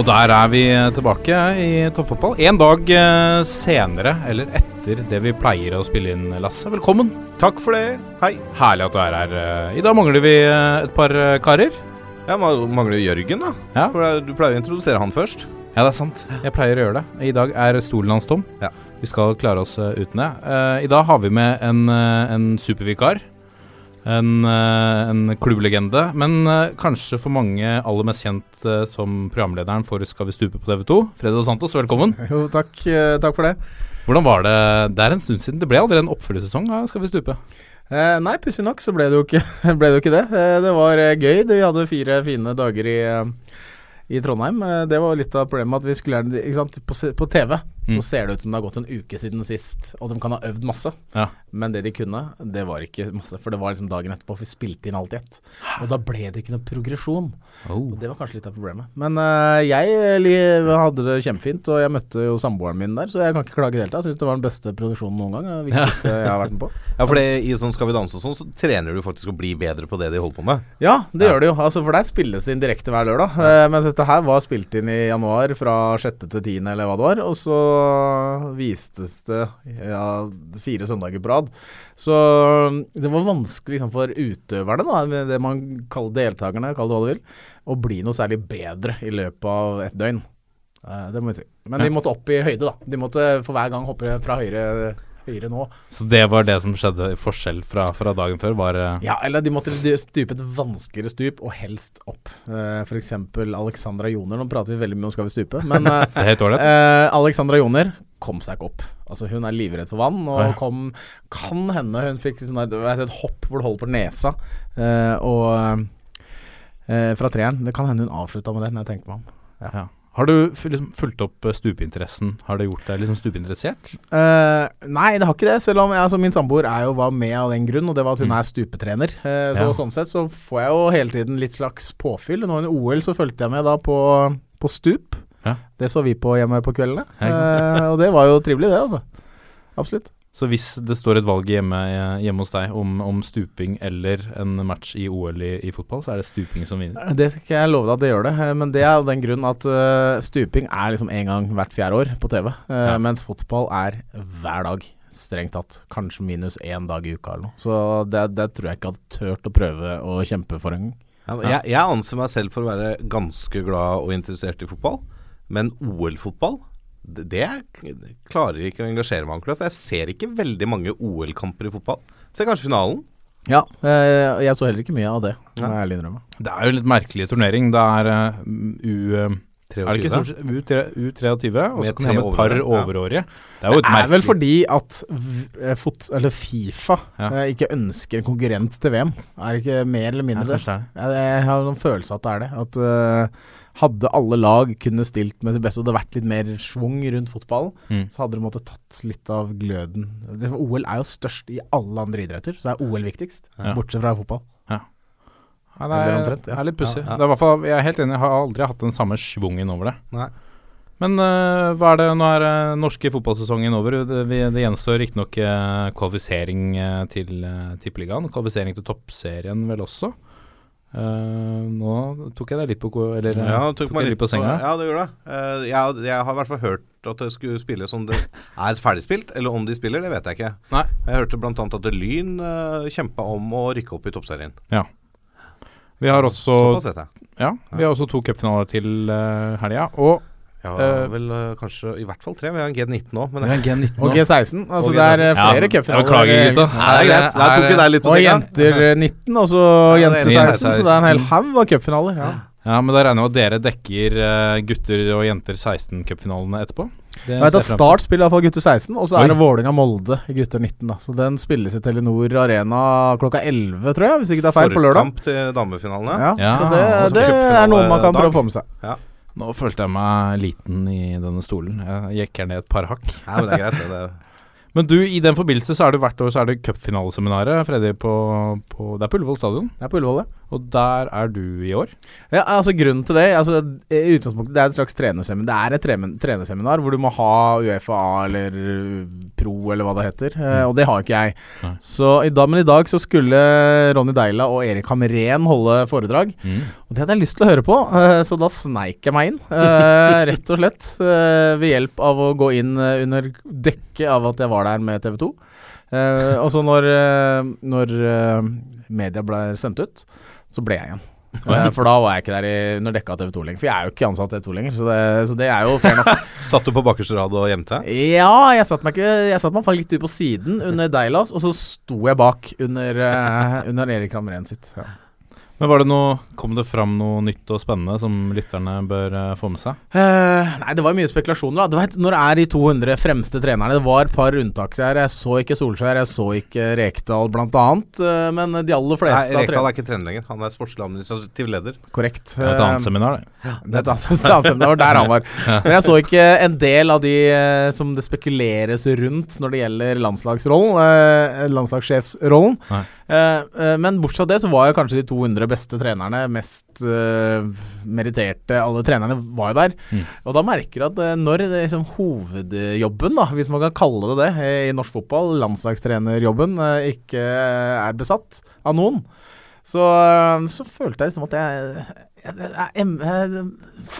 Og der er vi tilbake i toppfotball. En dag eh, senere, eller etter det vi pleier å spille inn, Lasse. Velkommen. Takk for det. Hei. Herlig at du er her. eh. I dag mangler vi eh, et par karer. Ja, ma- mangler Jørgen, da. Ja. For du pleier å introdusere han først. Ja, det er sant. Jeg pleier å gjøre det. I dag er stolen hans tom. Ja. Vi skal klare oss uten det. I dag har vi med en, en supervikar. En, eh, en klubblegende. Men eh, kanskje for mange aller mest kjent eh, som programlederen for Skal vi stupe på TV 2. Fredo Santos, velkommen. Jo, takk, takk for det. Hvordan var det Det er en stund siden. Det ble aldri en oppfølgingssesong av Skal vi stupe. Eh, nei, pussig nok så ble det jo ikke, ble det, jo ikke det. Det var gøy. Vi hadde fire fine dager i, i Trondheim. Det var litt av problemet at vi skulle gjerne på, se- TV Mm. så ser det ut som det har gått en uke siden sist, og de kan ha øvd masse. Ja. Men det de kunne, det var ikke masse, for det var liksom dagen etterpå. For vi spilte inn alt i ett. Og da ble det ikke noe progresjon. Oh. Det var kanskje litt av problemet. Men uh, jeg hadde det kjempefint, og jeg møtte jo samboeren min der, så jeg kan ikke klage i det hele tatt. Syns det var den beste produksjonen noen gang. Det viktigste jeg har vært med på. Ja, for det, i sånn Skal vi danse og sånn, så trener du faktisk å bli bedre på det de holder på med. Ja, det gjør det jo. Altså, for der spilles det inn direkte hver lørdag. Uh, mens dette her var spilt inn i januar fra 6. til 10. eller hva det var. Og så vistes det ja, fire søndager på rad. Så um, det var vanskelig liksom, for utøverne, da, med det man kaller deltakerne, kall det hva du vil, å bli noe særlig bedre i løpet av et døgn. Eh, det må vi si. Men de måtte opp i høyde, da. De måtte for hver gang hoppe fra høyre, høyre nå. Så det var det som skjedde forskjell fra, fra dagen før? Var eh, Ja, eller de måtte stupe et vanskeligere stup, og helst opp. Uh, F.eks. Alexandra Joner. Nå prater vi veldig mye om Skal vi stupe, men uh, eh, Alexandra Joner kom seg ikke opp. Altså Hun er livredd for vann, og ja. kom Kan hende hun fikk sånn et hopp hvor det holder på nesa, eh, og eh, fra treeren. Det kan hende hun avslutta med det, når jeg tenker meg om. Ja. Har du liksom fulgt opp eh, stupeinteressen? Har det gjort deg liksom stupeinteressert? Uh, nei, det har ikke det. Selv om altså, min samboer er jo var med av den grunn, og det var at hun Mm. er stupetrener. Uh, så Ja. sånn sett så får jeg jo hele tiden litt slags påfyll. Nå under OL så fulgte jeg med da på, på stup. Ja. Det så vi på hjemme på kveldene. Ja. Eh, og det var jo trivelig, det, altså. Absolutt. Så hvis det står et valg hjemme, eh, hjemme hos deg om, om stuping eller en match i OL i, i fotball, så er det stuping som vinner? Det skal ikke jeg love deg at det gjør det, eh, men det er av den grunn at uh, stuping er liksom en gang hvert fjerde år på TV, uh, Ja. mens fotball er hver dag. Strengt tatt. Kanskje minus én dag i uka eller noe. Så det, det tror jeg ikke hadde turt å prøve å kjempe for en gang. Ja, jeg, jeg anser meg selv for å være ganske glad og interessert i fotball, men OL-fotball det, det er- det klarer ikke å engasjere meg ordentlig. Jeg ser ikke veldig mange OL-kamper i fotball. Ser kanskje finalen. Ja, eh, jeg så heller ikke mye av det, må Ja. jeg ærlig innrømme. Det er jo litt merkelig turnering. Det er uh, U... eh, Er det ikke 23. stort sett U3, U23, og så kan det ha et par overårige, ja. Det er jo Det er vel fordi at v- eh, fot, eller Fifa Ja. eh, ikke ønsker en konkurrent til VM. Er det ikke mer eller mindre det? det er. Jeg, jeg har noen følelse av at det er det. At eh, hadde alle lag kunne stilt med det beste, og det hadde vært litt mer schwung rundt fotballen, Mm. så hadde de måttet tatt litt av gløden. Det, OL er jo størst i alle andre idretter, så er OL viktigst. Ja. Bortsett fra fotball. Ja, det er, omtrent, ja. er litt pussig. Ja, ja. Det i hvert fall- Jeg er helt enig, jeg har aldri hatt den samme schwungen over det. Nei. Men uh, hva er det, nå er uh, norske fotballsesongen over. Det, vi, det gjenstår riktignok uh, kvalifisering til uh, Tippeligaen. Kvalifisering til toppserien vel også. Eh, nå tok jeg deg litt på Eller eh, Ja, tok, jeg litt på senga. Ja, det gjorde det. Uh, jeg, jeg har i hvert fall hørt at det skulle spilles om det er ferdigspilt, eller om de spiller, det vet jeg ikke. Nei. Jeg hørte bl.a. at Lyn uh, kjempa om å rykke opp i toppserien. Ja. Vi har også, Såpass vet jeg. ja, vi har også to cupfinaler til uh, helga. Og Ja, Eh, vel eh, kanskje i hvert fall tre. Vi har en G19 nå. Men har G19 Og G16. Altså Og det er flere Ja, flere jeg cupfinaler. beklager, gutta. Nei, det er greit. Der tok vi deg litt på Og jenter eh, 19, og så Ja, jenter det er 16. Så det er en hel haug av cupfinaler. Ja. Ja, men da regner jeg med at dere dekker eh, gutter og jenter 16-cupfinalene etterpå? Det Jeg vet at jeg. Start spiller iallfall gutter 16, og så er det Vålerenga-Molde i gutter 19. da Så den spilles i Telenor Arena klokka 11, tror jeg, hvis ikke det er feil, på lørdag. Forkamp til damefinalene. Ja, Ja, så det, altså det er noe man kan prøve å få med seg. Nå følte jeg meg liten i denne stolen. Jeg jekker ned et par hakk. Nei, men det er greit. det, Er... Men du, i den forbindelse så er det hvert år så er det cupfinaleseminaret, Freddy, på, på Det er på Ullevål stadion. Det er på Ullevål, ja. Og der er du i år. Ja, altså Grunnen til det altså, i utgangspunktet, Det er et slags trenerseminar Det er et tremen- trenerseminar hvor du må ha UFA eller Pro eller hva det heter. Mm. Og det har ikke jeg. Så i dag, Men i dag så skulle Ronny Deila og Erik Hamren holde foredrag. Og det hadde jeg lyst til å høre på, eh, så da sneik jeg meg inn. eh, Rett og slett. eh, Ved hjelp av å gå inn eh, under dekke av at jeg var der med TV 2. Eh, og så når, eh, når eh, media ble sendt ut, så ble jeg igjen. Eh, for da var jeg ikke der i, når dekka TV 2 lenger. For jeg er jo ikke ansatt TV 2 lenger, så det, så det er jo fair nok. Satt du på bakerste rad og gjemte? Ja, jeg satt meg ikke Jeg satt meg faktisk litt ut på siden under Deilas, og så sto jeg bak under, eh, under Erik Hamren sitt. Ja. Men var det noe Kom det fram noe nytt og spennende som lytterne bør eh, få med seg? Uh, nei, det var mye spekulasjoner. da Du vet, Når det er de 200 fremste trenerne Det var et par unntak der. Jeg så ikke Solskjær, jeg så ikke Rekdal blant annet. eh, men de aller fleste Nei, Rekdal er ikke trener lenger. Han er sportslig administrativ leder. Korrekt. Det er et annet seminar, det. Det er et annet, et annet seminar, der han var. Men jeg så ikke en del av de som det spekuleres rundt når det gjelder landslagsrollen. Eh, landslagssjefsrollen. Men bortsett fra det, så var jo kanskje de 200 beste trenerne, mest uh, meritterte Alle trenerne var jo der. Mm. Og da merker du at eh, når liksom, hovedjobben, da, hvis man kan kalle det det, eh, i norsk fotball, landslagstrenerjobben, ikke er besatt av noen, så, så følte jeg liksom at jeg jeg, jeg, jeg,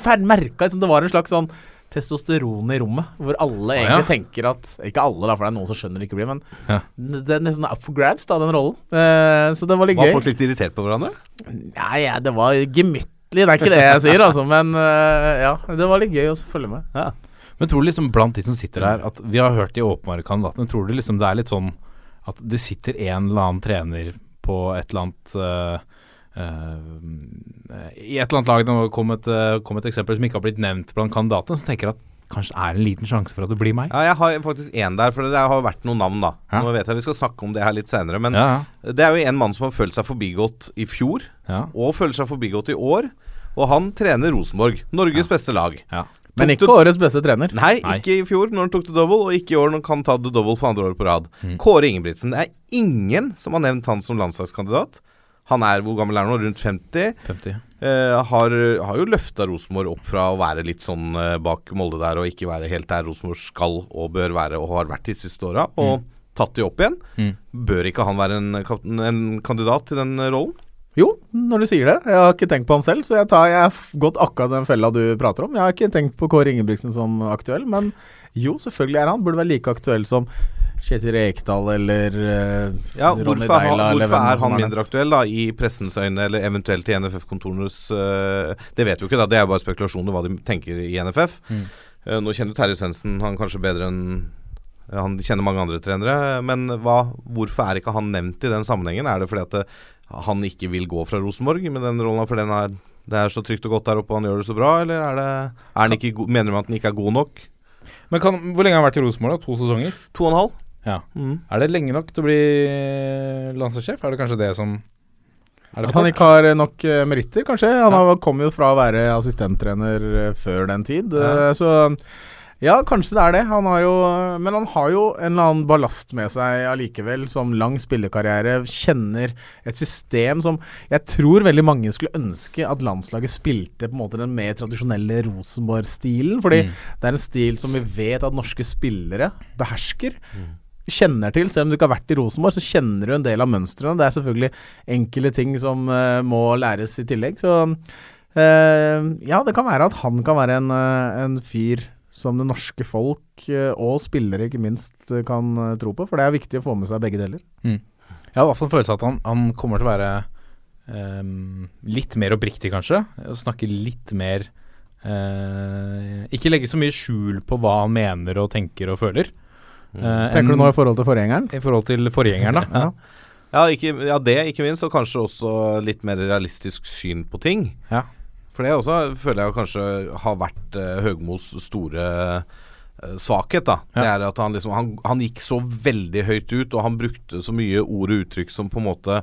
jeg merka liksom det var en slags sånn testosteron i rommet, hvor alle ja. egentlig tenker at Ikke alle, da, for det er noen som skjønner det ikke blir, men Ja. det er nesten up for grabs, da, den rollen. Uh, så det var litt Var gøy. folk litt irritert på hverandre? Nei, ja, det var gemyttlig, det er ikke det jeg sier, altså, men uh, ja, det var litt gøy å følge med. Men tror du liksom blant de som sitter der, at vi har hørt de åpenbare kandidatene, tror du liksom det er litt sånn at det sitter en eller annen trener på et eller annet eh, I et eller annet lag det kom et, eh, kom et eksempel som ikke har blitt nevnt blant kandidatene, som tenker at kanskje er en liten sjanse for at det blir meg? Ja, jeg har faktisk én der, for det har vært noen navn, da. Ja. Nå vet jeg vi skal snakke om det her litt seinere, men Ja, det er jo en mann som har følt seg forbigått i fjor, og føler seg forbigått i år. Og han trener Rosenborg, Norges beste lag. ja. Men ikke årets beste trener. Nei, Nei. ikke i fjor når han tok det double, og ikke i år når han kan ta det double for andre år på rad. Mm. Kåre Ingebrigtsen. Det er ingen som har nevnt han som landslagskandidat. Han er hvor gammel er han nå? Rundt 50. 50. Eh, har, har jo løfta Rosenborg opp fra å være litt sånn eh, bak Molde der, og ikke være helt der Rosenborg skal og bør være og har vært de siste åra, og tatt de opp igjen. Mm. Bør ikke han være en, en kandidat til den eh, rollen? Jo, når du sier det. Jeg har ikke tenkt på han selv, så jeg, tar, jeg har gått akkurat den fella du prater om. Jeg har ikke tenkt på Kåre Ingebrigtsen som aktuell, men jo, selvfølgelig er han. Burde være like aktuell som Kjetil Rekdal eller uh, Ja, Ronny han, Deila, eller hvorfor er han mindre aktuell da i pressens øyne, eller eventuelt i NFF-kontorenes uh, Det vet vi jo ikke, da. Det er bare spekulasjoner hva de tenker i NFF. Mm. Uh, nå kjenner Terje Svendsen han kanskje bedre enn Han kjenner mange andre trenere, men hva, hvorfor er ikke han nevnt i den sammenhengen? Er det fordi at det, han ikke vil gå fra Rosenborg med den rollen, for den er, det er så trygt og godt der oppe, og han gjør det så bra, eller er det, er han ikke, mener man at han ikke er god nok? Men kan, hvor lenge har han vært i Rosenborg? da? To sesonger? To og en halv? Ja. Mm. Er det lenge nok til å bli landslagssjef? Er det kanskje det som er det At han ikke har eh, nok uh, meritter, kanskje. Han har, kom jo fra å være assistenttrener eh, før den tid. Ja. så ja, kanskje det er det. Han har jo, men han har jo en eller annen ballast med seg allikevel, som lang spillekarriere. Kjenner et system som jeg tror veldig mange skulle ønske at landslaget spilte på en måte den mer tradisjonelle Rosenborg-stilen. Fordi Mm. det er en stil som vi vet at norske spillere behersker kjenner til. Selv om du ikke har vært i Rosenborg, så kjenner du en del av mønstrene. Det er selvfølgelig enkelte ting som uh, må læres i tillegg. Så uh, ja, det kan være at han kan være en, uh, en fyr som det norske folk og spillere ikke minst kan tro på. For det er viktig å få med seg begge deler. Jeg har i hvert fall en følelse av at han, han kommer til å være um, litt mer oppriktig, kanskje. Og snakke litt mer Ikke legge så mye skjul på hva han mener og tenker og føler. Eh, Tenker du nå i forhold til forgjengeren? I forhold til forgjengeren, da. Ja. Ja, ikke, ja, det ikke minst, og kanskje også litt mer realistisk syn på ting. Ja. For det også føler jeg kanskje har vært uh, Høgmos store uh, svakhet, da. Det er at han liksom han, han gikk så veldig høyt ut, og han brukte så mye ord og uttrykk som på en måte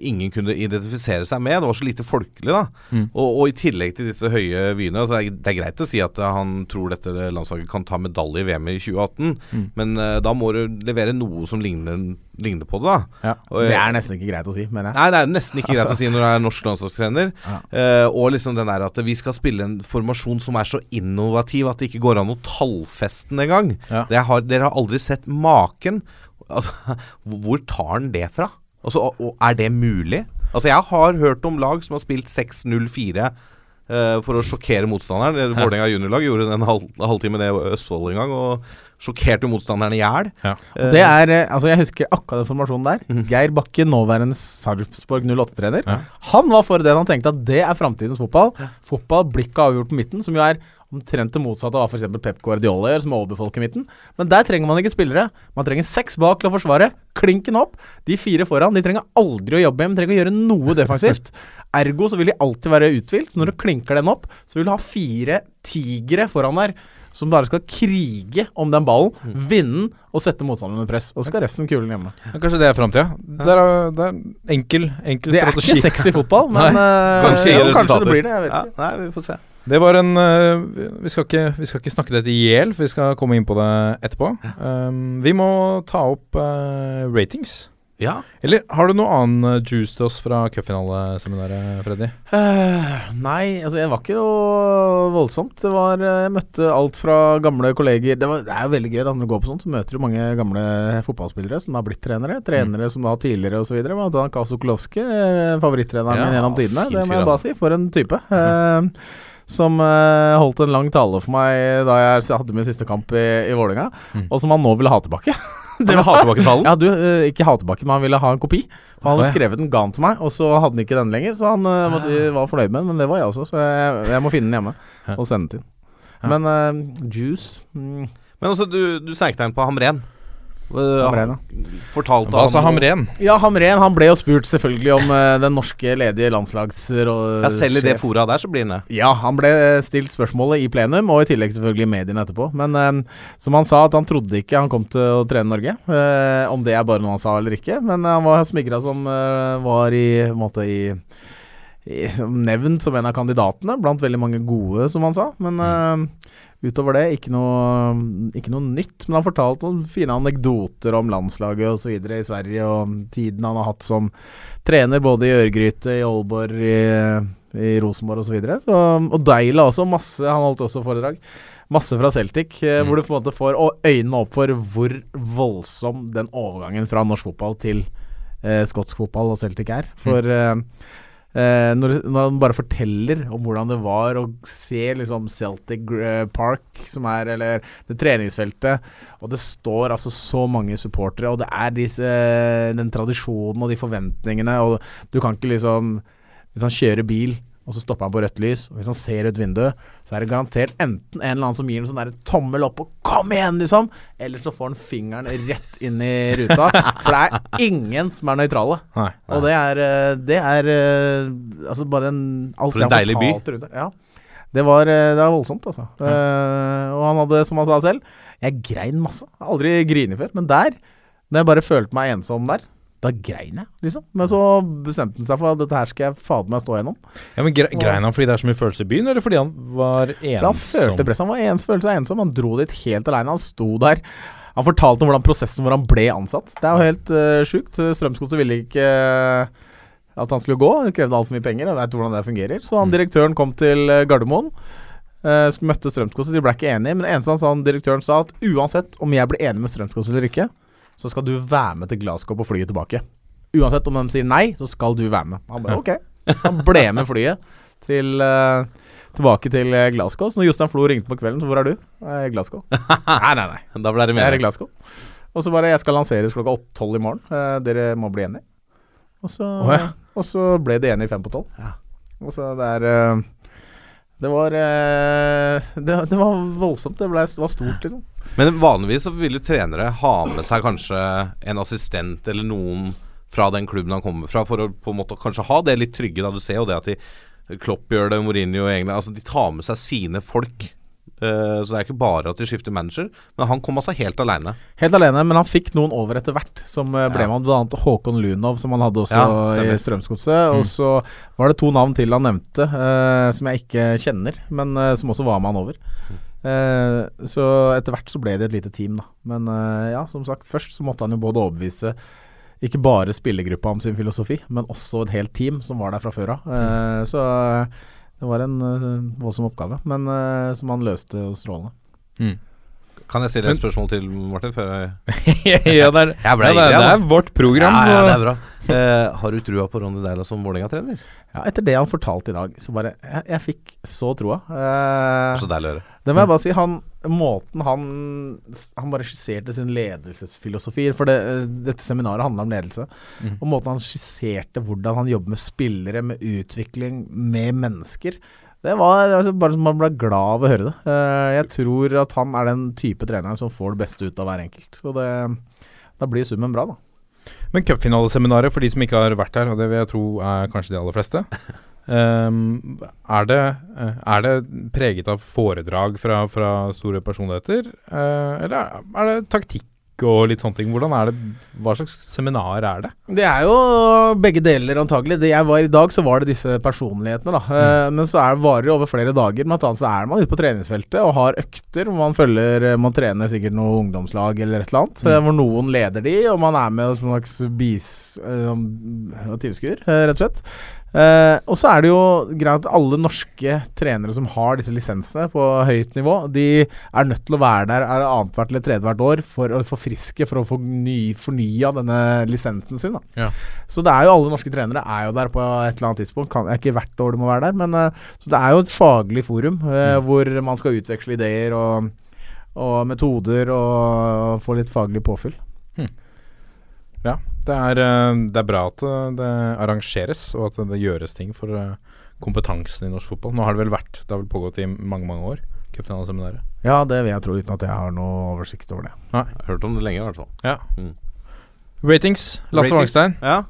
ingen kunne identifisere seg med. Det var så lite folkelig, da. Mm. Og, og i tillegg til disse høye vyene altså det, er, greit å si at eh, han tror dette landslaget kan ta medalje i VM i 2018, Mm. men uh, da må du levere noe som ligner, ligner på det, da. Ja. Og, Det er nesten ikke greit å si, mener jeg. Nei, det er nesten ikke greit Altså. å si når du er norsk landslagstrener. Ja. Uh, og liksom den der at vi skal spille en formasjon som er så innovativ at det ikke går an å tallfeste den engang. Ja. Har, dere har aldri sett maken. Altså, hvor tar han det fra? Altså, og, er det mulig? Altså, jeg har hørt om lag som har spilt 6-0-4 uh, for å sjokkere motstanderen. Vålerenga juniorlag gjorde en halv, halvtime det i Østfold en gang, og sjokkerte motstanderen i hjel. Ja. Eh, Det er, eh, altså Jeg husker akkurat den formasjonen der. Geir Bakke, nåværende Sarpsborg 08-trener. Ja. Han var for det. Han tenkte at det er framtidens fotball. Fotball blikket avgjort på midten, som jo er omtrent det motsatte av f.eks. Pep Guardiola gjør, som overbefolker midten. Men der trenger man ikke spillere. Man trenger seks bak til å forsvare. Klinken opp. De fire foran de trenger aldri å jobbe med, de trenger å gjøre noe defensivt. Ergo så vil de alltid være uthvilt. Så når du klinker den opp, så vil du ha fire tigre foran der. Som bare skal krige om den ballen, vinne den og sette motstanderen under press. Og så skal resten kulen hjemme. Ja, Kanskje det er framtida. Det er, det er enkel, enkel Det er strategi. ikke sexy fotball, men Nei, Kanskje uh, kanskje det blir det. Jeg vet ja, ikke. nei, vi får se. Det var en øh, vi, skal ikke, vi skal ikke snakke dette i hjel, for vi skal komme inn på det etterpå. Um, vi må ta opp uh, ratings. Ja. Eller har du noe annen øh, juice til oss fra cupfinaleseminaret, Freddy? Uh, nei, altså det var ikke noe voldsomt. Det var eh, Jeg møtte alt fra gamle kolleger Det, var, det er jo veldig gøy da når du går på sånt. Så møter du mange gamle fotballspillere som har blitt trenere. Trenere som da tidligere osv. Blant annet Kaso Kolowski, eh, favorittreneren Ja, min gjennom tidene. Det må jeg bare altså. si. For en type. Eh, som uh, holdt en lang tale for meg da jeg hadde min siste kamp i, i Vålerenga, Mm. og som han nå ville ha tilbake. Det var ha tilbake-talen? Ja, du, uh, ikke ha tilbake, men han ville ha en kopi. For han hadde skrevet den, ga den til meg, og så hadde han ikke den lenger. Så han uh, si, var fornøyd med den, men det var jeg også, så jeg, jeg må finne den hjemme og sende den til. Men uh, juice mm, Men altså, du, du deg inn på Hamren. Hamren, ja. Fortalte Hva sa Hamren? Ja, Hamren han ble jo spurt selvfølgelig om eh, den norske ledige landslagsråd... Ja, selv i det fora der så blir han det. Ja, han ble stilt spørsmålet i plenum, og i tillegg selvfølgelig i mediene etterpå. Men eh, som han sa, at han trodde ikke han kom til å trene Norge. Uh, om det er bare noe han sa eller ikke. Men han var smigra som uh, var i måte i, nevnt som en av kandidatene, blant veldig mange gode, som han sa. Men eh, utover det, ikke noe, ikke noe nytt. Men han fortalte noen fine anekdoter om landslaget osv. i Sverige, og tiden han har hatt som trener både i Ørgryte, i Aalborg, i, i Rosenborg osv. Og, og Deila også, masse. Han holdt også foredrag. Masse fra Celtic, mm. hvor du på en måte får øynene opp for hvor voldsom den overgangen fra norsk fotball til eh, skotsk fotball og Celtic er. For eh, eh, når, når han bare forteller om hvordan det var å se liksom Celtic eh, Park, som er Eller det treningsfeltet, og det står altså så mange supportere, og det er disse, den tradisjonen og de forventningene, og du kan ikke liksom Hvis han kjører bil, og så stopper han på rødt lys, og hvis han ser ut vinduet, så er det garantert enten en eller annen som gir en sånn der tommel opp og 'kom igjen', liksom, eller så får han fingeren rett inn i ruta. For det er ingen som er nøytrale. Nei. Og det er, eh, det er eh, altså bare en alt For en deilig by. Rute. Ja. Det var, eh, det var voldsomt, altså. Eh, og han hadde, som han sa selv, jeg grein masse. Jeg har aldri grinet før. Men der, når jeg bare følte meg ensom der, da grein jeg, liksom. Men så bestemte han seg for at dette her skal jeg fader meg stå gjennom. Ja, men gre Grein han fordi det er så mye følelser i byen, eller fordi han var ensom? han følte press. Han var ens, følte seg ensom. Han dro dit helt aleine. Han sto der. Han fortalte om hvordan prosessen hvor han ble ansatt. Det er jo helt uh, sjukt. Strømsgodset ville ikke uh, at han skulle gå. Det krevde altfor mye penger. Jeg vet hvordan det fungerer. Så han direktøren kom til eh, Gardermoen. Uh, møtte Strømsgodset. De ble ikke enige. Men det eneste han sa, han direktøren sa at uansett om jeg blir enig med Strømsgodset eller ikke, så skal du være med til Glasgow på flyet tilbake. Uansett om de sier nei, så skal du være med. Han bare ok. Han ble med flyet til uh, tilbake til eh, Glasgow. Så når Jostein Flo ringte på kvelden, så hvor er du? I Glasgow. nei, nei, nei. Da ble det Jeg er i. Glasgow. Og så bare Jeg skal lanseres klokka åtte- tolv i morgen. Eh, dere må bli enige. Og så, oh, ja. og så ble de enige fem på tolv. Og så det er eh, Det var eh, det, det var voldsomt. Det, ble, det var stort, liksom. Men vanligvis så vil jo trenere ha med seg kanskje en assistent eller noen fra den klubben han kommer fra, for å på en måte kanskje ha det litt trygge. da Du ser jo det at de Klopp gjør det, Mourinho England Altså De tar med seg sine folk så det er ikke bare at de skifter manager. Men han kom altså helt alene. Helt alene, men han fikk noen over etter hvert, som eh, ble Ja. med. Annet Håkon Lunov, som han hadde også Ja, i Strømsgodset. Mm. Og så var det to navn til han nevnte, eh, som jeg ikke kjenner, men eh, som også var med han over. Eh, så etter hvert så ble det et lite team, da. Men eh, ja, som sagt, først så måtte han jo både overbevise ikke bare spillergruppa om sin filosofi, men også et helt team som var der fra før av. Mm. så eh, det var en uh, voldsom oppgave, men uh, som han løste strålende. strålende. Kan jeg stille et spørsmål til, Martin? Før jeg ja, det er, Jeg ble ja, det, er, det er vårt program. ja, ja, det er bra. Uh, har du trua på Ronny Deila som Vålerenga-trener? Ja, etter det han fortalte i dag, så bare Jeg, jeg fikk så troa. Eh, Så deilig å høre. Det må jeg bare si. Han, måten han Han bare skisserte sin ledelsesfilosofi For det, eh, dette seminaret handla om ledelse. Og måten han skisserte hvordan han jobber med spillere, med utvikling, med mennesker. Det var, det var bare man ble glad av å høre det. Eh, jeg tror at han er den type treneren som får det beste ut av hver enkelt. Og det, da blir summen bra, da. Men cupfinaleseminaret, for de som ikke har vært her, og det vil jeg tro er kanskje de aller fleste, ehm, er, det, eh, er det preget av foredrag fra, fra store personligheter? uh, eller er, det taktikk og litt sånne ting? Hvordan er det, Hva slags seminar er det? Det er jo begge deler, antagelig. Det jeg var I dag, så var det disse personlighetene, da. Eh, men så er, varer det over flere dager. Blant annet så er man ute på treningsfeltet og har økter hvor man følger Man trener sikkert noe ungdomslag eller et eller annet. Mm. hvor noen leder de, og man er med som en slags bis, tilskuer, rett og slett. Eh, og så er det jo greit at alle norske trenere som har disse lisensene på høyt nivå, de er nødt til å være der er annethvert eller tredjehvert år for å forfriske, for å få ny, fornya denne lisensen sin. Ja. Så det er jo alle norske trenere er jo der på et eller annet tidspunkt. Kan, ikke hvert år de må være der, men uh, så det er jo et faglig forum eh, hvor man skal utveksle ideer og, og metoder og få litt faglig påfyll. Ja, det er, eh, det er bra at eh, det arrangeres, og at det gjøres ting for eh, kompetansen i norsk fotball. Nå har det vel vært Det har vel pågått i mange, mange år, cupfinaleseminaret. Ja, det vil jeg tro, uten at jeg har noe oversikt over det. Jeg har hørt om det lenge, i hvert fall. Ja. Mm. Ratings. Lasse. Wangstein. Ja.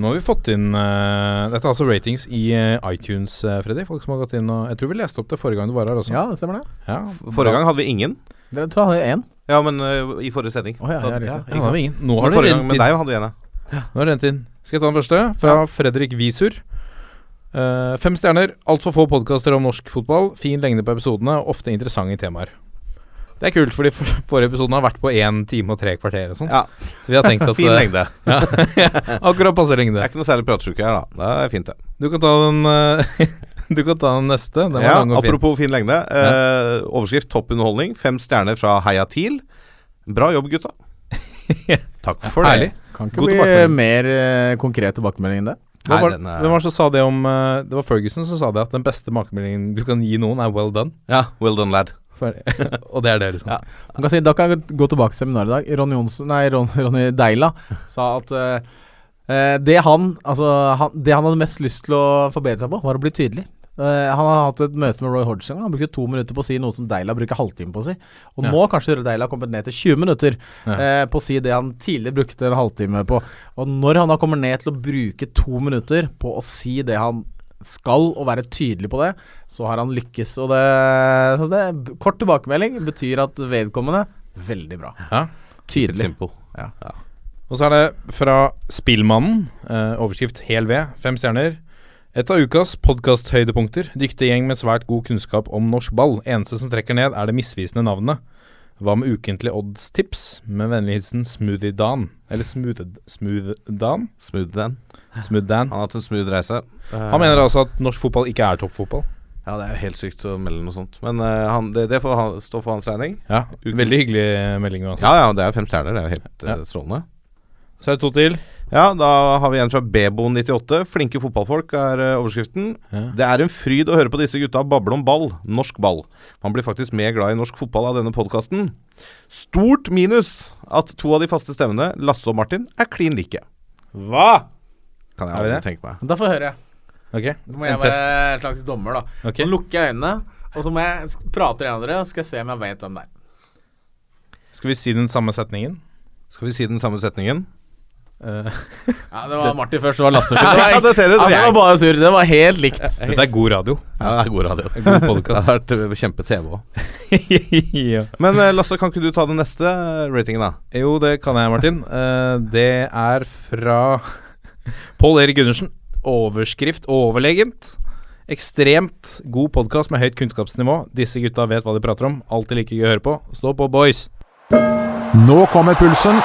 Nå har vi fått inn uh, Dette er altså ratings i uh, iTunes, uh, Freddy. Folk som har gått inn og Jeg tror vi leste opp det forrige gang du var her også. Ja, det stemmer det. Ja, Forrige gang hadde vi ingen. Det tror jeg hadde én. Ja, men uh, i forrige sending. Oh, ja, ja, Da-. Ja, da har vi ingen. Nå har det rent med inn. deg hadde vi en, ja. Nå har det rent inn. Skal jeg ta den første? Fra Fredrik Visur. Uh, fem stjerner. Altfor få podkaster om norsk fotball. Fin lengde på episodene. Ofte interessante temaer. Det er kult, fordi forrige episoden har vært på én time og tre kvarter og sånn. ja. Så vi har tenkt at Fin lengde. lengde. Akkurat passe Det er ikke noe særlig pratsjuke her, da. Det er fint, det. Du kan ta den eh, Du kan ta den neste. Den var Ja, lang og fin. apropos fin lengde. Eh, overskrift topp underholdning. Fem stjerner fra Heia TIL. Bra jobb, gutta. Takk for det. Herlig. Kan ikke God bli mer eh, konkret tilbakemelding enn det. Hvem Nei, var, den uh, hvem var det som sa det om eh, Det var Ferguson som sa det, at den beste makemeldingen du kan gi noen, er 'well done'. Ja, well done, lad. Og det er det, liksom. Ja. Man kan si, da kan jeg gå tilbake til seminaret i dag. Ronny, Jonsson, nei, Ron, Ronny Deila sa at eh, det, han, altså, han, det han hadde mest lyst til å forbedre seg på, var å bli tydelig. Uh, han har hatt et møte med Roy Hodgson. Han brukte to minutter på å si noe som Deila bruker halvtime på å si. Og Ja. nå kanskje Deila har kommet ned til 20 minutter Ja. uh, på å si det han tidligere brukte en halvtime på. Og når han da kommer ned til å bruke to minutter på å si det han skal, og være tydelig på det, så har han lykkes. Og det, så det Kort tilbakemelding betyr at vedkommende Veldig bra. Ja. Tydelig. simple. Og så er det fra Spillmannen, eh, overskrift Hel V, fem stjerner. Et av ukas podkasthøydepunkter. Dyktig gjeng med svært god kunnskap om norsk ball. Eneste som trekker ned, er det misvisende navnet. Hva med ukentlig oddstips? Med vennlig hilsen Smoothie Dan. Eller Smooth, smooth Dan? Smooth Dan. Smooth Dan. Han har hatt en smooth reise. Han mener altså at norsk fotball ikke er toppfotball. Ja, det er jo helt sykt å melde noe sånt. Men uh, han, det, det får han, stå for hans regning. Ja, Veldig hyggelig melding uansett. Ja, ja, det er fem stjerner. Det er jo helt eh, Ja. strålende. Så er det to til. Ja, da har vi en fra Bebo98. Flinke fotballfolk er eh, overskriften. Ja. Det er en fryd å høre på disse gutta bable om ball. Norsk ball. Man blir faktisk mer glad i norsk fotball av denne podkasten. Stort minus at to av de faste stemmene, Lasse og Martin, er klin like. Hva?! Kan jeg aldri tenke meg. Da får jeg høre. Ok, Så må jeg en test. være en slags dommer, da. Okay. Nå lukker jeg øynene, og så må jeg prate av dere, og skal jeg se om jeg vet hvem det er. Skal vi si den samme setningen? Skal vi si den samme setningen? Uh. Ja, det var Martin først, det var Lasse. Det var, Ja, det ser du. altså, det var bare sur. Det var helt likt. dette er god radio. Ja, det er god radio. God Det har vært eh, kjempe-TV òg. ja. Men eh, Lasse, kan ikke du ta den neste ratingen, da? Jo, det kan jeg, Martin. Uh, det er fra Pål Erik Gundersen. Overskrift overlegent. Ekstremt god podkast med høyt kunnskapsnivå. Disse gutta vet hva de prater om. Alltid like gøy å høre på. Stå på, boys. Nå kommer pulsen.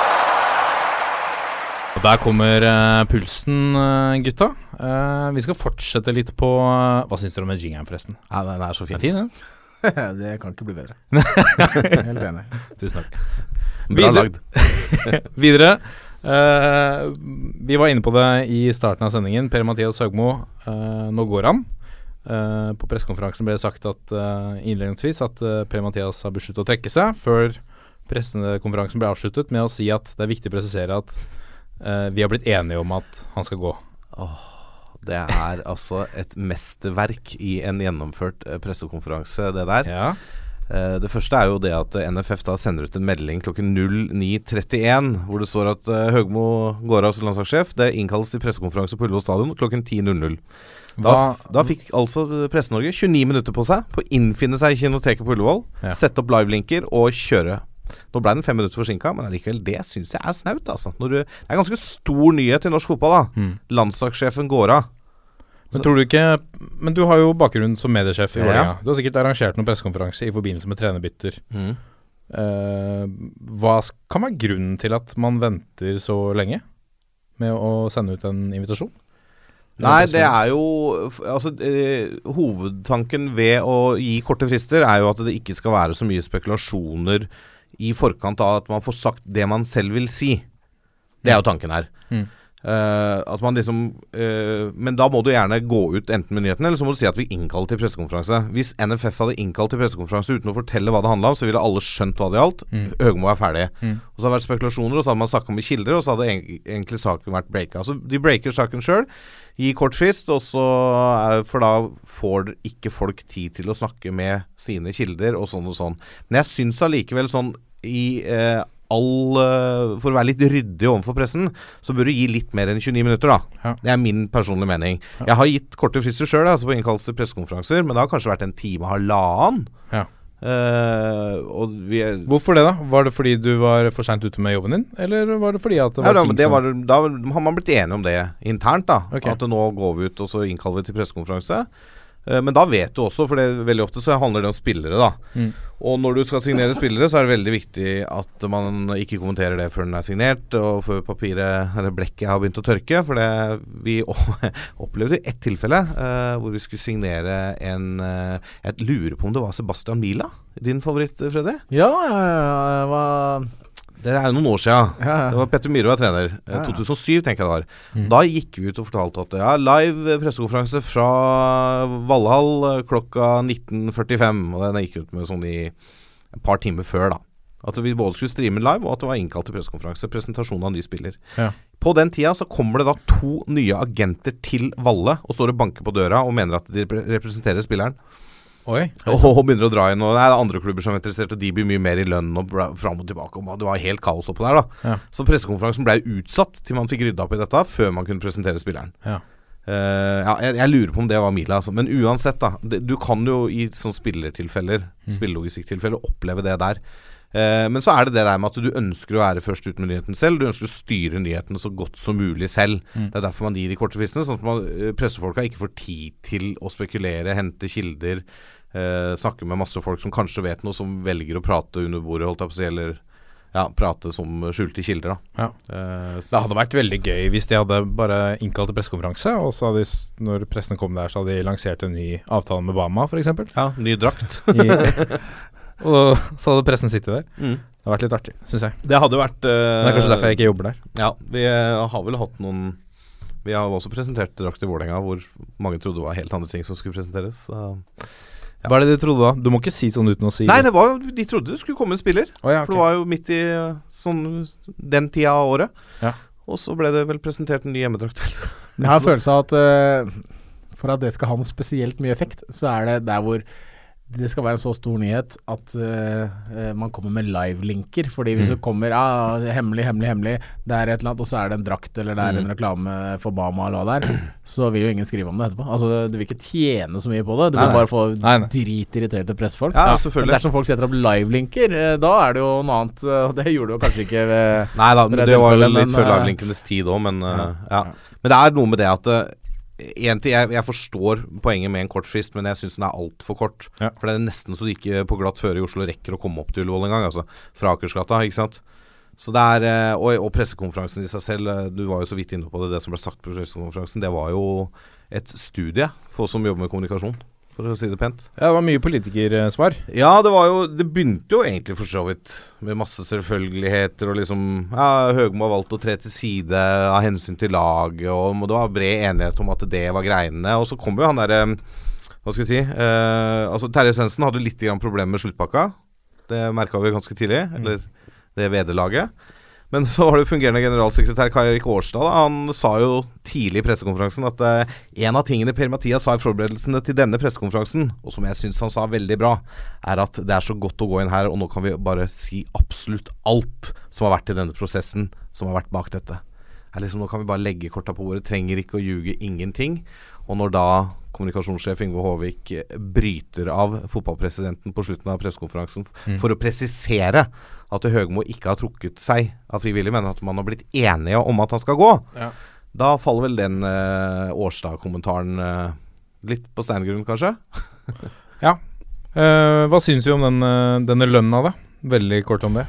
Og Der kommer uh, pulsen, eh, gutta. Uh, vi skal fortsette litt på Hva syns dere om den jingeren, forresten? Ja, den er så fin. fin. er fin, ja. Det kan ikke bli bedre. Helt enig. Tusen takk. Bra Videre. lagd. Videre. Eh, vi var inne på det i starten av sendingen. Per-Mathias Høgmo, uh, nå går han. Uh, på pressekonferansen ble det sagt at eh, innledningsvis at uh, Per-Mathias har besluttet å trekke seg, før pressekonferansen ble avsluttet med å si at det er viktig å presisere at eh, vi har blitt enige om at han skal gå. Det er altså et mesterverk i en gjennomført eh, pressekonferanse, det der. Ja. Eh, Det første er jo det at eh, NFF da sender ut en melding klokken 09.31 hvor det står at eh, Høgmo går av som landslagssjef. Det innkalles til pressekonferanse på Ullevål stadion klokken 10.00. Da, da fikk altså Presse-Norge 29 minutter på seg på å innfinne seg i kinoteket på Ullevål, Ja. sette opp livelinker og kjøre. Nå ble den fem minutter forsinka, men allikevel, det syns jeg er snaut. Altså. Du, det er ganske stor nyhet i norsk fotball. da Mm. Landslagssjefen går av. Men tror du ikke Men du har jo bakgrunn som mediesjef i Ja. Vålerenga. Du har sikkert arrangert noen pressekonferanse i forbindelse med trenerbytter. Eh, hva kan være grunnen til at man venter så lenge med å sende ut en invitasjon? Nei, det er jo Altså, eh, hovedtanken ved å gi korte frister er jo at det ikke skal være så mye spekulasjoner i forkant av at man får sagt det man selv vil si. Det er jo tanken her. Mm. Eh, at man liksom uh, Men da må du gjerne gå ut enten med nyhetene, eller så må du si at vi innkaller til pressekonferanse. Hvis NFF hadde innkalt til pressekonferanse uten å fortelle hva det handla om, så ville alle skjønt hva det gjaldt. Mm. Høgmo er ferdig. Mm. Og så har det vært spekulasjoner, og så hadde man snakka med kilder, og så hadde egentlig saken vært breaka. Så de breaker saken sjøl, gir kort frist, og så For da får ikke folk tid til å snakke med sine kilder, og sånn og sånn. Men jeg syns allikevel sånn i eh, all eh, For å være litt ryddig overfor pressen, så bør du gi litt mer enn 29 minutter, da. Ja. Det er min personlige mening. Jeg har gitt korte frister sjøl, altså på innkallelse til pressekonferanser, men det har kanskje vært en time halvannen. Ja. Uh, Hvorfor det, da? Var det fordi du var for seint ute med jobben din, eller var det fordi at det var da, det var, da har man blitt enige om det internt. da Okay. At nå går vi ut og så innkaller vi til pressekonferanse. Uh, Men da vet du også, for det, veldig ofte så handler det om spillere. da Mm. Og når du skal signere spillere, så er det veldig viktig at man ikke kommenterer det før den er signert, og før papiret eller blekket har begynt å tørke. For det, vi opplevde ett tilfelle uh, hvor vi skulle signere en uh, Jeg lurer på om det var Sebastian Mila, din favoritt, Freddy? Ja, jeg var Det er jo noen år siden. Ja, ja. Det var Petter Myhre var trener. Eh, Ja, ja. 2007, tenker jeg det var. Da gikk vi ut og fortalte at ja, live pressekonferanse fra Valhall eh, klokka 19.45. Og den gikk ut med sånn i et par timer før, da. At vi både skulle streame live, og at det var innkalt til pressekonferanse. Presentasjon av ny spiller. Ja. På den tida så kommer det da to nye agenter til Valle og står og banker på døra og mener at de representerer spilleren. Oi. Og begynner å dra inn. Og det er andre klubber som er interessert, og de blir mye mer i lønn og fram og tilbake. Og det var helt kaos oppå der, da. Ja. Så pressekonferansen ble utsatt til man fikk rydda opp i dette, før man kunne presentere spilleren. Ja. Uh, ja, jeg, jeg lurer på om det var Mila, altså. Men uansett, da. Det, du kan jo i sånn spillertilfeller, Mm. spillelogistikktilfeller, oppleve det der. Uh, men så er det det der med at du ønsker å være først ut med nyheten selv. Du ønsker å styre nyhetene så godt som mulig selv. Mm. Det er derfor man gir de korte fristene, sånn at man, eh, pressefolka ikke får tid til å spekulere, hente kilder, eh, snakke med masse folk som kanskje vet noe, som velger å prate under bordet, holdt jeg på å si, eller ja, prate som skjulte kilder, da. Ja. Eh, Det hadde vært veldig gøy hvis de hadde bare innkalt til pressekonferanse, og så hadde de, når pressen kom der, så hadde de lansert en ny avtale med Bama, f.eks. ja, ny drakt. og så hadde pressen sittet der. Mm. Det hadde vært litt artig, syns jeg. Det hadde vært uh, Det er kanskje derfor jeg ikke jobber der. Ja, vi eh, har vel hatt noen Vi har også presentert drakt i Vålerenga hvor mange trodde det var helt andre ting som skulle presenteres. Så. Hva er det de trodde da? Du må ikke si sånn uten å si Nei, det var De trodde det skulle komme en spiller. Oh, ja, For det var jo midt i eh, sånn den tida av året. Ja. Og så ble det vel presentert en ny hjemmedrakt. Jeg har en følelse av at uh, for at det skal ha noe spesielt mye effekt, så er det der hvor det skal være en så stor nyhet at eh, man kommer med live-linker. Fordi hvis Mm. det kommer ja, hemmelig, hemmelig, hemmelig, det er et eller annet, og så er det en drakt eller det er en reklame for Bama eller hva det er, så vil jo ingen skrive om det etterpå. Altså, Du vil ikke tjene så mye på det, du Nei, vil bare få Nei, nei. dritirriterte pressfolk. Ja, Men selvfølgelig. dersom folk setter opp live-linker, eh, da er det jo noe annet. Det gjorde jo kanskje ikke Nei da, Det var jo litt men, før livelinkenes tid òg, men uh, Ja, ja. Men det er noe med det at en ting, jeg, jeg forstår poenget med en kort frist, men jeg syns den er altfor kort. Ja. For det er nesten så du ikke på glatt føre i Oslo rekker å komme opp til Ullevål engang. Altså fra Akersgata, ikke sant. Så det er, eh, og, og pressekonferansen i seg selv, eh, du var jo så vidt inne på det. Det som ble sagt på pressekonferansen, det var jo et studie for oss som jobber med kommunikasjon, for å si det pent. Ja, det var mye politikersvar. Ja, det var jo Det begynte jo egentlig for så vidt med masse selvfølgeligheter og liksom Ja, Høgmo har valgt å tre til side av hensyn til laget, og det var bred enighet om at det var greiene. Og så kom jo han derre Hva skal jeg si eh, Altså Terje Svendsen hadde litt problemer med sluttpakka. Det merka vi ganske tidlig. Eller det vederlaget. Men så var det fungerende generalsekretær Kai Erik Årstad. Da. Han sa jo tidlig i pressekonferansen at eh, en av tingene Per-Mathias sa i forberedelsene til denne pressekonferansen, og som jeg syns han sa veldig bra, er at det er så godt å gå inn her, og nå kan vi bare si absolutt alt som har vært i denne prosessen, som har vært bak dette. Liksom, nå kan vi bare legge korta på bordet. Trenger ikke å ljuge ingenting. Og når da kommunikasjonssjef Yngve Håvik eh, bryter av fotballpresidenten på slutten av pressekonferansen mm. for å presisere at Høgmo ikke har trukket seg av frivillig, men at man har blitt enige om at han skal gå, Ja. da faller vel den eh, Årstad-kommentaren eh, litt på steingrunn, kanskje? Ja. Eh, hva syns vi om den, denne lønna, da? Veldig kort om det.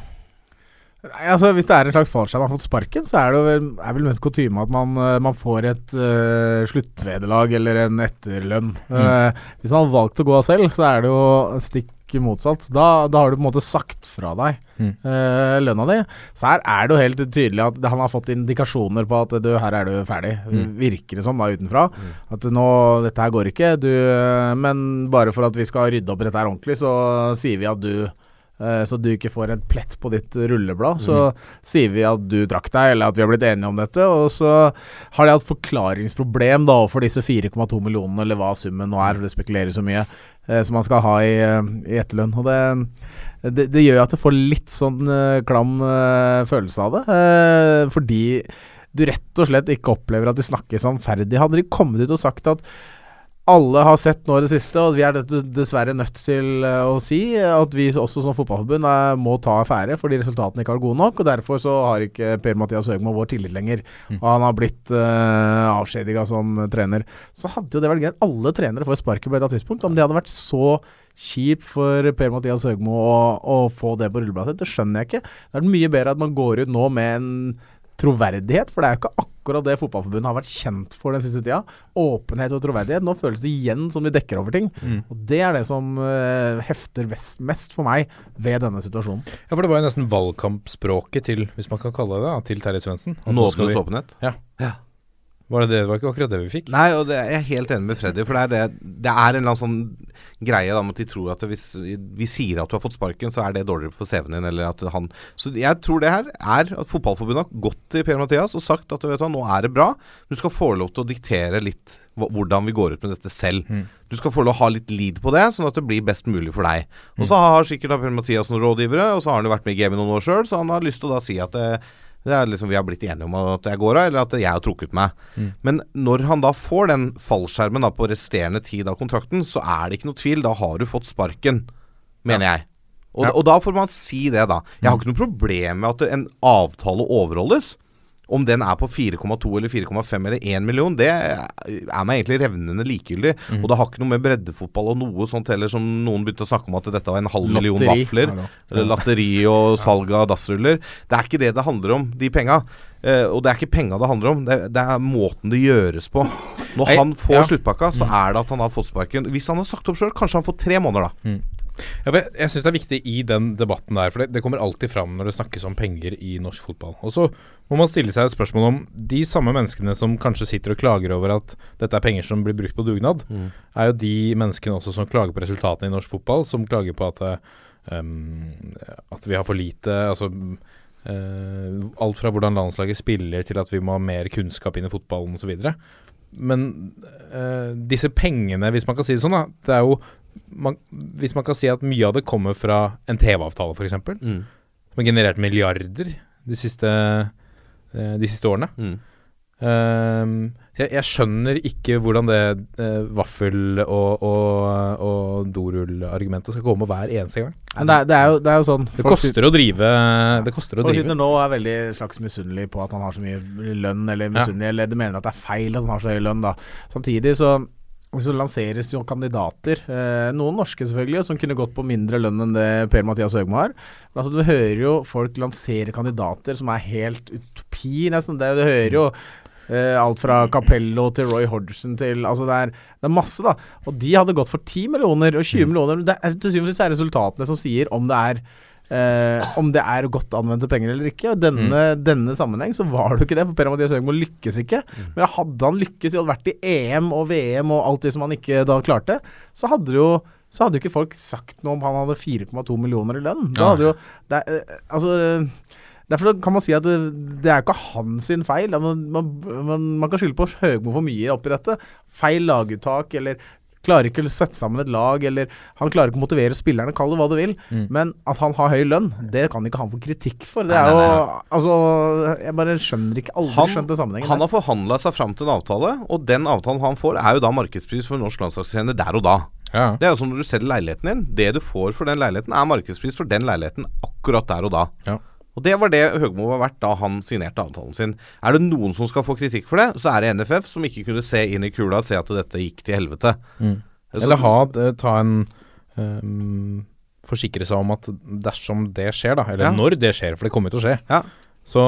Nei, altså Hvis det er en slags fallskjerm man har fått sparken, så er det jo vel, er vel ment kutyme at man, eh, man får et uh, sluttvederlag eller en etterlønn. Eh, hvis han har valgt å gå av selv, så er det jo stikk motsatt. Da, da har du på en måte sagt fra deg Mm. uh, lønna di. Så her er det jo helt tydelig at han har fått indikasjoner på at du, her er du ferdig. Mm. Virker det som da utenfra. At nå, dette her går ikke. Du, men bare for at vi skal rydde opp i dette her ordentlig, så sier vi at du så du ikke får en plett på ditt rulleblad, så sier vi at du trakk deg, eller at vi har blitt enige om dette. Og så har de hatt forklaringsproblem da overfor disse 4,2 millionene, eller hva summen nå er, for det spekuleres så mye, eh, som man skal ha i, eh, i etterlønn. Og det, det, det gjør at du får litt sånn eh, klam eh, følelse av det, eh, fordi du rett og slett ikke opplever at de snakker sannferdig. Hadde de kommet ut og sagt at alle har sett nå i det siste, og vi er dessverre nødt til eh, å si at vi også som fotballforbund eh, må ta affære fordi resultatene ikke har gode nok. og Derfor så har ikke Per-Mathias Høgmo vår tillit lenger. Og han har blitt uh, avskjediga som trener. Så hadde jo det vært greit. Alle trenere får sparken på et eller annet tidspunkt. Om det hadde vært så kjipt for Per-Mathias Høgmo å, å få det på rullebladet, det skjønner jeg ikke. Det er mye bedre at man går ut nå med en troverdighet, for det er jo ikke akkurat det Fotballforbundet har vært kjent for den siste tida. Åpenhet og troverdighet. Nå føles det igjen som de dekker over ting. Og det er det som uh, hefter vest, mest for meg ved denne situasjonen. Ja, for det var jo nesten valgkampspråket til, hvis man kan kalle det det, til Terje Svendsen. Nå skal Nådenes vi- åpenhet. Ja. Ja. Var det det? Det var ikke akkurat det vi fikk? Nei, og det, jeg er helt enig med Freddy. For det er, det, det er en eller annen sånn greie da med at de tror at hvis vi sier at du har fått sparken, så er det dårligere for CV-en din. Eller at han Så jeg tror det her er at Fotballforbundet har gått til Per-Mathias og sagt at vet du, nå er det bra. Du skal få lov til å diktere litt hvordan vi går ut med dette selv. Du skal få lov til å ha litt lead på det, sånn at det blir best mulig for deg. Og så har sikkert Per-Mathias noen rådgivere, og så har han jo vært med i gamet noen år sjøl, så han har lyst til å da si at det, er liksom vi har blitt enige om at jeg går av, eller at jeg har trukket meg. Men når han da får den fallskjermen da på resterende tid av kontrakten, så er det ikke noe tvil. Da har du fått sparken, mener jeg. Og, Ja. og da får man si det, da. Jeg har ikke noe problem med at en avtale overholdes. Om den er på 4,2 eller 4,5 eller 1 million, det er meg egentlig revnende likegyldig. Og det har ikke noe med breddefotball og noe sånt heller, som noen begynte å snakke om at dette var en halv million Lotteri. vafler. Ja, Eller latteri og salg av dassruller. Det er ikke det det handler om, de penga. Uh, og det er ikke penga det handler om, det, det er måten det gjøres på. Når Nei, han får ja. sluttpakka, så er det at han har fått sparken. Hvis han har sagt opp sjøl, kanskje han får tre måneder, da. Ja, jeg jeg syns det er viktig i den debatten der, for det, det kommer alltid fram når det snakkes om penger i norsk fotball. Og så må man stille seg et spørsmål om de samme menneskene som kanskje sitter og klager over at dette er penger som blir brukt på dugnad, er jo de menneskene også som klager på resultatene i norsk fotball, som klager på at, um, at vi har for lite Altså Uh, alt fra hvordan landslaget spiller til at vi må ha mer kunnskap inn i fotballen osv. Men uh, disse pengene, hvis man kan si det sånn, da, det er jo man, Hvis man kan si at mye av det kommer fra en TV-avtale, f.eks., eksempel Mm. som har generert milliarder de siste, eh, de siste årene. Mm. Um, jeg, jeg skjønner ikke hvordan det uh, vaffel- og, og, og dorullargumentet skal komme hver eneste gang. Men det, er, det, er jo, det er jo sånn Det koster å drive. Det koster å Folk drive. nå er veldig slags misunnelige på at han har så mye lønn, eller misunnelige, eller de mener at det er feil at han har så høy lønn, da. Samtidig så så lanseres jo kandidater, eh, noen norske selvfølgelig, som kunne gått på mindre lønn enn det Per-Mathias Høgmo har. Men altså, du hører jo folk lansere kandidater som er helt utopi, nesten. Det, du hører jo eh, alt fra Capello til Roy Hodgson til Altså, det er, det er masse, da. Og de hadde gått for 10 millioner og 20 millioner. Det er, til syvende og sist er resultatene som sier om det er Eh, om det er godt anvendte penger eller ikke. Og denne, denne sammenheng så var det jo ikke det, for Per-Mathias Høgmo lykkes ikke. Men hadde han lykkes i å ha vært i EM og VM og alt det som han ikke da klarte, så hadde jo så hadde jo ikke folk sagt noe om han hadde 4,2 millioner i lønn. Da hadde jo det, eh, Altså Derfor kan man si at det, det er jo ikke hans sin feil. Man, man, man, man kan skylde på Høgmo for mye oppi dette. Feil laguttak, eller klarer ikke å sette sammen et lag, eller han klarer ikke å motivere spillerne, kall det hva du vil. Mm. Men at han har høy lønn, det kan ikke han få kritikk for. Det er jo Altså, jeg bare skjønner ikke Aldri Han- skjønt den sammenhengen. Han har forhandla seg fram til en avtale, og den avtalen han får, er jo da markedspris for norsk landslagstrener der og da. Ja. Det er jo som når du selger leiligheten din. Det du får for den leiligheten, er markedspris for den leiligheten akkurat der og da. Ja. Og det var det Høgmo var verdt da han signerte avtalen sin. Er det noen som skal få kritikk for det, så er det NFF, som ikke kunne se inn i kula og se at dette gikk til helvete. Mm. Eller ha, eh, ta en um, Forsikre seg om at dersom det skjer, da, eller Ja. når det skjer, for det kommer til å skje, Ja. så,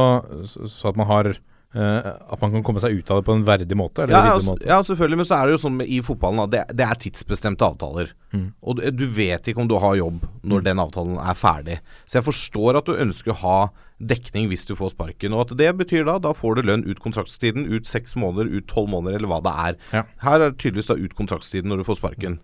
så, at man har At man kan komme seg ut av det på en verdig måte. Eller Ja, ryddig altså, måte. ja, selvfølgelig, men så er det jo sånn i fotballen at det, det er tidsbestemte avtaler. Mm. Og du, du vet ikke om du har jobb når den avtalen er ferdig. Så jeg forstår at du ønsker å ha dekning hvis du får sparken. Og at det betyr da da får du lønn ut kontraktstiden, ut seks måneder, ut tolv måneder, eller hva det er. Ja. Her er det tydeligvis da ut kontraktstiden når du får sparken.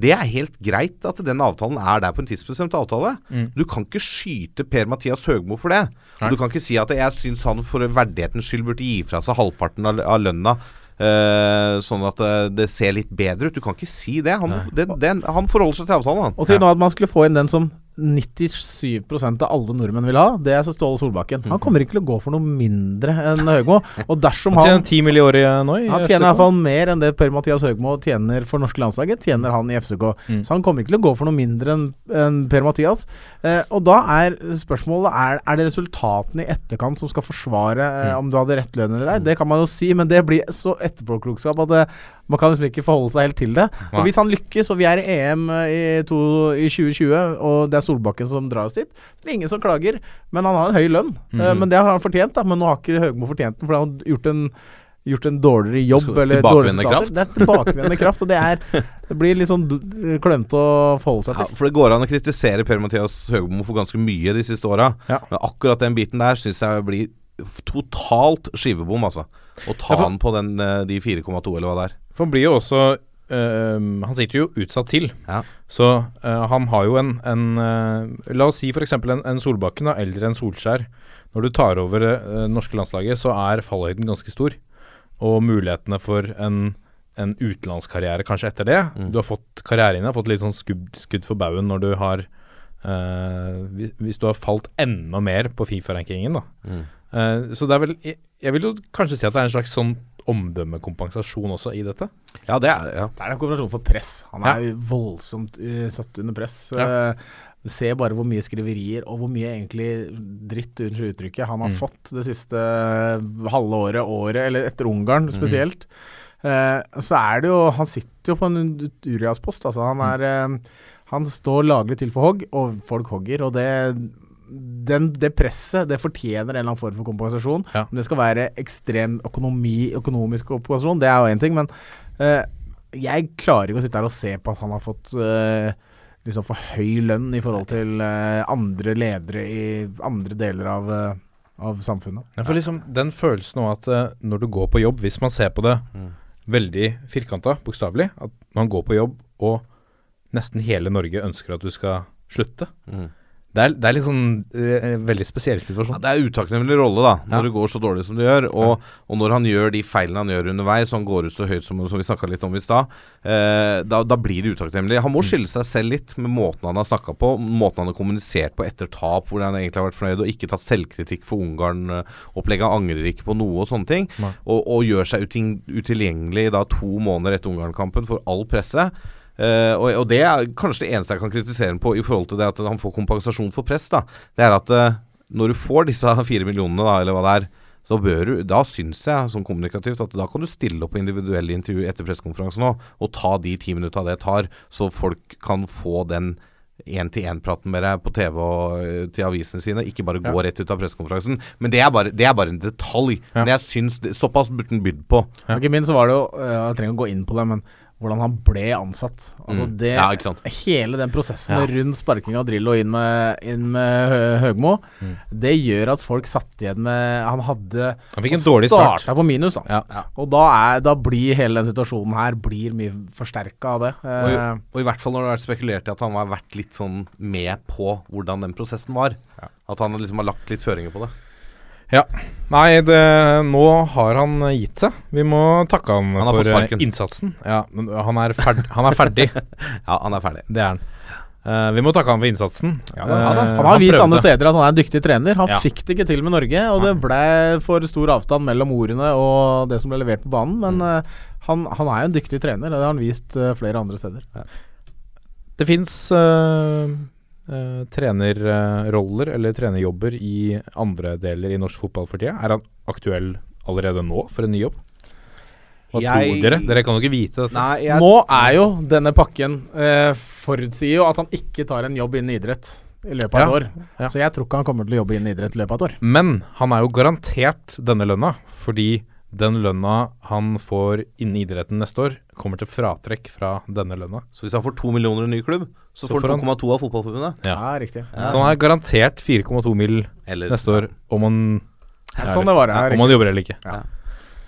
Det er helt greit at den avtalen er der på en tidsbestemt avtale. Du kan ikke skyte Per-Mathias Høgmo for det. Du kan ikke si at jeg syns han for verdighetens skyld burde gi fra seg halvparten av, av lønna. Uh, sånn at eh, det ser litt bedre ut. Du kan ikke si det. Han, det, det, han forholder seg til avtalen, han. Og si nå at man skulle få inn den som 97% av alle nordmenn vil ha. Det er så Ståle Solbakken. Han kommer ikke til å gå for noe mindre enn Høgmo. Og dersom Han han tjener 10 mill. i året nå i Han tjener i hvert fall mer enn det Per-Mathias Høgmo tjener for norske landslaget, tjener han i FCK. Mm. Så han kommer ikke til å gå for noe mindre enn en Per-Mathias. Eh, og da er spørsmålet er, er det resultatene i etterkant som skal forsvare Mm. eh, om du hadde rett lønn eller ei. Det kan man jo si, men det blir så etterpåklokskap at det, man kan liksom ikke forholde seg helt til det. Nei. Og Hvis han lykkes, og vi er i EM i, to, i 2020, og det er Solbakken som drar oss dit, så er det ingen som klager. Men han har en høy lønn. Eh, Mhm. men det har han fortjent, da. Men nå har ikke Høgmo fortjent den, for han har gjort en gjort en dårligere jobb eller tilbakevendende kraft. Det er tilbakevendende kraft, og det er Det blir litt sånn klønete å forholde seg Ja, til. for det går an å kritisere Per-Mathias Høgmo for ganske mye de siste åra. Ja. Men akkurat den biten der syns jeg blir totalt skivebom, altså. Å ta Ja, for- han på den, eh, de 4,2 eller hva det er. For han blir jo også ehm, Han sitter jo utsatt til. Ja. Så eh, han har jo en, en eh, La oss si f.eks. En, en Solbakken, da, eldre enn Solskjær. Når du tar over det norske landslaget, så er fallhøyden ganske stor. Og mulighetene for en, en utenlandskarriere kanskje etter det. Mm. Du har fått karrieren din, har fått litt sånn skudd, skudd for baugen når du har Uh, hvis- Hvis du har falt enda mer på Fifa-rankingen, da. Mm. Uh, så det er vel jeg, jeg vil jo kanskje si at det er en slags sånn omdømmekompensasjon også i dette. Ja, det er det. Ja. Det er en kompensasjon for press. Han er jo voldsomt uh, satt under press. Ja. Uh, Se bare hvor mye skriverier og hvor mye egentlig dritt, unnskyld uttrykket, han har Mm. fått det siste eh, halve året, året, eller etter Ungarn spesielt. Eh, så er det jo Han sitter jo på en Urias-post, altså. Han er eh, Han står laglig til for hogg, og folk hogger, og det den, det presset det fortjener en eller annen form for kompensasjon. Ja. Om det skal være ekstrem økonomi, økonomisk kompensasjon, det er jo én ting, men uh, jeg klarer ikke å sitte her og se på at han har fått uh, liksom for høy lønn i forhold til uh, andre ledere i andre deler av, av samfunnet. Ja, for liksom den følelsen av at når du går på jobb, hvis man ser på det Mm. veldig firkanta, bokstavelig, at man går på jobb og nesten hele Norge ønsker at du skal slutte, Mm. Det er, det er litt sånn uh, veldig spesiell situasjon. Ja, det er utakknemlig rolle, da, når Ja. det går så dårlig som det gjør. Og, og når han gjør de feilene han gjør underveis, og han går ut så høyt som, som vi snakka litt om i stad, uh, da, da blir det utakknemlig. Han må skylde seg selv litt med måten han har snakka på, måten han har kommunisert på etter tap, hvor han egentlig har vært fornøyd, og ikke tatt selvkritikk for Ungarn-opplegget. Han angrer ikke på noe og sånne ting. Og, og gjør seg utilgjengelig da to måneder etter Ungarn-kampen for all presse. Eh, og, og det er kanskje det eneste jeg kan kritisere ham på i forhold til det at han får kompensasjon for press. da Det er at uh, når du får disse fire millionene, da, eller hva det er, så bør du, da syns jeg som kommunikativt at da kan du stille opp på individuelle intervju etter pressekonferansen òg, og ta de ti minutta det tar, så folk kan få den én-til-én-praten med deg på TV og eh, til avisene sine, ikke bare gå rett ut av pressekonferansen. Men det er bare, det er bare en detalj. Ja. Men jeg syns det, Såpass burde den bydd på. Ja. Ikke minst så var det jo Jeg trenger å gå inn på det, men hvordan han ble ansatt. Altså Mm. det Ja, ikke sant. Hele den prosessen Ja. rundt sparking av Drillo inn med, inn med Hø- Høgmo, Mm. det gjør at folk satt igjen med Han hadde Han fikk en dårlig start. starta på minus, da. Ja. Og da, er, da blir hele den situasjonen her Blir mye forsterka av det. Og, i- Eh, og i hvert fall når det har vært spekulert i at han har vært litt sånn med på hvordan den prosessen var. At han liksom har lagt litt føringer på det. Ja. Nei, det, nå har han gitt seg. Vi må takke han, Han for eh, innsatsen. Ja, men han er, ferd, han er ferdig. Ja, han er ferdig. Det er han. Uh, vi må takke han for innsatsen. ja, uh, han, Eh, han har vist andre steder at han er en dyktig trener. Han Ja. fikk det ikke til med Norge, og det ble for stor avstand mellom ordene og det som ble levert på banen. Men Mm. uh, han, han er jo en dyktig trener, og det har han vist eh, flere andre steder. Det fins trenerroller eller trenerjobber i andre deler i norsk fotball for tida. Er han aktuell allerede nå for en ny jobb? Hva Jeg- tror dere? Dere kan jo ikke vite dette. Nei, jeg, Nå er jo denne pakken eh, forutsier jo at han ikke tar en jobb innen idrett i løpet av Ja, et år. ja. Så jeg tror ikke han kommer til å jobbe innen idrett i løpet av et år. Men han er jo garantert denne lønna, fordi den lønna han får innen idretten neste år, kommer til fratrekk fra denne lønna. så hvis han får to millioner i en ny klubb, så, Så får han han- 2,2 av fotballforbundet. Ja. riktig. Så han er garantert 4,2 mill. Eller neste år, om han, Sånn det var. ja, om han jobber eller ikke.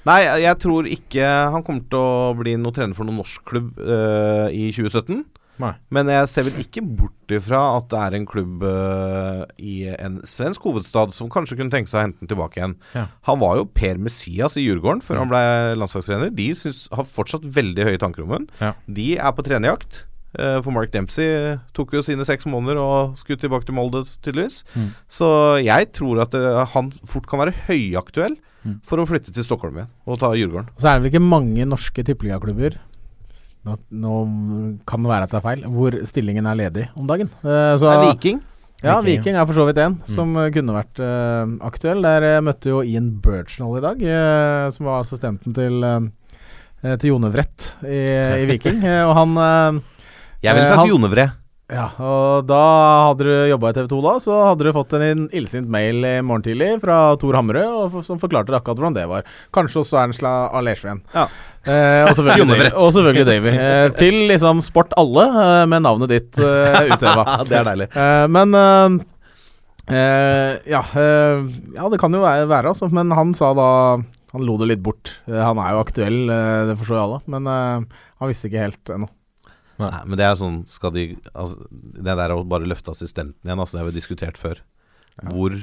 Nei, jeg, tror ikke han kommer til å bli noe trener for noen norsk klubb uh, i 2017. Nei. Men jeg ser vel ikke bort ifra at det er en klubb uh, i en svensk hovedstad som kanskje kunne tenke seg å hente den tilbake igjen. Ja. Han var jo Per Messias i Djurgården før han ble landslagstrener. De synes, har fortsatt veldig høye tanker om ham. Ja. De er på trenerjakt. Eh, for Mark Dempsey tok jo sine seks måneder og skulle tilbake til Molde, tydeligvis. Mm. Så jeg tror at eh, han fort kan være høyaktuell Mm. for å flytte til Stockholm igjen og ta Djurgården. Så er det vel ikke mange norske tippeligaklubber nå, nå kan det være at det er feil, hvor stillingen er ledig om dagen. Eh, så, Det er Viking. Ja, Viking, Viking er for så vidt en som eh, kunne vært uh, aktuell. Der eh, møtte jo Ian Birchnall i dag, uh, som var assistenten til, uh, til Jone Vrett i, i Viking. Eh, og han eh, Jeg ville Eh, sagt Jonevre. Ja, og da hadde du jobba i TV 2 da, så hadde du fått en illsint mail i morgen tidlig fra Tor Hammerød og f- som forklarte akkurat hvordan det var. Kanskje også Ernst Alersveen. Ja. Eh, og, selvfølgelig, og selvfølgelig Davy. Eh, til liksom Sport alle, eh, med navnet ditt eh, utøva. det er deilig. Eh, men eh, ja, eh, ja, det kan jo være, være, altså. Men han sa da Han lo det litt bort. Han er jo aktuell, det forstår jo alle. Men han visste ikke helt ennå. Nei, men det er sånn Skal de altså, Det der å bare løfte assistenten igjen, altså, det har vi diskutert før. Hvor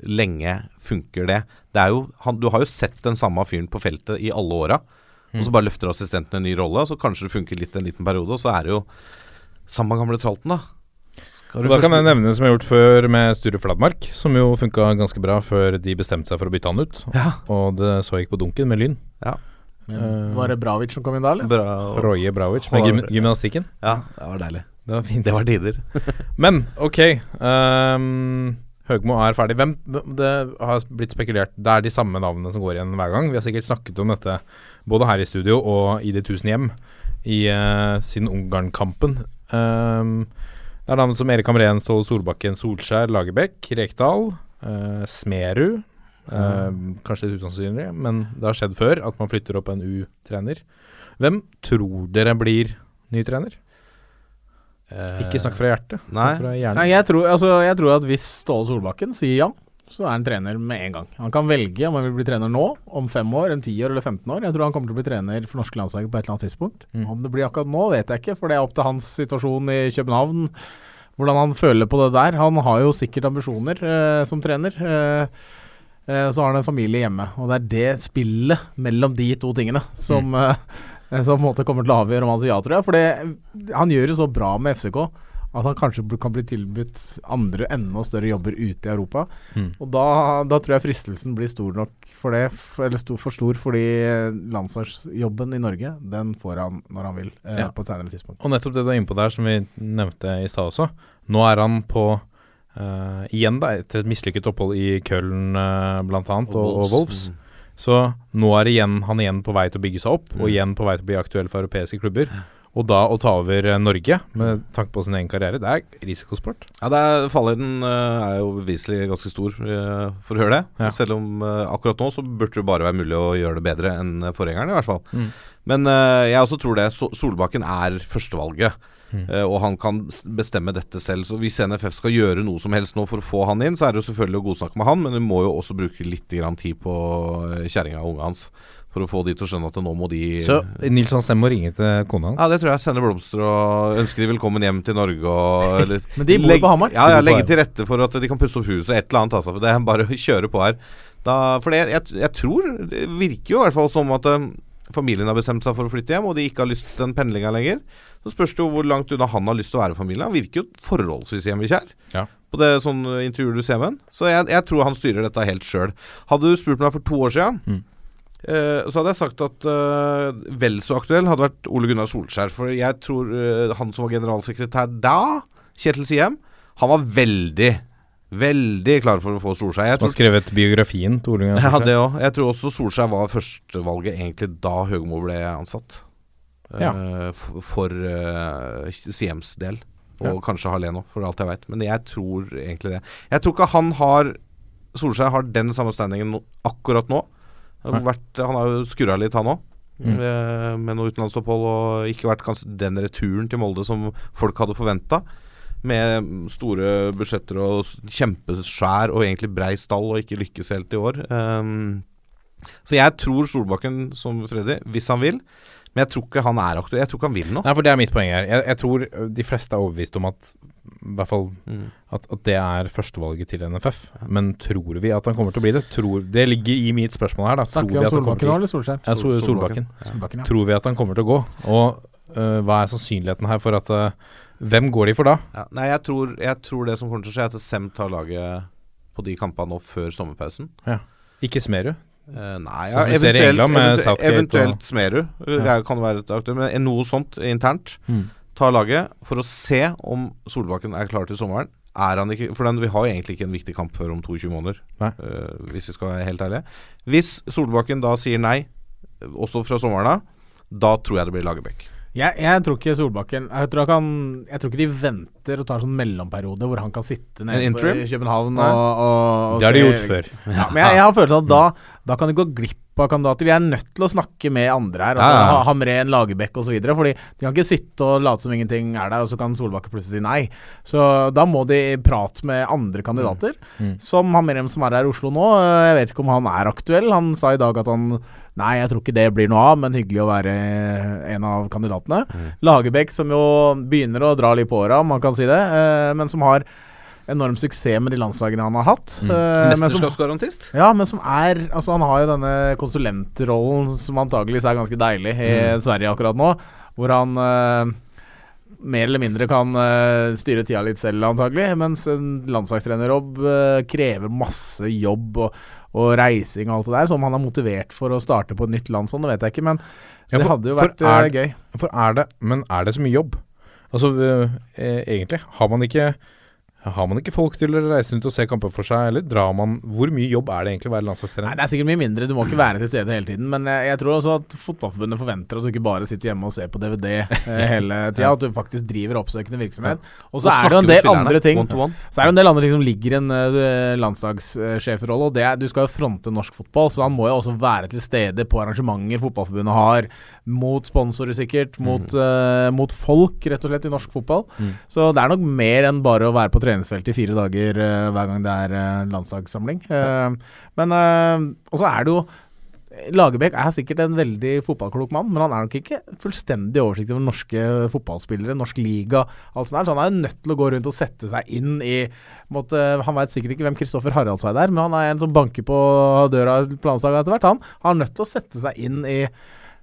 lenge funker det? Det er jo han, Du har jo sett den samme fyren på feltet i alle åra. Og så bare løfter assistenten en ny rolle, så kanskje det funker litt en liten periode. Og så er det jo samme gamle tralten, da. Skal Da kan jeg nevne som jeg har gjort før med Sture Fladmark, som jo funka ganske bra før de bestemte seg for å bytte han ut. Ja. Og det så gikk på dunken med Lyn. Men var det Bravic som kom inn da, eller? Bra. Roje Bravic med gym gymnastikken. Ja, det var deilig. Det var fint. Det var tider. Men ok, Um, Høgmo er ferdig. Hvem Det har blitt spekulert Det er de samme navnene som går igjen hver gang. Vi har sikkert snakket om dette både her i studio og i De tusen hjem i, uh, siden Ungarn-kampen. Um, det er navn som Erik Hamren, Ståle Solbakken, Solskjær, Lagerbäck, Rekdal, uh, Smerud. Ehm, kanskje litt usannsynlig, men det har skjedd før at man flytter opp en U-trener. Hvem tror dere blir ny trener? Ikke snakk fra hjertet. Nei. Fra. Nei, jeg tror, altså, jeg tror at hvis Ståle Solbakken sier ja, så er han trener med en gang. Han kan velge om han vil bli trener nå, om fem år, om ti år eller 15 år. Jeg tror han kommer til å bli trener for norske landslag på et eller annet tidspunkt. Mm. Om det blir akkurat nå, vet jeg ikke, for det er opp til hans situasjon i København. hvordan han føler på det der. Han har jo sikkert ambisjoner eh, som trener. Eh, eh, så har han en familie hjemme, og det er det spillet mellom de to tingene som, eh, som på en måte kommer til å avgjøre om han sier ja, tror jeg. For han gjør det så bra med FCK at han kanskje kan bli tilbudt andre enda større jobber ute i Europa. Mm. Og da, da tror jeg fristelsen blir stor nok for det, eller stor, for stor, fordi landslagsjobben i Norge, den får han når han vil, eh, Ja. på et senere tidspunkt. Og nettopp det du er inne på der, som vi nevnte i stad også. Nå er han på eh, igjen da, etter et mislykket opphold i Köln uh, bl.a. Og, og Wolves. Mm. Så nå er igjen, han igjen på vei til å bygge seg opp, og Mm. igjen på vei til å bli aktuell for europeiske klubber. Og da å ta over eh, Norge, med tanke på sin egen karriere, det er risikosport. Ja, det er, Fallhøyden eh, er jo beviselig ganske stor eh, for å høre det. Ja. Selv om eh, akkurat nå så burde det bare være mulig å gjøre det bedre enn forgjengeren, i hvert fall. Mm. Men eh, jeg også tror det. Solbakken er førstevalget. Mm. eh, og han kan bestemme dette selv. Så hvis NFF skal gjøre noe som helst nå for å få han inn, så er det jo selvfølgelig å godsnakke med han, men vi må jo også bruke litt grann tid på eh, kjerringa og unga hans. For å få de til å skjønne at nå må de Så Nils Hansen må ringe til kona hans. Ja, det tror jeg. Sende blomster og ønske de velkommen hjem til Norge og eller, Men de bor legg- på Hamar. Ja, ja legge til rette for at de kan pusse opp huset, et eller annet. Altså, for det er bare å kjøre på her. Da, for det, jeg, jeg tror Det virker jo i hvert fall som at eh, familien har bestemt seg for å flytte hjem, og de ikke har lyst til den pendlinga lenger. Så spørs det jo hvor langt unna han har lyst til å være familien. Han virker jo forholdsvis hjemmekjær. Ja. På det sånn intervjuer intervjuet du ser med han. Så jeg, jeg tror han styrer dette helt sjøl. Hadde du spurt meg for to år siden, Mm. eh, så hadde jeg sagt at eh, vel så aktuell hadde vært Ole Gunnar Solskjær. For jeg tror eh, han som var generalsekretær da, Kjetil Siem, han var veldig, veldig klar for å få Solskjær. Jeg Som har skrevet biografien til Ole Gunnar ja, Solskjær. det også. Jeg tror også Solskjær var førstevalget egentlig da Høgmo ble ansatt. Ja. Uh, for uh, Siems del. Og Ja. kanskje Halleno, for alt jeg veit. Men jeg tror egentlig det. Jeg tror ikke han har Solskjær har den samme standingen akkurat nå. Har, vært, han har jo skurra litt, han òg. Mm. Eh, med noe utenlandsopphold og ikke vært den returen til Molde som folk hadde forventa. Med store budsjetter og kjempeskjær og egentlig brei stall og ikke lykkes helt i år. Um, så jeg tror Solbakken som Freddy, hvis han vil. Men jeg tror ikke han er aktuell. Jeg tror ikke han vil noe. Nei, for det er mitt poeng her. Jeg, jeg tror de fleste er overbevist om at i hvert fall Mm. at, at det er førstevalget til NFF. Men tror vi at han kommer til å bli det? Tror, det ligger i mitt spørsmål her. da Tror Snakker vi om at han kommer Solbakken til nå, eller Solskjær? ja, Sol, Sol- Solbakken. Solbakken, ja. Tror vi at han kommer til å gå? Og uh, hva er sannsynligheten her for at ø, Hvem går de for da? Ja, nei, jeg tror, jeg tror det som kommer til å skje, er at Sem tar laget på de kampene nå før sommerpausen. Ikke Smerud? Eh, nei, ja, eventuelt, England eventuelt, eventuelt Smerud. Ja. Det kan være et aktør men noe sånt internt. Mm. Ta laget for å se om Solbakken er klar til sommeren. Er han ikke For den, vi har jo egentlig ikke en viktig kamp før om 22 måneder, eh, hvis vi skal være helt ærlige. Hvis Solbakken da sier nei, også fra sommeren av, da tror jeg det blir Lagerbäck. Jeg, jeg tror ikke Solbakken jeg tror, han, jeg tror ikke de venter og tar en sånn mellomperiode hvor han kan sitte nede i København og, og, og Det har de gjort før. Ja, men jeg, jeg har følelsen at da, da kan de gå glipp av kandidater. Vi er nødt til å snakke med andre her. Altså, Ja, ja, ja. Ha- Hamren, Lagerbäck osv. Fordi de kan ikke sitte og late som ingenting er der, og så kan Solbakken plutselig si nei. Så da må de prate med andre kandidater. Mm. Som Hamren som er her i Oslo nå. Jeg vet ikke om han er aktuell. Han sa i dag at han Nei, jeg tror ikke det blir noe av, men hyggelig å være en av kandidatene. Lagerbäck som jo begynner å dra litt på åra, om man kan si det, eh, men som har enorm suksess med de landslagene han har hatt. Mm. Eh, Mesterskapsgarantist? ja, men som er Altså, han har jo denne konsulentrollen som antageligvis er ganske deilig i Sverige akkurat nå, hvor han eh, mer eller mindre kan uh, styre tida litt selv, antagelig. Mens en landslagstrenerjobb uh, krever masse jobb og, og reising og alt det der. Så om han er motivert for å starte på et nytt land sånn, det vet jeg ikke. Men Ja, det hadde jo vært eh, er- gøy. For er det Men er det så mye jobb? Altså eh, egentlig, har man ikke har man ikke folk til å reise rundt og se kamper for seg, eller drar man Hvor mye jobb er det egentlig å være landslagstrener? Det er sikkert mye mindre, du må ikke være til stede hele tiden. Men jeg, jeg tror også at Fotballforbundet forventer at du ikke bare sitter hjemme og ser på DVD eh, hele tida. At du faktisk driver oppsøkende virksomhet. Og så er det jo en del andre ting. Så er det en del andre ting som ligger i en uh, landslagssjefrolle, og det er du skal jo fronte norsk fotball, så han må jo også være til stede på arrangementer Fotballforbundet har, mot sponsorer sikkert, mot, eh, mot folk, rett og slett, i norsk fotball. Mm. Så det er nok mer enn bare å være på treningsfeltet i fire dager eh, hver gang det er eh, landslagssamling. Eh, men Og så er det jo Lagerbäck er sikkert en veldig fotballklok mann, men han er nok ikke fullstendig oversikt over norske fotballspillere, norsk liga, alt sånt der. Så han er jo nødt til å gå rundt og sette seg inn i måtte, Han veit sikkert ikke hvem Kristoffer Haraldseid er, men han er en som banker på døra på landslaget etter hvert. Han har nødt til å sette seg inn i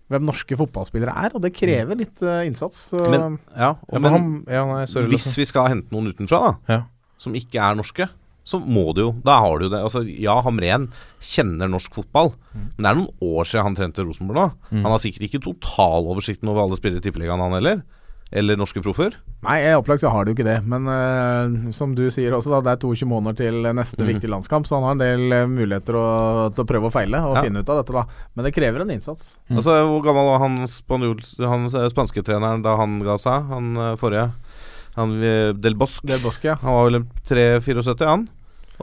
hvem norske fotballspillere er, og det krever litt uh, innsats. Uh, Men, ja, Ja, men han, ja, nei, sorry, hvis vi skal hente noen utenfra, da, Ja. som ikke er norske, så må du jo Da har du det. Altså, ja, Hamren kjenner norsk fotball, Mm. men det er noen år siden han trente Rosenborg nå. Han har sikkert ikke totaloversikten over alle spillere i Tippeligaen, han heller. Eller norske proffer. Nei, i opplagt så har det jo ikke det. Men uh, som du sier også, da, det er 22 måneder til neste mm. viktige landskamp, så han har en del eh, muligheter å, til å prøve å feile og Ja. finne ut av dette, da. Men det krever en innsats. Mm. Altså, Hvor gammel var han, spanjol, han eh, spanske treneren da han ga seg? Han forrige? Han Del Bosque. Del Bosque, ja. Han var vel 3-74, han.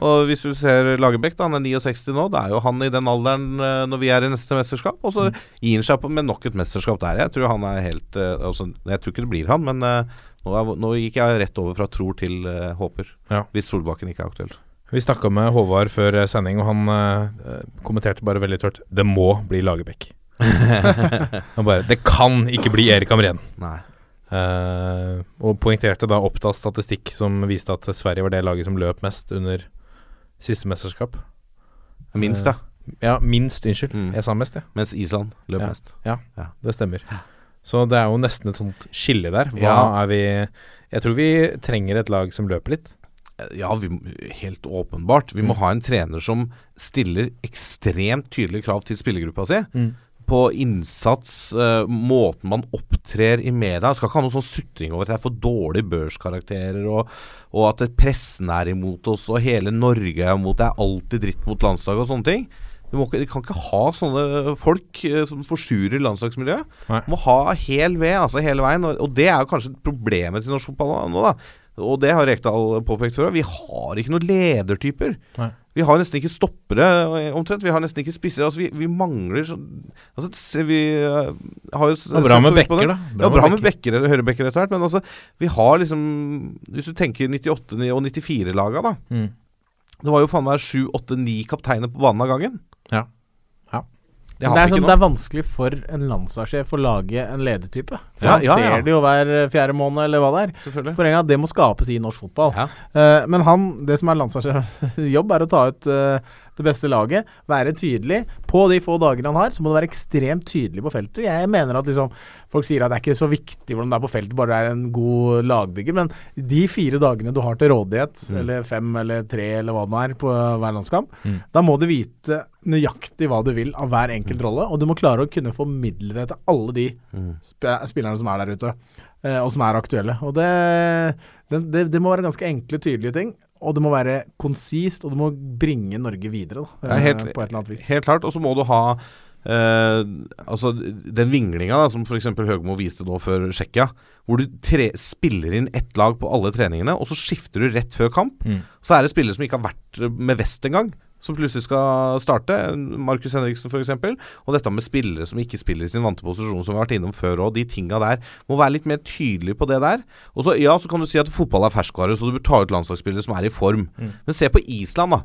Og hvis du ser Lagerbäck, han er 69 nå. Det er jo han i den alderen når vi er i neste mesterskap. Og så gir han seg på med nok et mesterskap der. Jeg tror han er helt altså, Jeg tror ikke det blir han, men nå, er, nå gikk jeg rett over fra tror til uh, håper. Ja. Hvis Solbakken ikke er aktuelt. Vi snakka med Håvard før eh, sending, og han uh, kommenterte bare veldig tørt Det må bli Lagerbäck. han bare Det kan ikke bli Erik Hamren. Nei. Eh, og poengterte da Oppdas statistikk som viste at Sverige var det laget som løp mest under siste mesterskap. Minst, ja. Ja, minst. Unnskyld. Mm. Jeg sa mest, jeg. Mens Island løp Ja. mest. Det stemmer. Så det er jo nesten et sånt skille der. Hva Ja. er vi Jeg tror vi trenger et lag som løper litt. Ja, vi, helt åpenbart. Vi må Mm. ha en trener som stiller ekstremt tydelige krav til spillergruppa si. Mm. På innsats, uh, måten man opptrer i media. Skal ikke ha noe sånn sutring over at jeg får dårlige børskarakterer, og, og at pressen er imot oss, og hele Norge er imot Det er alltid dritt mot landslaget og sånne ting. Du, må ikke, du kan ikke ha sånne folk eh, som forsurer landslagsmiljøet. Nei. Du må ha hel ved, altså hele veien. Og, og det er jo kanskje problemet til norsk fotball nå, da. Og det har Rekdal påpekt før. Vi har ikke noen ledertyper. Nei. Vi har nesten ikke stoppere, eh, omtrent. Vi har nesten ikke spisser. Altså, vi, vi mangler sånn altså, Vi eh, har jo er bra med bekker, det. Bra Ja, bra med bekker, høyrebekker etter hvert. Men altså, vi har liksom Hvis du tenker 98- og 94-laga, da. Mm. Det var jo faen meg sju, åtte, ni kapteiner på banen av gangen. Ja. Ja. Det Det er, sånn, det er vanskelig for en landslagssjef å lage en ledertype. For Ja, han ja, ser det jo hver fjerde måned, eller hva det er. Poenget er at det må skapes i norsk fotball. Eh, men han, det som er landslagssjefens jobb, er å ta ut uh, det beste laget. Være tydelig. På de få dagene han har, så må det være ekstremt tydelig på feltet. Jeg mener at liksom Folk sier at det er ikke så viktig hvordan det er på feltet, bare det er en god lagbygger. Men de fire dagene du har til rådighet, Mm. eller fem eller tre eller hva det nå er, på hver landskamp, Mm. da må du vite nøyaktig hva du vil av hver enkelt Mm. rolle, og du må klare å kunne formidle det til alle de sp spillerne som er der ute, eh, og som er aktuelle. Og det, det, det, det må være ganske enkle, tydelige ting. Og det må være konsist, og det må bringe Norge videre, da, Ja, helt- eh, på et eller annet vis. Helt klart. Og så må du ha eh, altså den vinglinga da, som f.eks. Høgmo viste nå før Tsjekkia. Hvor du tre spiller inn ett lag på alle treningene, og så skifter du rett før kamp. Mm. Så er det spillere som ikke har vært med vest engang. Som plutselig skal starte. Markus Henriksen f.eks. Og dette med spillere som ikke spiller i sin vante posisjon, som vi har vært innom før òg. De tinga der. Må være litt mer tydelig på det der. Og så, ja, så kan du si at fotball er ferskvare, så du bør ta ut landslagsspillere som er i form. Men se på Island, da.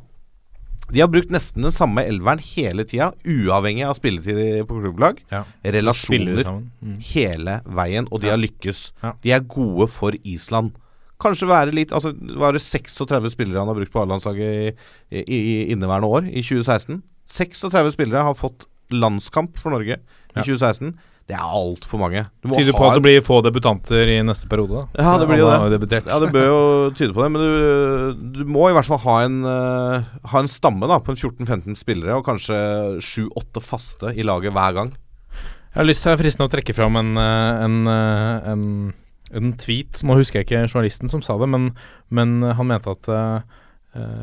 De har brukt nesten den samme elveren hele tida, uavhengig av spilletid på klubblag. Ja. Relasjoner. Mm. hele veien, og de Ja. har lykkes. Ja. De er gode for Island. Kanskje være litt Altså, var det 36 spillere han har brukt på A-landslaget i, i, i inneværende år, i 2016? 36 spillere har fått landskamp for Norge i Ja. 2016. Det er altfor mange. Tyder på at det blir få debutanter i neste periode. da. Ja, det blir jo det. Ja, det bør jo tyde på det, men du, du må i hvert fall ha en, uh, ha en stamme da på en 14-15 spillere, og kanskje 7-8 faste i laget hver gang. Jeg har lyst til å fristende å trekke fram en, eh, en, eh, en, en tweet. Nå husker jeg ikke journalisten som sa det, men, men han mente at uh,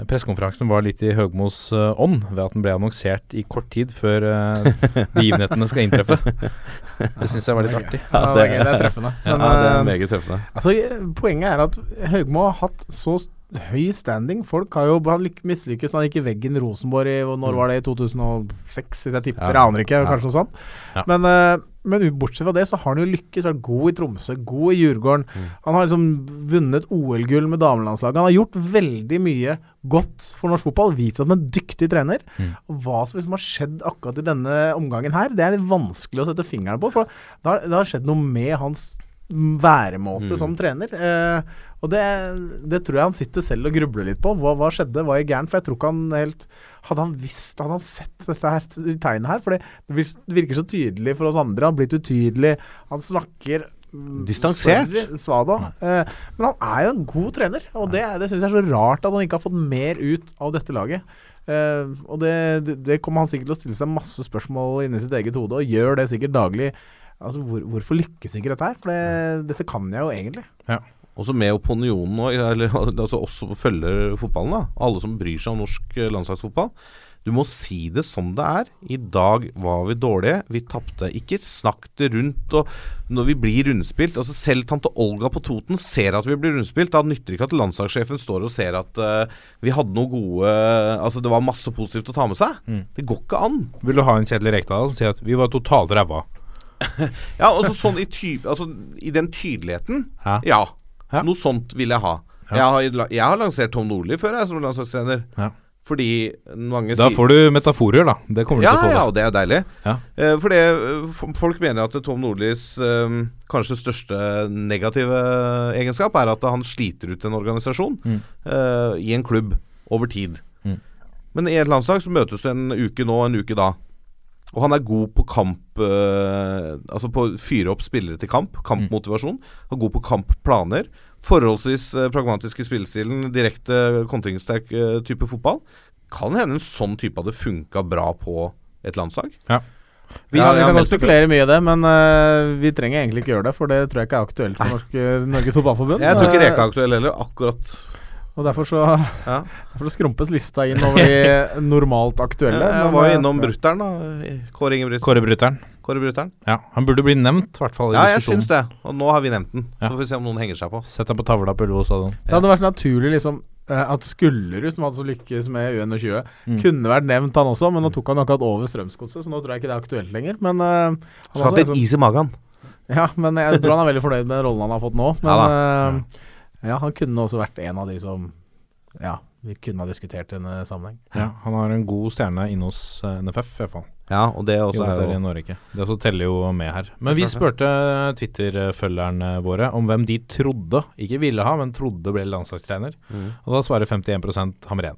pressekonferansen var litt i Høgmos uh, ånd ved at den ble annonsert i kort tid før uh, begivenhetene skal inntreffe. Det syns jeg var litt artig. Ja, det er. Det er treffende. Ja, det er meget treffende. Altså, Poenget er at Høgmo har hatt så høy standing. Folk har jo mislykkes han gikk i veggen Rosenborg i Når var det? I 2006, hvis jeg tipper? Ja. Jeg aner ikke. Kanskje noe sånt. Men, Men bortsett fra det, så har han jo lykkes. Vært god i Tromsø, god i Djurgården. Han har liksom vunnet OL-gull med damelandslaget. Han har gjort veldig mye godt for norsk fotball. Vist seg som en dyktig trener. Og hva som liksom har skjedd akkurat i denne omgangen her, det er litt vanskelig å sette fingeren på. For det har, det har skjedd noe med hans væremåte som trener. Eh, og det, det tror jeg han sitter selv og grubler litt på. Hva, hva skjedde? Hva gikk gærent? For jeg tror ikke han helt Hadde han visst Hadde han sett dette her tegnet her? For det, det vir- det virker så tydelig for oss andre. Han blitt utydelig. Han snakker mm, Distansert. Svada. Eh, men han er jo en god trener, og det, det syns jeg er så rart at han ikke har fått mer ut av dette laget. Eh, og det, det, det kommer han sikkert til å stille seg masse spørsmål inni sitt eget hode, og gjør det sikkert daglig. Altså, hvor, Hvorfor lykkes ikke dette her? For det, dette kan jeg jo egentlig. Også med opinionen eller altså oss som følger fotballen, da. Alle som bryr seg om norsk eh, landslagsfotball. Du må si det som det er. I dag var vi dårlige. Vi tapte. Ikke snakk det rundt. Og når vi blir rundspilt altså Selv tante Olga på Toten ser at vi blir rundspilt. Da nytter det ikke at landslagssjefen står og ser at uh, vi hadde noe gode Altså det var masse positivt å ta med seg. Det går ikke an. Vil du ha en Kjetil Rekdal som sier at vi var totalt ræva? Ja, altså sånn i, altså, i den tydeligheten. Ja. Ja. Noe sånt vil jeg ha. Jeg, har, jeg har lansert Tom Nordli før jeg som landslagstrener. Ja. Fordi mange sier Da får du metaforer, da. Det kommer du ja, til å få. ja, og det er deilig. Ja. Eh, for det, eh, f- folk mener at Tom Nordlis eh, kanskje største negative egenskap er at han sliter ut en organisasjon Mm. eh, i en klubb over tid. Mm. Men i et landslag så møtes du en uke nå, en uke da. Og han er god på kamp eh, Altså på å fyre opp spillere til kamp. Kampmotivasjon. Han er god på kampplaner. Forholdsvis eh, pragmatisk i spillestilen. Direkte kontringssterk eh, type fotball. Kan hende en sånn type hadde funka bra på et landslag. Vi, Ja, vi kan godt spekulere mye i det, men uh, vi trenger egentlig ikke gjøre det. For det tror jeg ikke er aktuelt for Norsk, Norges Fotballforbund. Jeg tror ikke Eh, Reka er aktuell heller, akkurat. Og derfor så, Ja. derfor så skrumpes lista inn over de normalt aktuelle. Jeg men, var eh, jo innom brutter'n, da. Kåre Ingebrigtsen. Kåre Brutter'n. Kåre Brutter'n. Ja, han burde bli nevnt, i hvert fall i Ja, jeg syns det. Og nå har vi nevnt den. Så får vi se om noen henger seg på. Sett deg på tavla på Ullevål stadion. Det hadde vært naturlig liksom eh, at Skullerud, som hadde så lykkes med UN20, Mm. kunne vært nevnt han også, men nå tok han akkurat over Strømsgodset, så nå tror jeg ikke det er aktuelt lenger. Men uh, han Skal hatt et litt liksom- is i magen. Ja, men jeg tror han er veldig fornøyd med rollen han har fått nå. Men Ja eh, ja, han kunne også vært en av de som Ja, vi kunne ha diskutert i denne sammenheng. Ja, han har en god stjerne inne hos eh, NFF, i hvert fall. Ja, og det også Jo, er det er jo Norge. Det også teller jo med her. Men vi spurte Twitter-følgerne våre om hvem de trodde, ikke ville ha, men trodde ble landslagstrener. Mm. Og da svarer 51% Hamren.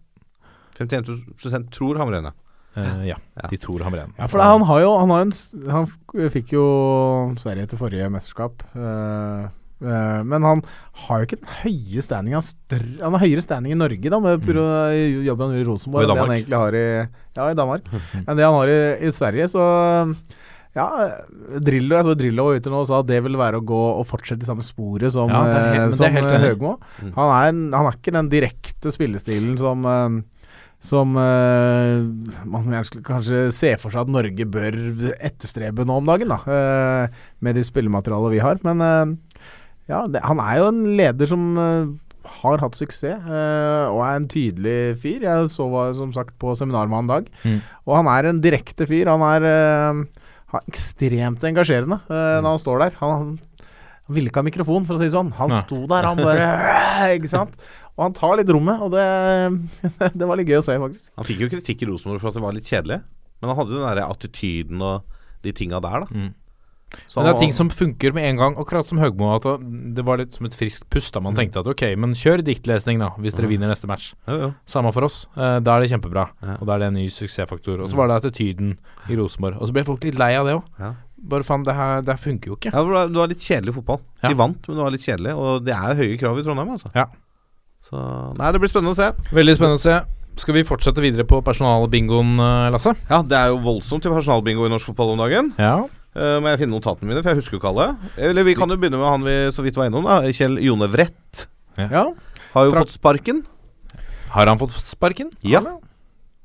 51% tror ja. Uh, ja, Ja. de tror Hamren. Ja, for da, han har jo Han, har en, han fikk jo Sverige til forrige mesterskap. eh, eh, men han har jo ikke den høye standing Han, har høyere standing i Norge da med mm. jobben han gjør i Rosenborg, enn det han egentlig har i Ja, i Danmark. enn det han har i, i Sverige. Så ja, Drillo Jeg så Drillo var ute nå og sa at det ville være å gå og fortsette i samme sporet som, Ja, helt- eh, som helt eh. Høgmo. Mm. Han, er, han er ikke den direkte spillestilen som som uh, man kanskje se for seg at Norge bør etterstrebe nå om dagen, da. uh, med de spillematerialet vi har. Men eh, ja, det, han er jo en leder som uh, har hatt suksess, uh, og er en tydelig fyr. Jeg så var som sagt på seminar med han en dag, Mm. og han er en direkte fyr. Han er, uh, ekstremt engasjerende eh, når han står der. Han, han ville ikke ha mikrofon, for å si det sånn. Han Nei. sto der, han bare Ikke sant? Og han tar litt rommet, og det, det var litt gøy å se, faktisk. Han fikk jo kritikk i Rosenborg for at det var litt kjedelig. Men han hadde jo den der attityden og de tinga der, da. Mm. Så Men det er ting som funker med en gang, akkurat som Høgmo. At det var litt som et friskt pust. da Man tenkte at ok, men kjør diktlesning, da, hvis dere Mm. vinner neste match. Ja, ja. Samme for oss. Eh, da er det kjempebra. Ja. Og da er det en ny suksessfaktor. Og så var det attityden i Rosenborg. Og så ble folk litt lei av det òg. Bare faen, det her, det her funker jo ikke. Ja, det var- litt kjedelig fotball. Ja. De vant, men det var litt kjedelig. Og det er høye krav i Trondheim, altså. Ja. Så Nei, det blir spennende å se. Veldig spennende å se. Skal vi fortsette videre på personalbingoen, eh, Lasse? Ja, det er jo voldsomt til personalbingo i norsk fotball om dagen. Ja. Uh, må jeg finne notatene mine, for jeg husker jo ikke alle. Eller vi kan jo begynne med han vi så vidt var innom, da. Kjell Jone Vrett. Ja, Har jo Fra... fått sparken. Har han fått sparken? Ja.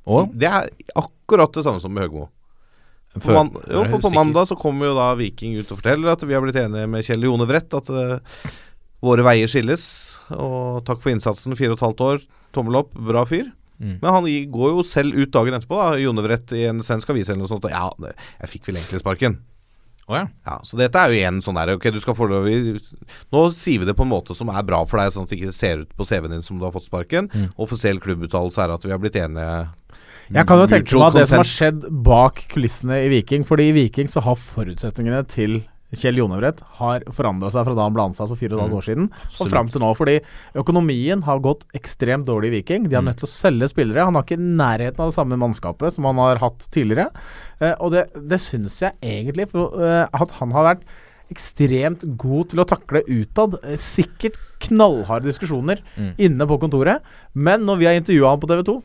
Og Det er akkurat det samme som med Høgmo. For, man, jo, for på mandag så kommer jo da Viking ut og forteller at vi har blitt enige med Kjell Jone Vrett at uh, våre veier skilles. Og takk for innsatsen, fire og et halvt år. Tommel opp, bra fyr. Mm. Men han går jo selv ut dagen etterpå, da, Jone Vrett i en svensk avis eller noe sånt. og Ja, jeg fikk vel egentlig sparken. Å ja. Ja, så dette er jo igjen sånn der Ok, du skal få lov Nå sier vi det på en måte som er bra for deg, sånn at det ikke ser ut på CV-en din som du har fått sparken. Offisiell klubbuttalelse er at vi har blitt enige Jeg kan jo tenke meg at det som har skjedd bak kulissene i Viking Fordi i Viking så har forutsetningene til Kjell Jonevret har forandra seg fra da han ble ansatt for fire og et halvt år siden og fram til nå. Fordi økonomien har gått ekstremt dårlig i Viking. De er nødt til å selge spillere. Han har ikke nærheten av det samme mannskapet som han har hatt tidligere. Eh, og det, det syns jeg egentlig for, eh, at han har vært ekstremt god til å takle utad. Eh, Sikkert knallharde diskusjoner inne på kontoret. Men når vi har intervjua han på TV 2,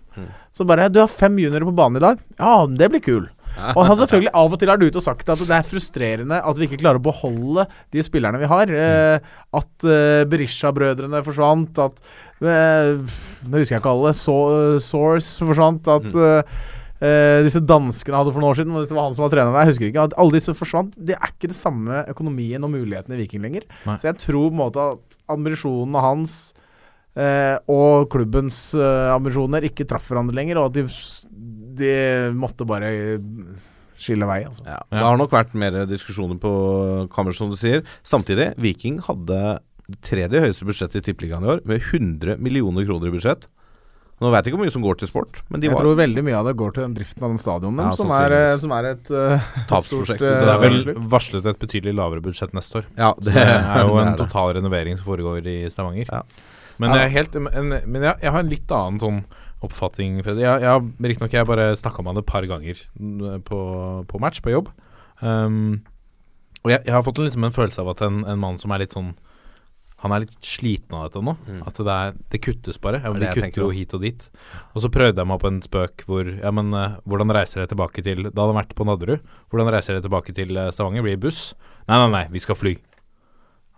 så bare 'Du har fem juniorer på banen i dag.' Ja, det blir kul. Og han selvfølgelig av og til har du ute og sagt at det er frustrerende at vi ikke klarer å beholde de spillerne vi har. Eh, at eh, Berisha-brødrene forsvant, at eh, Nå husker jeg ikke alle. So Source forsvant. At eh, eh, disse danskene hadde for noen år siden, og dette var han som var trener der, jeg husker ikke. At alle disse forsvant. Det er ikke det samme økonomien og mulighetene i Viking lenger. Nei. Så jeg tror på en måte at ambisjonene hans eh, og klubbens eh, ambisjoner ikke traff hverandre lenger, og at de, de måtte bare skille vei. Altså. Ja, Det har nok vært mer diskusjoner på kammer, som du sier. Samtidig, Viking hadde det tredje høyeste budsjettet i Tippeligaen i år, med 100 millioner kroner i budsjett. Nå vet jeg ikke hvor mye som går til sport, men de Jeg var tror veldig mye av det går til den driften av den stadionen, Ja, som, er, eh, som er et uh, Tapsprosjekt. stort, eh, Det er vel varslet et betydelig lavere budsjett neste år. Ja, Det er jo en total renovering som foregår i Stavanger. Ja. Men, Ja. jeg, er helt, men, men jeg, jeg har en litt annen sånn oppfatning. Freddy. Jeg, ja, Riktignok jeg bare snakka med han et par ganger mm, på, på match, på jobb. Um, og jeg, jeg har fått liksom en følelse av at en, en mann som er litt sånn Han er litt sliten av dette nå. At det, er, det kuttes bare. Ja, Det de er kutter jo hit og dit. Og så prøvde jeg meg på en spøk hvor Ja, men uh, hvordan reiser jeg tilbake til Da hadde han vært på Nadderud. Hvordan reiser jeg tilbake til eh, Stavanger? Blir buss? Nei, nei, nei, vi skal fly.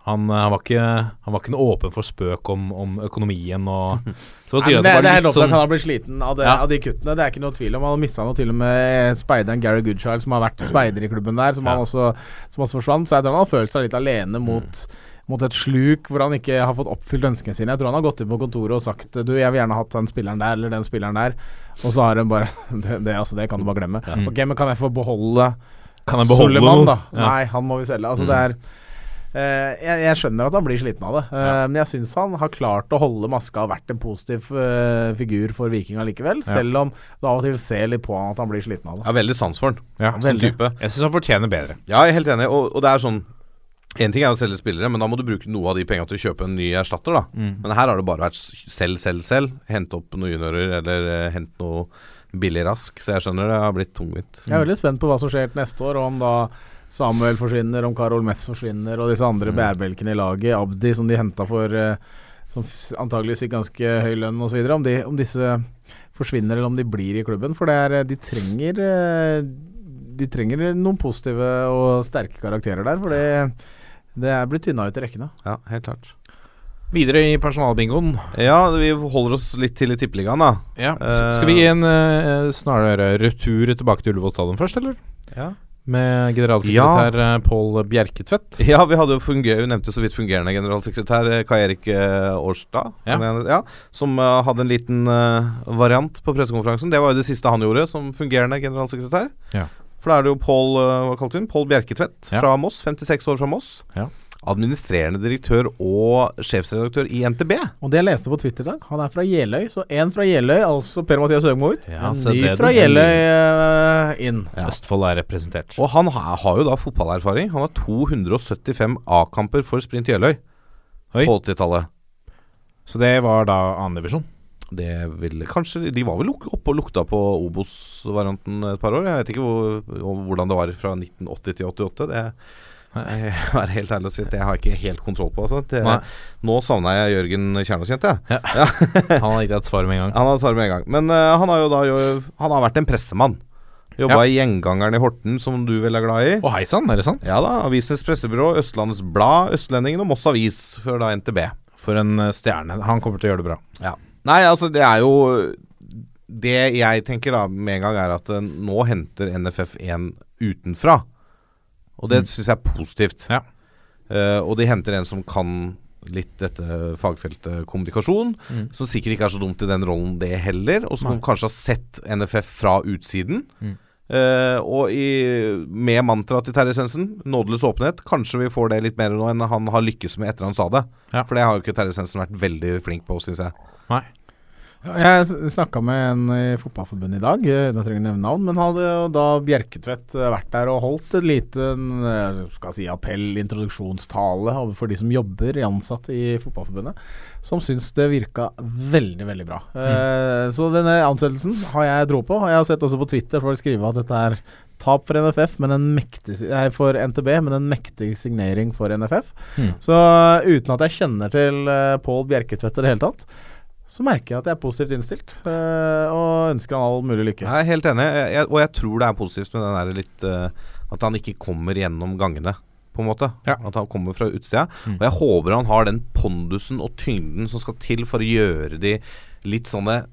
Han, eh, han, var ikke, han var ikke noe åpen for spøk om, om økonomien og Så Nei, det men det, det er helt var Han sånn har blitt sliten av, det, Ja. av de kuttene, det er ikke noe tvil om. Han mista til og med speideren Gary Goodchild, som har vært speider i klubben der, som, Ja. han også, som også forsvant. Så jeg tror han har følt seg litt alene mot, mot et sluk hvor han ikke har fått oppfylt ønskene sine. Jeg tror han har gått inn på kontoret og sagt Du, jeg vil gjerne ha hatt den spilleren der eller den spilleren der. Og så har han bare Det, det, altså, det kan du bare glemme. Ok, men kan jeg få beholde Kan jeg beholde Soleman, da? Ja. Nei, han må vi selge. Altså, det er eh, jeg, jeg skjønner at han blir sliten av det, ja. men jeg syns han har klart å holde maska og vært en positiv eh, figur for Viking allikevel, selv om du av og til ser litt på han at han blir sliten av det. Jeg veldig sans for han. Ja, som veldig. type. Jeg syns han fortjener bedre. Ja, jeg er helt enig, og, og det er sånn En ting er å selge spillere, men da må du bruke noe av de penga til å kjøpe en ny erstatter. da Men her har det bare vært selv, selv, selv. Hente opp noen juniorer, eller uh, hente noe billig rask. Så jeg skjønner det har blitt tungvint. Jeg er veldig spent på hva som skjer til neste år, og om da Samuel forsvinner, om Karol Mess forsvinner, og disse andre bærebjelkene i laget, Abdi som de henta for eh, Som antageligvis fikk ganske høy lønn osv. Om, de, om disse forsvinner, eller om de blir i klubben. For det er, eh, de trenger eh, De trenger noen positive og sterke karakterer der, for det, det er blitt tynna ut i rekkene. Ja, helt klart. Videre i personalbingoen. Ja, vi holder oss litt til i Tippeligaen, da. Ja. Skal vi gi en uh, snarere retur tilbake til Ullevål stadion først, eller? Ja. Med generalsekretær ja. Pål Bjerketvedt. Ja, vi hadde jo funger, nevnte jo så vidt fungerende generalsekretær eh, Kai Erik eh, Årstad. Ja. Ja, som eh, hadde en liten eh, variant på pressekonferansen. Det var jo det siste han gjorde som fungerende generalsekretær. Ja. For da er det jo Pål Bjerketvedt fra Moss. 56 år fra Moss. Ja. Administrerende direktør og sjefsredaktør i NTB. Og det jeg leste på Twitter i dag, han er fra Jeløy. Så én fra Jeløy, altså Per-Mathias Høgmo ut. Ja, en ny fra. Jeløy eh, inn. Ja. Østfold er representert. Og han har, har jo da fotballerfaring. Han har 275 A-kamper for Sprint Jeløy Oi. på 80-tallet. Så det var da annendivisjon. Det vil kanskje De var vel oppe og lukta på Obos-varianten et par år. Jeg vet ikke hvor, hvordan det var fra 1980 til 88. Det jeg er helt ærlig å si at det har jeg ikke helt kontroll på. Altså. Det, Nei. nå savna jeg Jørgen Kjernås, kjente jeg. Han har gitt deg et svar med en gang. Han har svaret med en gang. Men uh, han har jo da jo, Han har vært en pressemann. Jobba Ja. i Gjengangeren i Horten, som du vel er glad i. Å hei sann, er det sant? Ja da. Avisenes pressebyrå, Østlandets Blad, Østlendingen og Moss Avis, før da NTB. For en eh, stjerne. Han kommer til å gjøre det bra. Ja. Nei, altså det er jo Det jeg tenker da med en gang, er at eh, nå henter NFF en utenfra. Og det Mm. syns jeg er positivt. Ja. Uh, og de henter en som kan litt dette fagfeltet kommunikasjon. Mm. Som sikkert ikke er så dumt i den rollen, det heller. Og som kanskje har sett NFF fra utsiden. Mm. Uh, og i, med mantraet til Terje Svendsen, nådeløs åpenhet, kanskje vi får det litt mer nå enn han har lykkes med etter han sa det. Ja. For det har jo ikke Terje Svendsen vært veldig flink på, syns jeg. Nei. Jeg snakka med en i Fotballforbundet i dag, da trenger jeg nevne navn, men hadde jo da Bjerketvedt eh, vært der og holdt et lite eh, skal si, appell, introduksjonstale overfor de som jobber ansatte i Fotballforbundet, som syns det virka veldig, veldig bra. Mm. så denne ansettelsen har jeg tro på. og Jeg har sett også på Twitter folk skrive at dette er tap for NFF, men en mektig, nei, for NTB, men en mektig signering for NFF. Mm. Så uten at jeg kjenner til Pål Bjerketvedt i det hele tatt, så merker jeg at jeg er positivt innstilt, eh, og ønsker han all mulig lykke. Jeg er helt enig, jeg, jeg, og jeg tror det er positivt med den der litt eh, At han ikke kommer gjennom gangene, på en måte. Ja. At han kommer fra utsida. Mm. Og jeg håper han har den pondusen og tyngden som skal til for å gjøre de litt sånne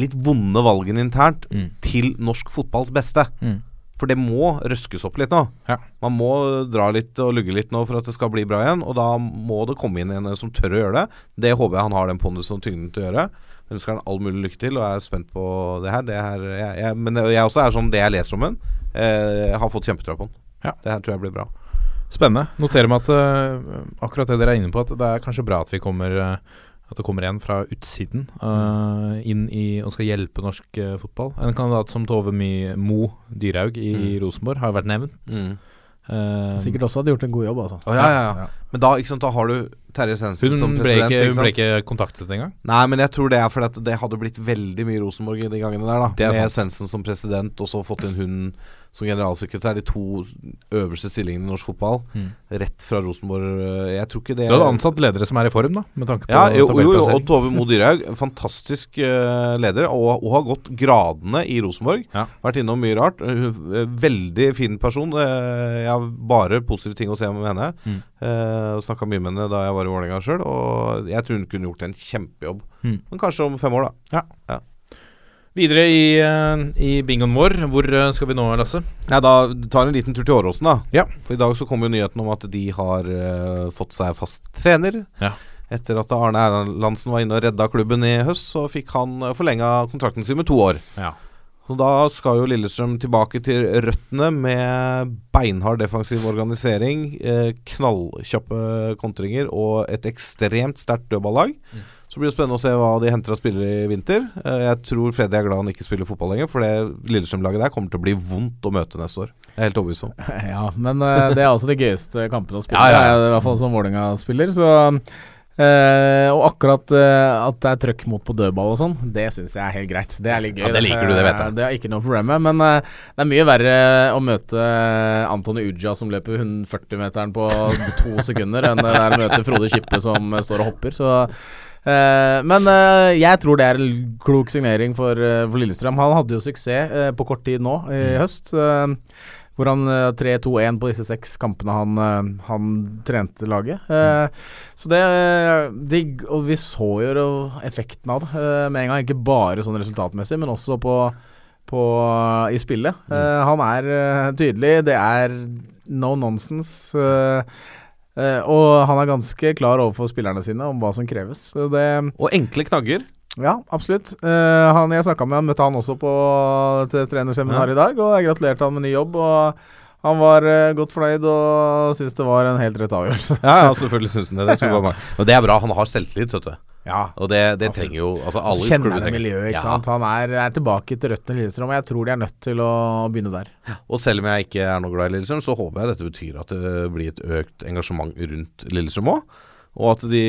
litt vonde valgene internt Mm. til norsk fotballs beste. Mm. For det må røskes opp litt nå. Ja. Man må dra litt og lugge litt nå for at det skal bli bra igjen. Og da må det komme inn en som tør å gjøre det. Det håper jeg han har den pondusen og tyngden til å gjøre. Jeg ønsker han all mulig lykke til og er spent på det her. Det her jeg, jeg, men jeg også er sånn det jeg leser om ham, eh, har fått kjempetroa på den. Ja. Det her tror jeg blir bra. Spennende. Noterer meg at uh, akkurat det dere er inne på, at det er kanskje bra at vi kommer eh, At det kommer en fra utsiden uh, inn i og skal hjelpe norsk uh, fotball. En kandidat som Tove My Mo Dyrhaug i Mm. Rosenborg har vært nevnt. Eh, Sikkert også hadde gjort en god jobb, altså. Oh, ja, ja, ja. Men da, ikke sant, da har du Terje Sensen som ble president. ikke, hun ble ikke kontaktet engang. Nei, men jeg tror det er fordi at det hadde blitt veldig mye Rosenborg i de gangene der, da. Med sant. Svendsen som president, og så fått inn hun som generalsekretær. De to øverste stillingene i norsk fotball. Mm. Rett fra Rosenborg. Jeg tror ikke det Du hadde ansatt ledere som er i form, da, med tanke på ja, jo, jo, jo, og Tove Mo Dyrhaug, fantastisk uh, leder, og, og har gått gradene i Rosenborg. Ja. Vært innom mye rart. Eh, veldig fin person. Eh, jeg har bare positive ting å se om henne. Mm. Uh, Snakka mye med henne da jeg var i Vålerenga sjøl, og jeg tror hun kunne gjort en kjempejobb. Mm. Men kanskje om fem år, da. Videre i, eh, i bingoen vår, hvor eh, skal vi nå, Lasse? Ja, da tar en liten tur til Åråsen, da. Ja. For i dag så kom jo nyheten om at de har uh, fått seg fast trener. Ja. Etter at Arne Erlandsen var inne og redda klubben i høst, så fikk han uh, forlenga kontrakten sin med to år. Ja. Så da skal jo Lillestrøm tilbake til røttene med beinhard defensiv organisering, eh, knallkjappe kontringer og et ekstremt sterkt dødballag. Mm. Så blir det spennende å se hva de henter av spillere i vinter. Eh, jeg tror Freddy er glad han ikke spiller fotball lenger, for det Lillestrøm-laget der kommer til å bli vondt å møte neste år. Jeg er helt overbevist om. Ja, men eh, det er også de gøyeste kampene å spille, Ja, ja, i hvert fall som Vålerenga-spiller. Så Uh, Og akkurat uh, at det er trøkk mot på dødball og sånn, det syns jeg er helt greit. Det er litt gøy. Ja, det liker du, det vet jeg. Det er ikke noe problem med. Men uh, det er mye verre å møte Antony Uja som løper 140-meteren på to sekunder, enn å møte Frode Kippe som står og hopper. Så men eh, jeg tror det er en klok signering for, eh, for Lillestrøm. Han hadde jo suksess eh, på kort tid nå i høst. eh, hvor han eh, 3-2-1 på disse seks kampene han, eh, han trente laget. Mm. Så det digg. Og vi så jo effekten av det eh, med en gang. Ikke bare sånn resultatmessig, men også på, på i spillet. Mm. han er eh, tydelig. Det er no nonsense. Eh, og han er ganske klar overfor spillerne sine om hva som kreves. Så det Og enkle knagger. ja, absolutt. Eh, han jeg snakka med, han møtte han også på trenerseminar ja. i dag, og jeg gratulerte han med ny jobb. Og han var uh, godt fornøyd og syntes det var en helt rett avgjørelse. Ja, ja selvfølgelig syns han det. Det. Og det er bra. Han har selvtillit, vet du. Ja, Og det, det trenger jo altså Så alle kjenner klubber han trenger. miljøet, ikke Ja. sant. Han er, er tilbake til røttene i Lillestrøm, og jeg tror de er nødt til å begynne der. Og selv om jeg ikke er noe glad i Lillestrøm, så håper jeg dette betyr at det blir et økt engasjement rundt Lillestrøm òg. Og at de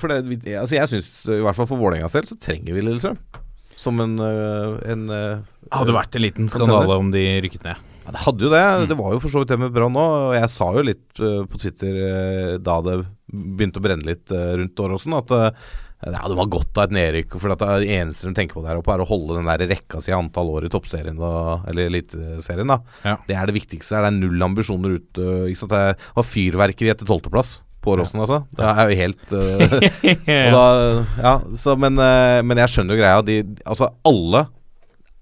For det, altså jeg syns, i hvert fall for Vålerenga selv, så trenger vi Lillestrøm. Som en, en, en øh, Hadde vært en liten skandale om de rykket ned. Ja, det hadde jo det. Det var jo for så vidt det med Brann òg. Og jeg sa jo litt uh, på Twitter uh, da det begynte å brenne litt uh, rundt Åråsen, at ja, det var godt av et nedrykk. For at det eneste de tenker på der oppe, er å holde den der rekka si antall år i toppserien, da, eller Eliteserien. da Ja. Det er det viktigste. Det er null ambisjoner ute. Ikke sant? Det var fyrverkeri etter tolvteplass på Åråsen, altså. Det er jo helt uh, og da, ja, så, men, uh, men jeg skjønner jo greia. De, altså alle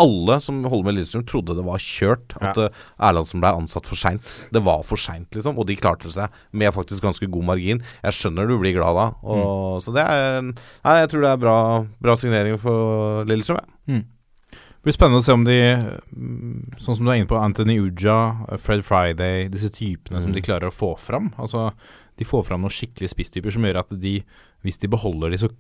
alle som holder med Lillestrøm, trodde det var kjørt. At Ja. uh, Erlandsen ble ansatt for seint. Det var for seint, liksom. Og de klarte seg med faktisk ganske god margin. Jeg skjønner du blir glad da. Og, Så det er Nei, jeg tror det er bra, bra signering for Lillestrøm. Ja. Det blir spennende å se om de, mm, sånn som du er inne på, Anthony Uja, Fred Friday, disse typene som Mm. de klarer å få fram. Altså, de får fram noen skikkelige spisstyper som gjør at de, hvis de beholder de, så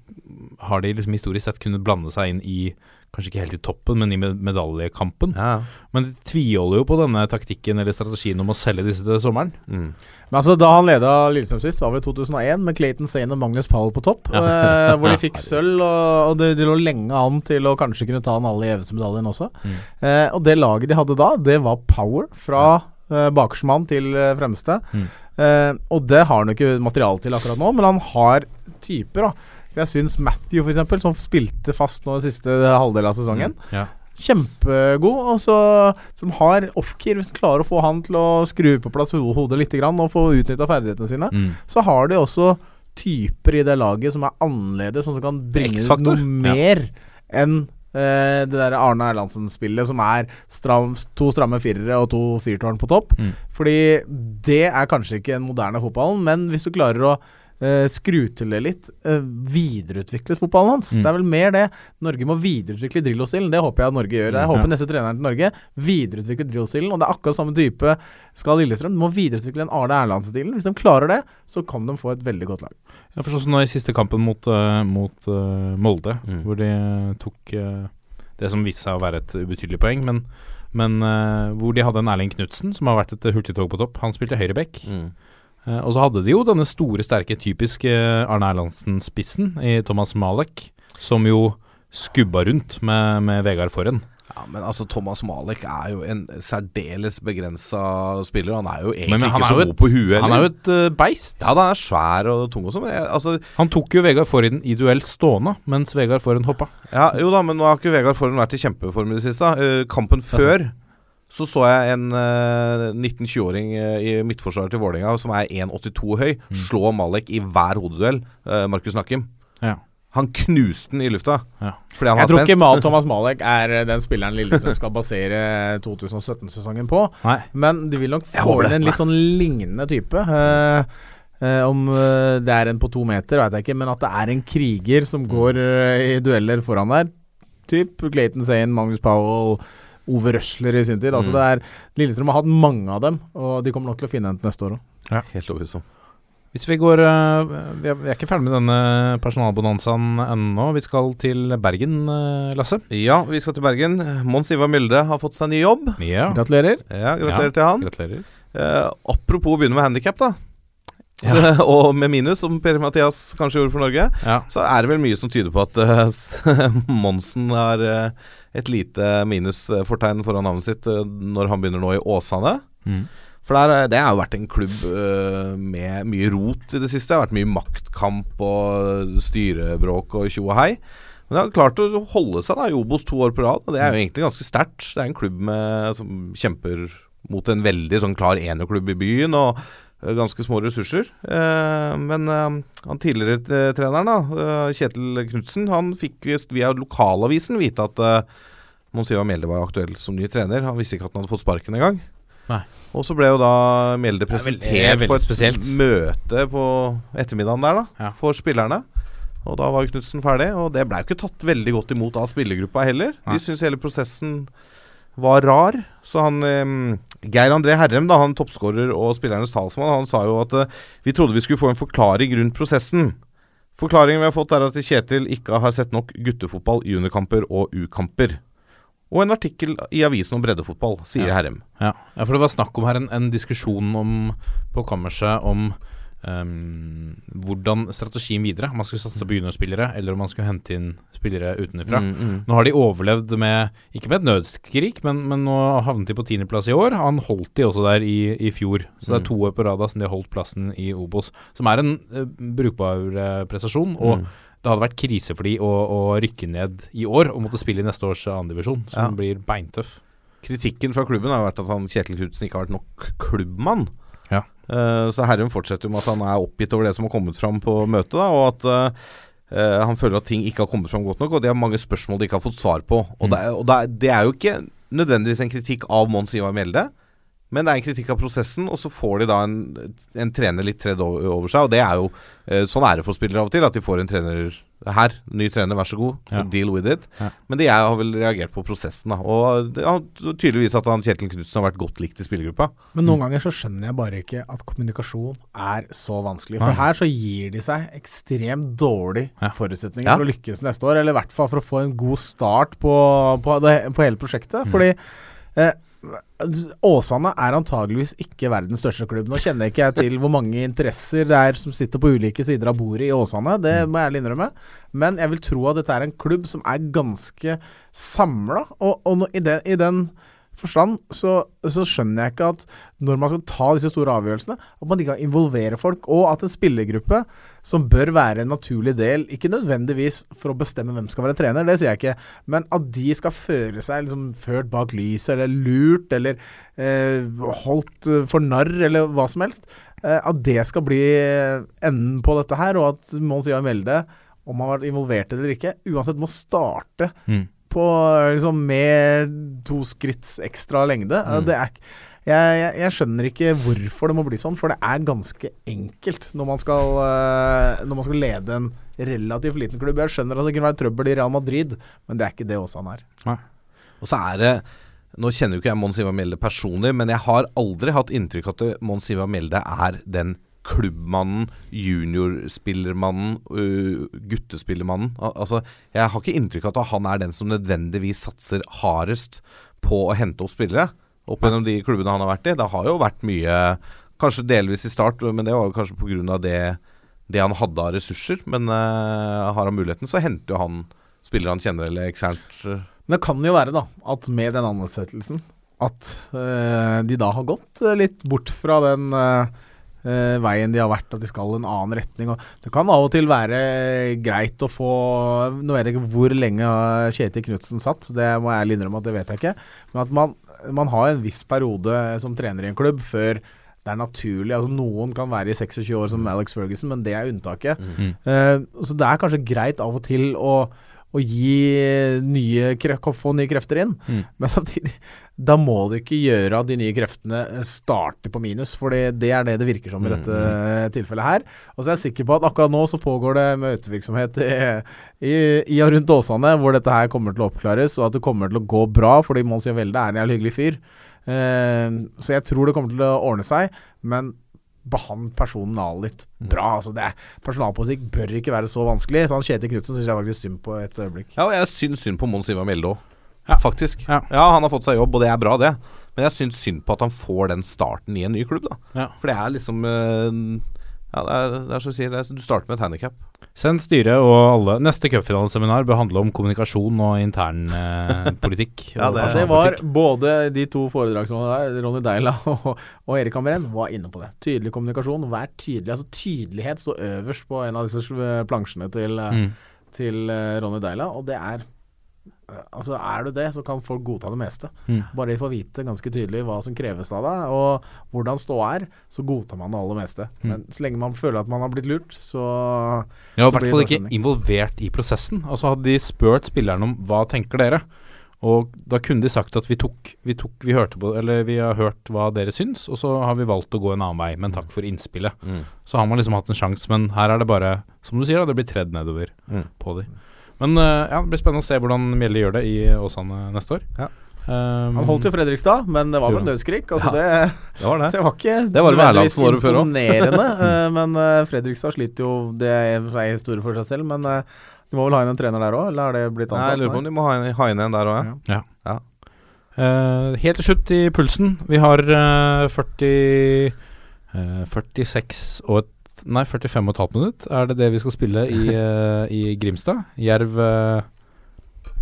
har de liksom historisk sett kunnet blande seg inn i Kanskje ikke helt i toppen, men i medaljekampen. Ja. Men de tviholder jo på denne taktikken eller strategien om å selge disse til sommeren. Mm. Men altså, Da han leda Lillestrøm sist, var vel 2001, med Clayton Sane og Magnus Powell på topp. eh, hvor de fikk sølv, og, og det, de lå lenge an til å kanskje kunne ta den alle gjeveste medaljen også. Mm. Eh, og det laget de hadde da, det var power fra eh, bakerste mann til eh, fremste. Mm. Eh, og det har han jo ikke materiale til akkurat nå, men han har typer, da. For Jeg syns Matthew, eksempel, som spilte fast nå i siste halvdel av sesongen, Ja. kjempegod. Og så, som har off-keer, hvis du klarer å få han til å skru på plass hodet litt grann, og få utnytta ferdighetene sine, Mm. så har de også typer i det laget som er annerledes, som kan bringe X-faktor. noe mer enn eh, det der Arne Erlandsen-spillet som er stram, to stramme firere og to fyrtårn på topp. Mm. Fordi det er kanskje ikke den moderne fotballen, men hvis du klarer å eh, skru til det litt, uh, videreutviklet fotballen hans. Mm. Det er vel mer det. Norge må videreutvikle Drillo-stilen. Det håper jeg at Norge gjør. Jeg Mm, håper ja. neste treneren til Norge videreutvikler Drillo-stilen. Og det er akkurat samme type skal Lillestrøm. De må videreutvikle den Arne Erlandsen-stilen. Hvis de klarer det, så kan de få et veldig godt lag. Ja, for sånn som nå i siste kampen mot, uh, mot eh, Molde, Mm. hvor de eh, tok eh, det som viste seg å være et ubetydelig poeng, men, men eh, hvor de hadde en Erling Knutsen, som har vært et hurtigtog på topp. Han spilte høyreback. Mm. Eh, og så hadde de jo denne store, sterke, typiske Arne Erlandsen-spissen i Thomas Malek, som jo skubba rundt med, med Vegard Forhen. Ja, men altså Thomas Malek er jo en særdeles begrensa spiller. Han er jo egentlig Men, men ikke så god på huet. han er jo et uh, beist. Ja, han er svær og tung og sånn. Altså, Han tok jo Vegard Forhen i duell stående, mens Vegard Forhen hoppa. ja, jo da, men nå har ikke Vegard Forhen vært i kjempeform i det siste. Uh, kampen før så så jeg en uh, 19-20-åring eh, i midtforsvaret til Vålerenga som er 1,82 høy, slå Malek i hver hodeduell. Uh, Markus Nakkim. Ja. Han knuste den i lufta. Ja. Fordi han Jeg har tror ikke spenst. Mal Thomas Malek er eh, den spilleren Lillestrøm skal basere 2017-sesongen på. Nei. Men du vil nok få inn en litt sånn lignende type. Uh, Uh, om uh, det er en på to meter, veit jeg ikke, men at det er en kriger som går uh, i dueller foran der. Typ Clayton Zane, Magnus Powell, Ove Røsler i sin tid. Altså Mm. det er Lillestrøm har hatt mange av dem, og de kommer nok til å finne en til neste år òg. Helt overbevist. Hvis vi går eh, vi, er, vi er ikke ferdig med denne personalbonanzaen ennå. Vi skal til Bergen, eh, Lasse. Ja, vi skal til Bergen. Mons Ivar Milde har fått seg ny jobb. Ja. Gratulerer. Ja, Gratulerer Ja, til han. Gratulerer. Eh, apropos å begynne med handikap, da. Ja. Så, og med minus, som Per-Mathias kanskje gjorde for Norge, Ja. så er det vel mye som tyder på at uh, Monsen har uh, et lite minusfortegn foran navnet sitt uh, når han begynner nå i Åsane. Mm. For der, det har jo vært en klubb med mye rot i det siste. Det har vært mye maktkamp og styrebråk og tjo og hei. Men det har klart å holde seg da i Obos to år på rad, og det er jo egentlig ganske sterkt. Det er en klubb med, som kjemper mot en veldig sånn klar enerklubb i byen, og ganske små ressurser. Eh, men eh, han tidligere eh, treneren, da, eh, Kjetil Knutsen, han fikk visst via lokalavisen vite at uh, Mons Mjelde var aktuell som ny trener. Han visste ikke at han hadde fått sparken engang. Og så ble jo da Mjelde er presentert på et spesielt. møte på ettermiddagen der, da, Ja. for spillerne. Og da var Knutsen ferdig, og det ble jo ikke tatt veldig godt imot av spillergruppa heller. De syntes hele prosessen var rar. Så han eh, Geir André Herrem, da, han toppskårer og spillernes talsmann, han sa jo at uh, vi trodde vi skulle få en forklaring rundt prosessen. Forklaringen vi har fått er at Kjetil ikke har sett nok guttefotball, juniorkamper og U-kamper. Og en artikkel i avisen om breddefotball, sier Ja. Herrem. Ja. ja, for det var snakk om her en, en diskusjon om, på kammerset om ehm, hvordan strategien videre. Om man skulle satse på juniorspillere, eller om man skulle hente inn spillere utenfra. Mm, mm. Nå har de overlevd med, ikke med et nødskrik, men, men nå havnet de på tiendeplass i år. Han holdt de også der i, i fjor, så det er Mm. to år på rad som de har holdt plassen i Obos. Som er en uh, brukbar uh, prestasjon. Og Mm. det hadde vært krise for de å, å rykke ned i år og måtte spille i neste års andredivisjon, som Ja. blir beintøff. Kritikken fra klubben har vært at han Kjetil Knutsen ikke har vært nok klubbmann. Eh, så Herren fortsetter jo med at han er oppgitt over det som har kommet fram på møtet, da, og at Uh, han føler at ting ikke har kommet fram godt nok, og de har mange spørsmål de ikke har fått svar på. Og, Mm. det, er, og det, er, det er jo ikke nødvendigvis en kritikk av Mons Ivar Mjelde, men det er en kritikk av prosessen, og så får de da en, en trener litt tredd over over seg, og det er jo uh, Sånn er det for spillere av og til, at de får en trener her, ny trener, vær så god, Ja. deal with it. Ja. Men det jeg har vel reagert på prosessen, da. Og det tydeligvis at han Kjetil Knutsen har vært godt likt i spillergruppa. Men noen ganger så skjønner jeg bare ikke at kommunikasjon er så vanskelig. For ja. her så gir de seg ekstremt dårlige Ja. forutsetninger Ja. for å lykkes neste år. Eller i hvert fall for å få en god start på, på, det, på hele prosjektet. Fordi eh, Åsane er antageligvis ikke verdens største klubb. Nå kjenner ikke jeg til hvor mange interesser det er som sitter på ulike sider av bordet i Åsane, det må jeg ærlig innrømme. Men jeg vil tro at dette er en klubb som er ganske samla. Og, og i, den, i den forstand så, så skjønner jeg ikke at når man skal ta disse store avgjørelsene, at man ikke kan involvere folk, og at en spillergruppe som bør være en naturlig del, ikke nødvendigvis for å bestemme hvem skal være trener, det sier jeg ikke, men at de skal føre seg liksom ført bak lyset, eller lurt, eller eh, holdt for narr, eller hva som helst, eh, at det skal bli enden på dette her, og at Mons Ivar Melde, om han har vært involvert eller ikke, uansett må starte Mm. På, liksom, med to skritts ekstra lengde. Mm. Det er, jeg, jeg, jeg skjønner ikke hvorfor det må bli sånn, for det er ganske enkelt når man skal, eh, når man skal lede en relativt liten klubb. Jeg skjønner at det kunne være trøbbel i Real Madrid, men det er ikke det også han er. Og så er det Nå kjenner jo ikke jeg Mons Ivar Mjelde personlig, men jeg har aldri hatt inntrykk av at Mons Ivar Mjelde er den klubbmannen, juniorspillermannen, guttespillermannen. Al altså, jeg har ikke inntrykk av at han er den som nødvendigvis satser hardest på å hente opp spillere. Opp gjennom de klubbene han har vært i. Det har jo vært mye, kanskje delvis i start, men det var jo kanskje pga. det det han hadde av ressurser. Men uh, har han muligheten, så henter jo han spillere han kjenner eller eksternt. Men det kan jo være da at med den ansettelsen at uh, de da har gått litt bort fra den eh, eh, veien de har vært, at de skal en annen retning. Og det kan av og til være greit å få Nå vet jeg ikke hvor lenge Kjetil Knutsen satt, det må jeg innrømme at det vet jeg ikke. Men at man, man har en viss periode som trener i en klubb før det er naturlig. altså Noen kan være i 26 år som Alex Ferguson, men det er unntaket. Mm. Eh, så det er kanskje greit av og til å, å gi nye, få nye krefter inn. Mm. Men samtidig, da må du ikke gjøre at de nye kreftene starter på minus, for det det er det det virker som i Mm, dette mm. tilfellet her. Og så er jeg sikker på at akkurat nå så pågår det møtevirksomhet i, i, i og rundt Åsane, hvor dette her kommer til å oppklares, og at det kommer til å gå bra, fordi Mons Javelde er en jævlig hyggelig fyr. Uh, så jeg tror det kommer til å ordne seg, men behandle personalet litt bra. Altså det er, personalpolitikk bør ikke være så vanskelig. Så han Kjetil Knutsen syns jeg faktisk synd på et øyeblikk. Ja, og jeg syns synd på Mons Ivar Mjelde òg. Ja. Faktisk. Ja. Ja. han har fått seg jobb, og det er bra, det. Men jeg syns synd på at han får den starten i en ny klubb, da. Ja. For det er liksom eh, Ja, det er, det er som du sier, det er, du starter med et handikap. Send styret og alle Neste cupfinaleseminar bør handle om kommunikasjon og intern eh. Ja, det- Altså, det var både de to foredragsholderne der, Ronny Deila og, og Erik Hamren, var inne på det. Tydelig kommunikasjon, vær tydelig. Altså Tydelighet står øverst på en av disse eh, plansjene til, eh, Mm. til eh, Ronny Deila, og det er Altså, er du det, så kan folk godta det meste. Mm. Bare de får vite ganske tydelig hva som kreves av deg, og hvordan ståa er, så godtar man det aller meste. Mm. Men så lenge man føler at man har blitt lurt, så Ja, i hvert fall ikke involvert i prosessen. Altså Hadde de spurt spillerne om hva tenker dere, og da kunne de sagt at vi tok, vi tok Vi hørte på Eller vi har hørt hva dere syns, og så har vi valgt å gå en annen vei, men takk for innspillet. Mm. Så har man liksom hatt en sjanse, men her er det bare, som du sier, da, det blir tredd nedover Mm. på de. Men eh, ja, det blir spennende å se hvordan Mjelde gjør det i Åsane neste år. Ja. Um, Han holdt jo Fredrikstad, men det var vel nødskrik. Altså det Det var det. Det var ikke Det var nødvendigvis imponerende, eh, men eh, Fredrikstad sliter jo Det er en historie for seg selv, men de må vel ha inn en trener der òg, eller har det blitt Nei, jeg lurer på om de må ha inn, ha inn en der òg, ja. Ja. Eh, helt til slutt i pulsen. Vi har uh, 40 uh, 46 og et Nei, 45 og et halvt minutt. Er det det vi skal spille i, eh, i Grimstad? Jerv eh,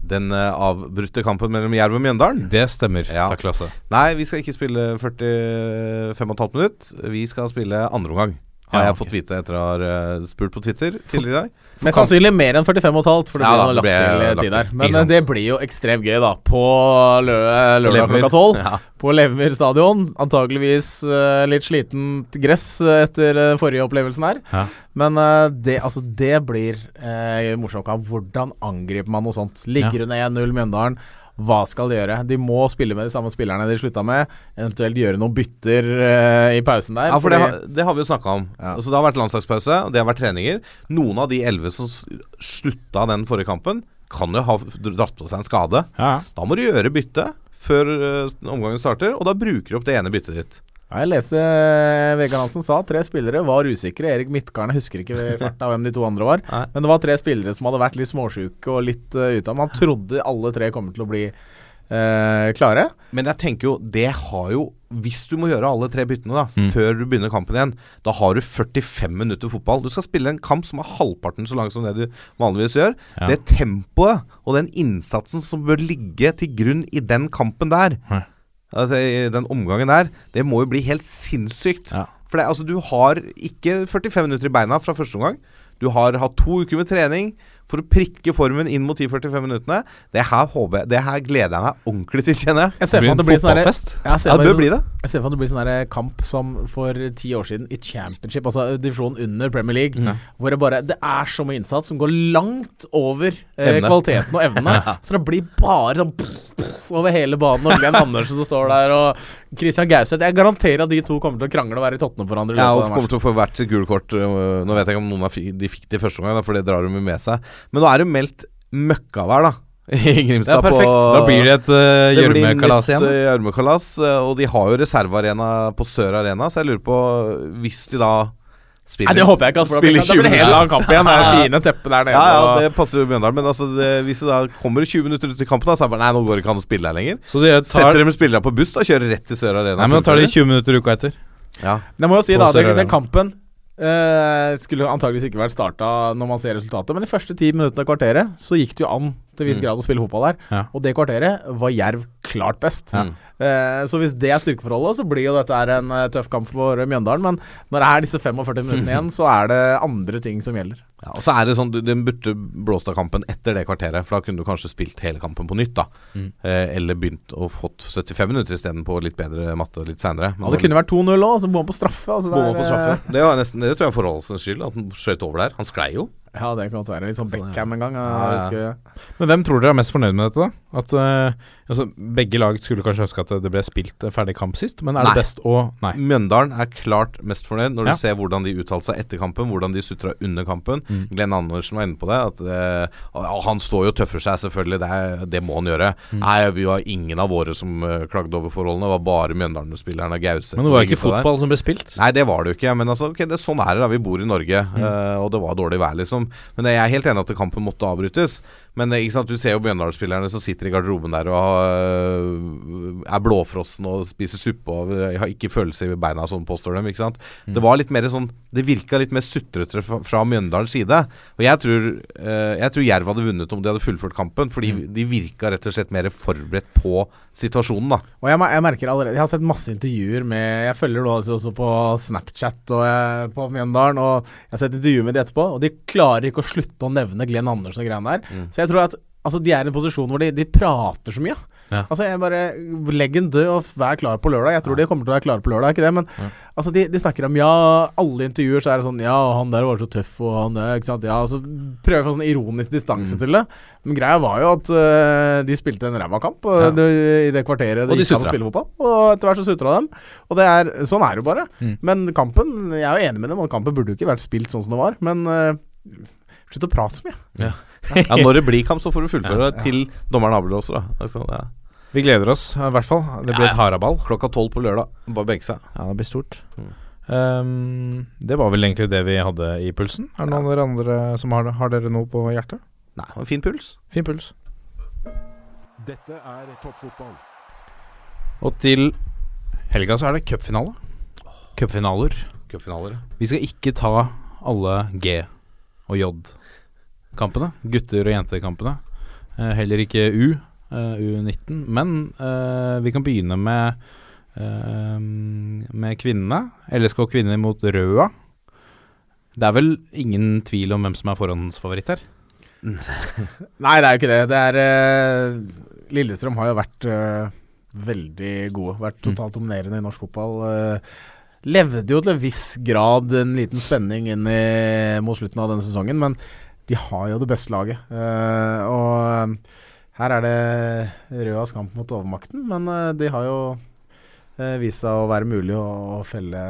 Den eh, avbrutte kampen mellom Jerv og Mjøndalen. Det stemmer. Ja. Takk, Lasse. Nei, vi skal ikke spille 45 15 minutt. Vi skal spille andre omgang. Har Ja, jeg fått vite etter å ha eh, spurt på Twitter tidligere i dag. Mest sannsynlig mer enn 45,5, for det blir ja, lagt til tid der. Men eh, det blir jo ekstremt gøy, da. På lø lørdag klokka tolv. Ja. På Levermyr stadion. Antakeligvis uh, litt slitent gress eh, etter uh, forrige opplevelsen her. Ja. Men uh, det, altså, det blir uh, morsomt. Hvordan angriper man noe sånt? Ligger under 1-0 Mjøndalen? Hva skal de gjøre? De må spille med de samme spillerne de slutta med, eventuelt gjøre noen bytter uh, i pausen der. Ja, for det, har- det har vi jo snakka om. Ja. Altså, det har vært landslagspause, og det har vært treninger. Noen av de elleve som slutta den forrige kampen, kan jo ha dratt på seg en skade. Ja. Da må du gjøre bytte før uh, omgangen starter, og da bruker du opp det ene byttet ditt. Jeg leste eh, Vegard Hansen sa tre spillere var usikre. Erik Midtgarden husker ikke farta hvem de to andre var. Nei. Men det var tre spillere som hadde vært litt småsjuke og litt uh, ute Men han trodde alle tre kommer til å bli uh, klare. Men jeg tenker jo, det har jo Hvis du må gjøre alle tre byttene da Mm. før du begynner kampen igjen, da har du 45 minutter fotball. Du skal spille en kamp som er halvparten så lang som det du vanligvis gjør. Ja. Det tempoet og den innsatsen som bør ligge til grunn i den kampen der, Ja. Altså den omgangen der, det må jo bli helt sinnssykt. Ja. For det, altså, du har ikke 45 minutter i beina fra første omgang. Du har hatt to uker med trening for å prikke formen inn mot 10-45 minuttene. Det her, håper jeg, det her gleder jeg meg ordentlig til, kjenner jeg. Jeg ser for Blir at en det blir sånn fotballfest? Ja, Ja, det bør bli det. Jeg ser for meg at det blir sånn kamp som for ti år siden i Championship, altså divisjonen under Premier League, hvor det bare Det er så mye innsats som går langt over eh, kvaliteten og evnene. Så det blir bare sånn pff, pff, over hele banen. Og Glenn Andersen som står der, og Christian Gauseth. Jeg garanterer at de to kommer til å krangle og være i tottene på hverandre. Ja, og kommer til å få hvert sitt gule kort. øh, Nå vet jeg ikke om noen av de fikk det første gang, for det drar de med seg. Men nå er det meldt møkkavær, da. I Det Grimstad. er perfekt. på- Da blir det et uh, det blir gjørmekalas nytt, igjen. øh, gjørmekalas. øh, Og de har jo reservearena på Sør Arena, så jeg lurer på Hvis de da spiller Nei, det håper jeg ikke. Blir Spiller det da blir det 20 helt annen kamp igjen. Det er fine teppet der nede. Ja, ja, det passer jo Bjørndalen. Men altså, det, hvis det da kommer 20 minutter ut i kampen, da, så er det bare Nei, nå går det ikke an å spille her lenger. Så de tar, Setter dem spillere på buss og kjører rett til Sør Arena. nei, men da tar de 20 minutter uka etter. ja. Men jeg må jo si da, den, den kampen eh, skulle antageligvis ikke vært starta når man ser resultatet, men de første ti minuttene av kvarteret så gikk det jo an til viss Mm. grad å spille fotball der. Ja. Og det kvarteret var Jerv klart best. Ja. Uh, så hvis det er styrkeforholdet, så blir jo dette en eh, tøff kamp for Mjøndalen. Men når det er disse 45 minuttene igjen, så er det andre ting som gjelder. Ja, og så er det sånn, Den burde blåst av kampen etter det kvarteret, for da kunne du kanskje spilt hele kampen på nytt. da Mm. eh, Eller begynt å fått 75 minutter istedenfor litt bedre matte litt seinere. Ja, det kunne vært 2-0 òg, så bomma på straffe. Altså det er, på straffe. Det, var nesten, det tror jeg er forholdelsens skyld, at han skjøt over der. Han sklei jo. Ja, det kan godt være. Litt sånn Beckham en gang. Ja, jeg ja. husker- Men hvem tror dere er mest fornøyd med dette, da? At eh, altså, Begge lag skulle kanskje ønske at det ble spilt ferdig kamp sist, men er Nei. det best å Nei. Mjøndalen er klart mest fornøyd når Ja. du ser hvordan de uttalte seg etter kampen, hvordan de sutra under kampen. Mm. Glenn Andersen var inne på det. At uh, Han står jo og tøffer seg, selvfølgelig. Det, er, det må han gjøre. Mm. Nei, vi var ingen av våre som uh, klagde over forholdene. Det var bare Mjøndalen-spillerne og Gauseth. Men det var ikke fotball der. som ble spilt. Nei, det var det jo ikke. Men altså, okay, det, sånn er det da. Vi bor i Norge, Mm. uh, og det var dårlig vær, liksom. Men jeg er helt enig at kampen måtte avbrytes. Men eh, ikke sant, du ser jo Bjøndal-spillerne som sitter i garderoben der og har, er blåfrossen og spiser suppe og eh, har ikke følelse i beina, sånn påstår de. Mm. Det var litt mer sånn Det virka litt mer sutrete fra, fra Mjøndalens side. Og jeg tror, eh, jeg tror Jerv hadde vunnet om de hadde fullført kampen, fordi Mm. de virka rett og slett mer forberedt på situasjonen, da. Og jeg, jeg merker allerede Jeg har sett masse intervjuer med Jeg følger da altså også på Snapchat og jeg, på Mjøndalen, og jeg har sett intervjuer med de etterpå, og de klarer ikke å slutte å nevne Glenn Andersen og greiene der. Mm. Så jeg tror at altså, de er i en posisjon hvor de, de prater så mye. Ja. Altså jeg bare Legg den død og vær klar på lørdag. Jeg tror de kommer til å være klare på lørdag, ikke det? Men Ja. altså de, de snakker om ja, alle intervjuer så er det sånn Ja, han der var så tøff, og han der, ikke sant. Ja, og så prøver jeg å få sånn ironisk distanse Mm. til det. Men greia var jo at uh, de spilte en ræva kamp Ja. det, i det kvarteret de, de gikk an å spille fotball. Og etter hvert så sutra dem. Og det er, sånn er det jo bare. Mm. Men kampen Jeg er jo enig med dem, og kampen burde jo ikke vært spilt sånn som det var. Men uh, slutt å prate så mye. Ja, Når det blir kamp, så får du fullføre Ja. til dommeren avblåser, da. Altså, ja. Vi gleder oss, i hvert fall. Det blir Ja, ja. et haraball. Klokka tolv på lørdag. Bare benke seg. Ja, det blir stort. Mm. Um, det var vel egentlig det vi hadde i pulsen. Er det noen av dere andre som har det? Har dere noe på hjertet? Nei, en fin puls. Fin puls. Dette er toppfotball. Og til helga så er det cupfinale. Cupfinaler. Cupfinaler. Vi skal ikke ta alle G- og J-kampene. Gutter- og jentekampene. Eh, heller ikke U, eh, U19. Men eh, vi kan begynne med eh, med kvinnene. LSK kvinner mot Røa. Det er vel ingen tvil om hvem som er forhåndsfavoritt her? Nei, det er jo ikke det. Det er øh, Lillestrøm har jo vært veldig gode. Vært totalt dominerende i norsk fotball. levde jo til en viss grad en liten spenning inn i, mot slutten av denne sesongen, men de har jo det beste laget. Eh, og her er det Røas kamp mot overmakten, men eh, de har jo eh, vist seg å være mulig å, å felle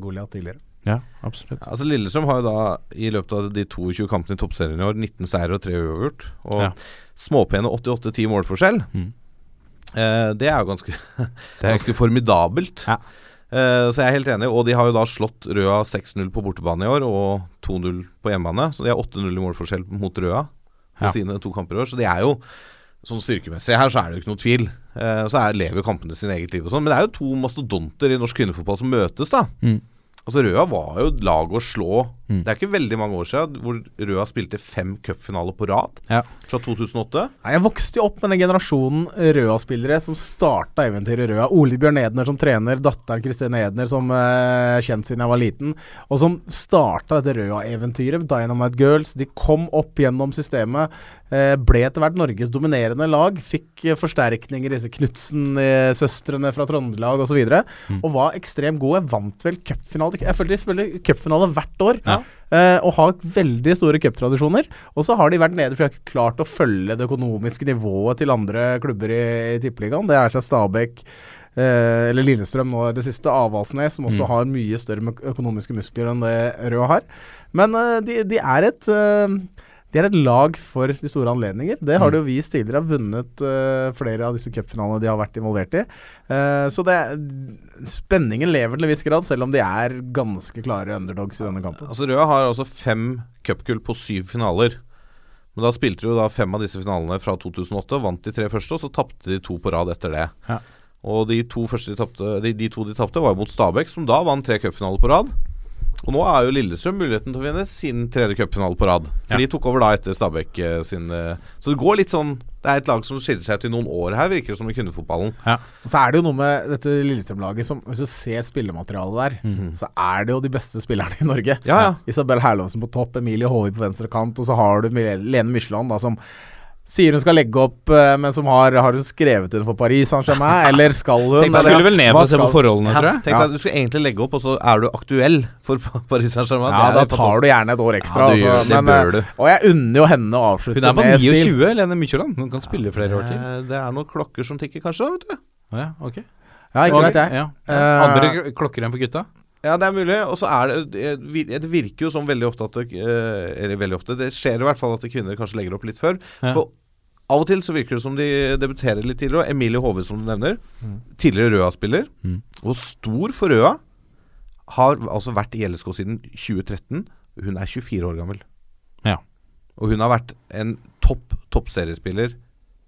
Goliat tidligere. Ja, absolutt. Altså Lillestrøm har jo da i løpet av de 22 kampene i toppserien i år 19 seire og 3 uavgjort. Og Ja. småpene 88-10 målforskjell. Mm. Eh, det er jo ganske, ganske formidabelt. Ja. Eh, så jeg er helt enig. Og de har jo da slått Røa 6-0 på bortebane i år og 2-0 på hjemmebane. Så de har 8-0 i målforskjell mot Røa på Ja. sine to kamper i år. Så de er jo sånn styrkemessig her så er det jo ikke noe tvil. Eh, så er, lever kampene sin eget liv og sånn. Men det er jo to mastodonter i norsk kvinnefotball som møtes, da. Mm. Altså Røa var jo lag å slå. Mm. Det er ikke veldig mange år siden hvor Røa spilte fem cupfinaler på rad. Ja. Fra 2008. Nei, jeg vokste jo opp med den generasjonen Røa-spillere som starta eventyret Røa. Ole Bjørn Edner som trener, datteren Kristine Edner som eh, kjent siden jeg var liten. Og som starta dette Røa-eventyret. Dynamite Girls. De kom opp gjennom systemet. eh, ble etter hvert Norges dominerende lag. Fikk eh, forsterkninger, disse Knutsen-søstrene fra Trøndelag osv. Og, Mm. og var ekstremt gode. Vant vel cupfinale. Jeg følte de spiller cupfinale hvert år. Ja. Eh, og har veldig store cuptradisjoner. Og så har de vært nede for de har ikke klart å følge det økonomiske nivået til andre klubber i, i Tippeligaen. Det er seg Stabæk eh, eller Lillestrøm nå det siste. Avaldsnes, som også Mm. har mye større økonomiske muskler enn det Røa har. Men eh, de, de er et eh, de er et lag for de store anledninger. Det har Mm. de jo vist tidligere. Har vunnet uh, flere av disse cupfinalene de har vært involvert i. Uh, så det er, spenningen lever til en viss grad, selv om de er ganske klare underdogs i denne kampen. Altså Røa har altså fem cupgull på syv finaler. Men da spilte de jo da fem av disse finalene fra 2008, vant de tre første, og så tapte de to på rad etter det. Ja. Og de to, de, tapte, de, de to de tapte, var jo mot Stabæk, som da vant tre cupfinaler på rad. Og nå er jo Lillestrøm muligheten til å vinne sin tredje cupfinale på rad. For Ja. de tok over da etter Stabæk eh, sin eh, Så det går litt sånn Det er et lag som skiller seg ut i noen år her, virker det som i kvinnefotballen. Og så er det jo noe med dette Lillestrøm-laget som Hvis du ser spillematerialet der, Mhm. så er det jo de beste spillerne i Norge. Ja, ja. Isabel Herlovsen på topp, Emilie Håvi på venstre kant, og så har du Lene Mykjeland da som sier hun skal legge opp, eh, men som har, har hun skrevet under for Paris Saint-Germain, eller skal hun? Tenk deg skulle vel ned for å se på forholdene, tror Ja, jeg. tenk deg Du skal egentlig legge opp, og så er du aktuell for Paris Saint-Germain. Ja, da tar du gjerne et år ekstra. Ja, du gjør- altså. det bør eh, du. Og jeg unner jo henne å avslutte med stil. Hun er bare 29, Lene Mykjåland. Hun kan spille flere år til. Eh, Det er noen klokker som tikker, kanskje. da, vet du Ja, ok. Ja, ikke vet jeg. Ja. Andre klokker enn for gutta? Ja, det er mulig. Og så er det det virker jo som veldig ofte at det, Eller veldig ofte. Det skjer i hvert fall at kvinner kanskje legger opp litt før. Ja. For av og til så virker det som de debuterer litt tidligere. Emilie Hove, som du nevner, tidligere Røa-spiller, Mm. og stor for Røa, har altså vært i LSK siden 2013. Hun er 24 år gammel. Ja. Og hun har vært en topp toppseriespiller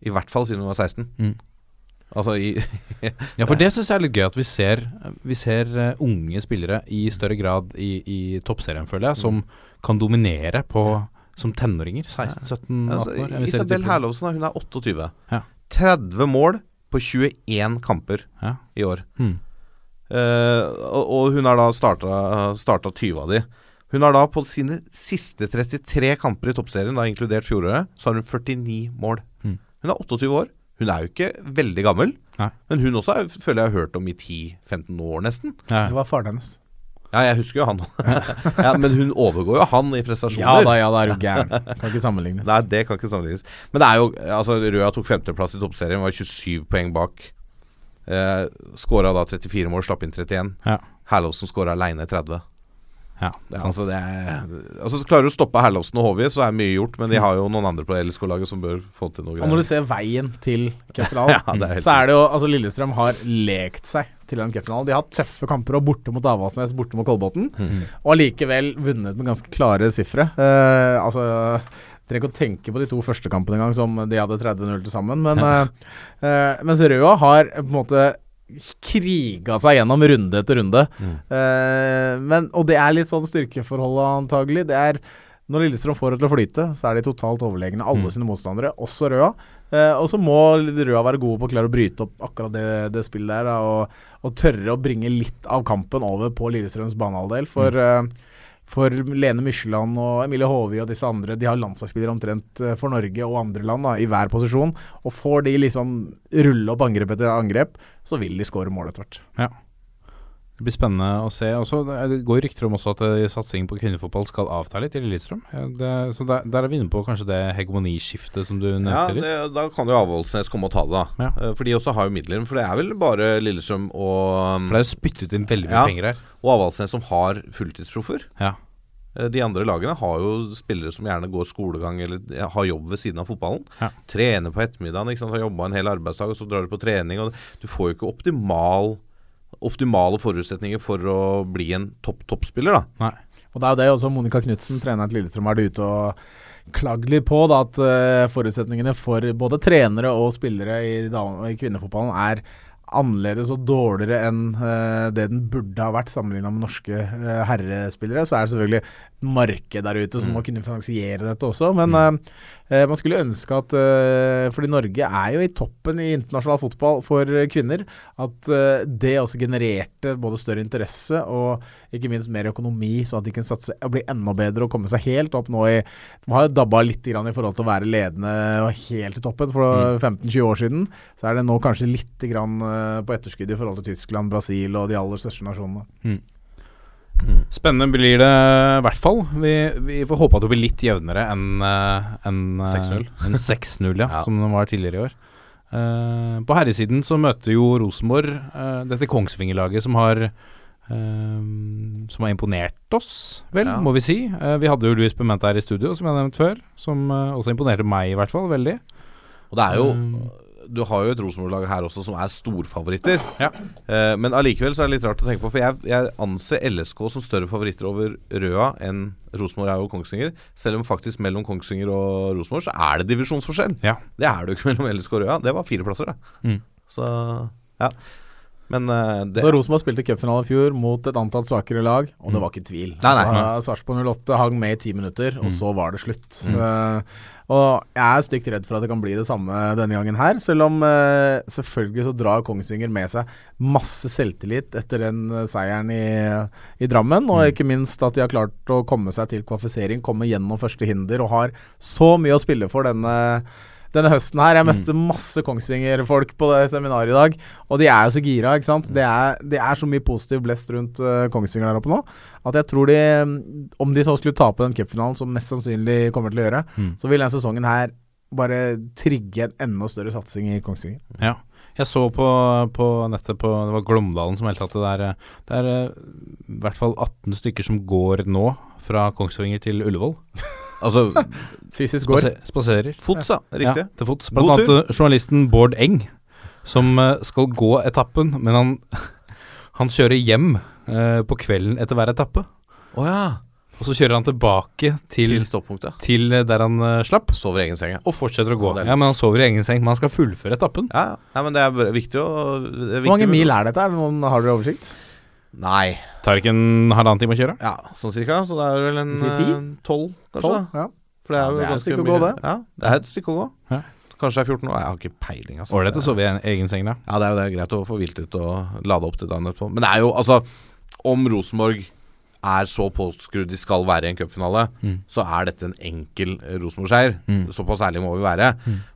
i hvert fall siden hun var 16. Mm. Altså i Ja, for det syns jeg er litt gøy at vi ser, vi ser eh, unge spillere i større grad i, i toppserien, føler jeg, som kan dominere på som tenåringer. 16-17-18 altså, år. Jeg vil Isabel. Herlovsen, hun er 28. Ja. 30 mål på 21 kamper Ja. i år. Mm. Uh, og, og hun har da starta, starta 20 av de. Hun har da på sine siste 33 kamper i toppserien, da inkludert fjoråret, så har hun 49 mål. Mm. Hun er 28 år. Hun er jo ikke veldig gammel, Nei. men hun også er, føler jeg har hørt om i 10-15 år, nesten. Nei. Det var faren hennes. Ja, jeg husker jo han. ja, men hun overgår jo han i prestasjoner. Ja da, ja da, er du gæren. Kan ikke sammenlignes. Nei, det kan ikke sammenlignes. Men det er jo Altså, Røa tok femteplass i toppserien, var 27 poeng bak. Eh, skåra da 34 mål, slapp inn 31. Ja. Herlovsen skåra aleine 30. Ja, sant. altså, det er, altså så Klarer du å stoppe Herlovsen og Håvi, så er mye gjort. Men de har jo noen andre på LSK-laget som bør få til noe Og når du ser veien til cupfinalen, Ja, så er det jo Altså Lillestrøm har lekt seg til den cupfinalen. De har hatt tøffe kamper, og borte mot Avaldsnes, borte mot Kolbotn. Mm. Og allikevel vunnet med ganske klare sifre. Uh, altså Trenger ikke å tenke på de to første kampene engang, som de hadde 30-0 til sammen. Men uh, uh, mens Røa har på en måte kriga seg gjennom runde etter runde. Mm. Eh, men, og det er litt sånn styrkeforholdet, antagelig. Det er når Lillestrøm får det til å flyte, så er de totalt overlegne, alle Mm. sine motstandere, også Røa. Eh, og så må Røa være gode på å klare å bryte opp akkurat det, det spillet der, og, og tørre å bringe litt av kampen over på Lillestrøms banehalvdel. For, eh, for Lene Mykjeland og Emilie Håvi og disse andre, de har landslagsspillere omtrent eh, for Norge og andre land da, i hver posisjon. Og får de liksom rulle opp angrep etter angrep, så vil de skåre mål etter hvert. Det blir spennende å se. Også, det går rykter om også at eh, satsingen på kvinnefotball skal avta litt i Lillestrøm. Det- så der, der er vi inne på kanskje det hegemoniskiftet som du nevnte Ja, litt. det, da kan jo Avaldsnes komme og ta det, da. Ja. Eh, For de også har jo midler. For det er vel bare Lillestrøm og For det er jo spyttet inn veldig mye Ja. penger her. Og Avaldsnes som har fulltidsproffer. Ja. Eh, De andre lagene har jo spillere som gjerne går skolegang eller har jobb ved siden av fotballen. Ja. Trener på ettermiddagen, ikke sant? har jobba en hel arbeidsdag, og så drar du på trening. Og du får jo ikke optimal, optimale forutsetninger for å bli en topp toppspiller, da. Nei. Og det er jo det også Monica Knutsen, treneren til Lillestrøm, er det ute og klagd litt på. Da, at uh, forutsetningene for både trenere og spillere i, i kvinnefotballen er annerledes og dårligere enn uh, det den burde ha vært sammenligna med norske uh, herrespillere. Så er det selvfølgelig et marked der ute som må kunne finansiere dette også. Men mm. Man skulle ønske at eh, Fordi Norge er jo i toppen i internasjonal fotball for eh, kvinner. At eh, det også genererte både større interesse og ikke minst mer økonomi, så at de kunne satse og bli enda bedre og komme seg helt opp nå i De har jo dabba litt grann i forhold til å være ledende og helt i toppen. For 15-20 år siden så er det nå kanskje litt grann eh, på etterskudd i forhold til Tyskland, Brasil og de aller største nasjonene. Spennende blir det i hvert fall. Vi, vi får håpe at det blir litt jevnere enn en, enn, eh, 6-0. enn 6-0, ja, Ja. som det var tidligere i år. Uh, på herresiden så møter jo Rosenborg uh, dette Kongsvinger-laget som har Uh, Som har imponert oss, vel, Ja. må vi si. Uh, vi hadde jo Louis Pimenta her i studio, som jeg har nevnt før. Som uh, også imponerte meg, i hvert fall, veldig. Og det er jo Mm. Du har jo et Rosenborg-lag her også som er storfavoritter. Ja. Eh, men allikevel så er det litt rart å tenke på, for jeg, jeg anser LSK som større favoritter over Røa enn Rosenborg er og Kongsvinger. Selv om faktisk mellom Kongsvinger og Rosenborg så er det divisjonsforskjell. Ja. Det er det jo ikke mellom LSK og Røa. Det var fire plasser, det. Mm. Så ja. Men uh, det Så Rosenborg spilte cupfinale i fjor mot et antatt svakere lag, og det var ikke tvil. Nei, nei. Altså, Sarpsborg 08 hang med i ti minutter, og så var det slutt. Eh, og jeg er stygt redd for at det kan bli det samme denne gangen her, selv om eh, selvfølgelig så drar Kongsvinger med seg masse selvtillit etter den eh, seieren i, i Drammen, og ikke minst at de har klart å komme seg til kvalifisering, komme gjennom første hinder, og har så mye å spille for denne denne høsten her. Jeg møtte masse Kongsvinger-folk på det seminaret i dag, og de er jo så gira, ikke sant. Det er, det er så mye positiv blest rundt uh, Kongsvinger der oppe nå, at jeg tror de Om de så skulle tape den cupfinalen, som mest sannsynlig kommer til å gjøre, Mm. så vil denne sesongen her bare trigge en enda større satsing i Kongsvinger. Ja. Jeg så på, på nettet på Det var Glåmdalen som meldte at det er, det er eh, i hvert fall 18 stykker som går nå fra Kongsvinger til Ullevål. Altså Fysisk går. Spaserer. Fots, ja. Riktig. Ja, til fots. God Blant annet eh, journalisten Bård Eng, som eh, skal gå etappen, men han, han kjører hjem eh, på kvelden etter hver etappe. Oh, ja. Og så kjører han tilbake til, Til stoppunktet. til eh, der han uh, slapp, Sover i egen seng, ja. og fortsetter å gå. Ja, Men han sover i egen seng, men han skal fullføre etappen. Ja, ja. ja men det er viktig å det er Hvor mange mil er dette? Har dere oversikt? Nei. Tar ikke en halvannen time å kjøre? Ja, sånn cirka. Så det er vel en eh, tolv, kanskje. Tolv? da. Ja. For det er jo det er ganske mye- gå, det. Ja, det er et stykke å gå. Ja. Kanskje det er 14 år. Jeg har ikke peiling, altså. Ålreit å sove i en egen seng, da. Ja, det er jo det. Greit å få hvilt ut og lade opp til dagen etterpå. Men det er jo altså Om Rosenborg er så påskrudd de skal være i en cupfinale, Mm. så er dette en enkel eh, Rosenborg-seier. Mm. Såpass ærlig må vi være.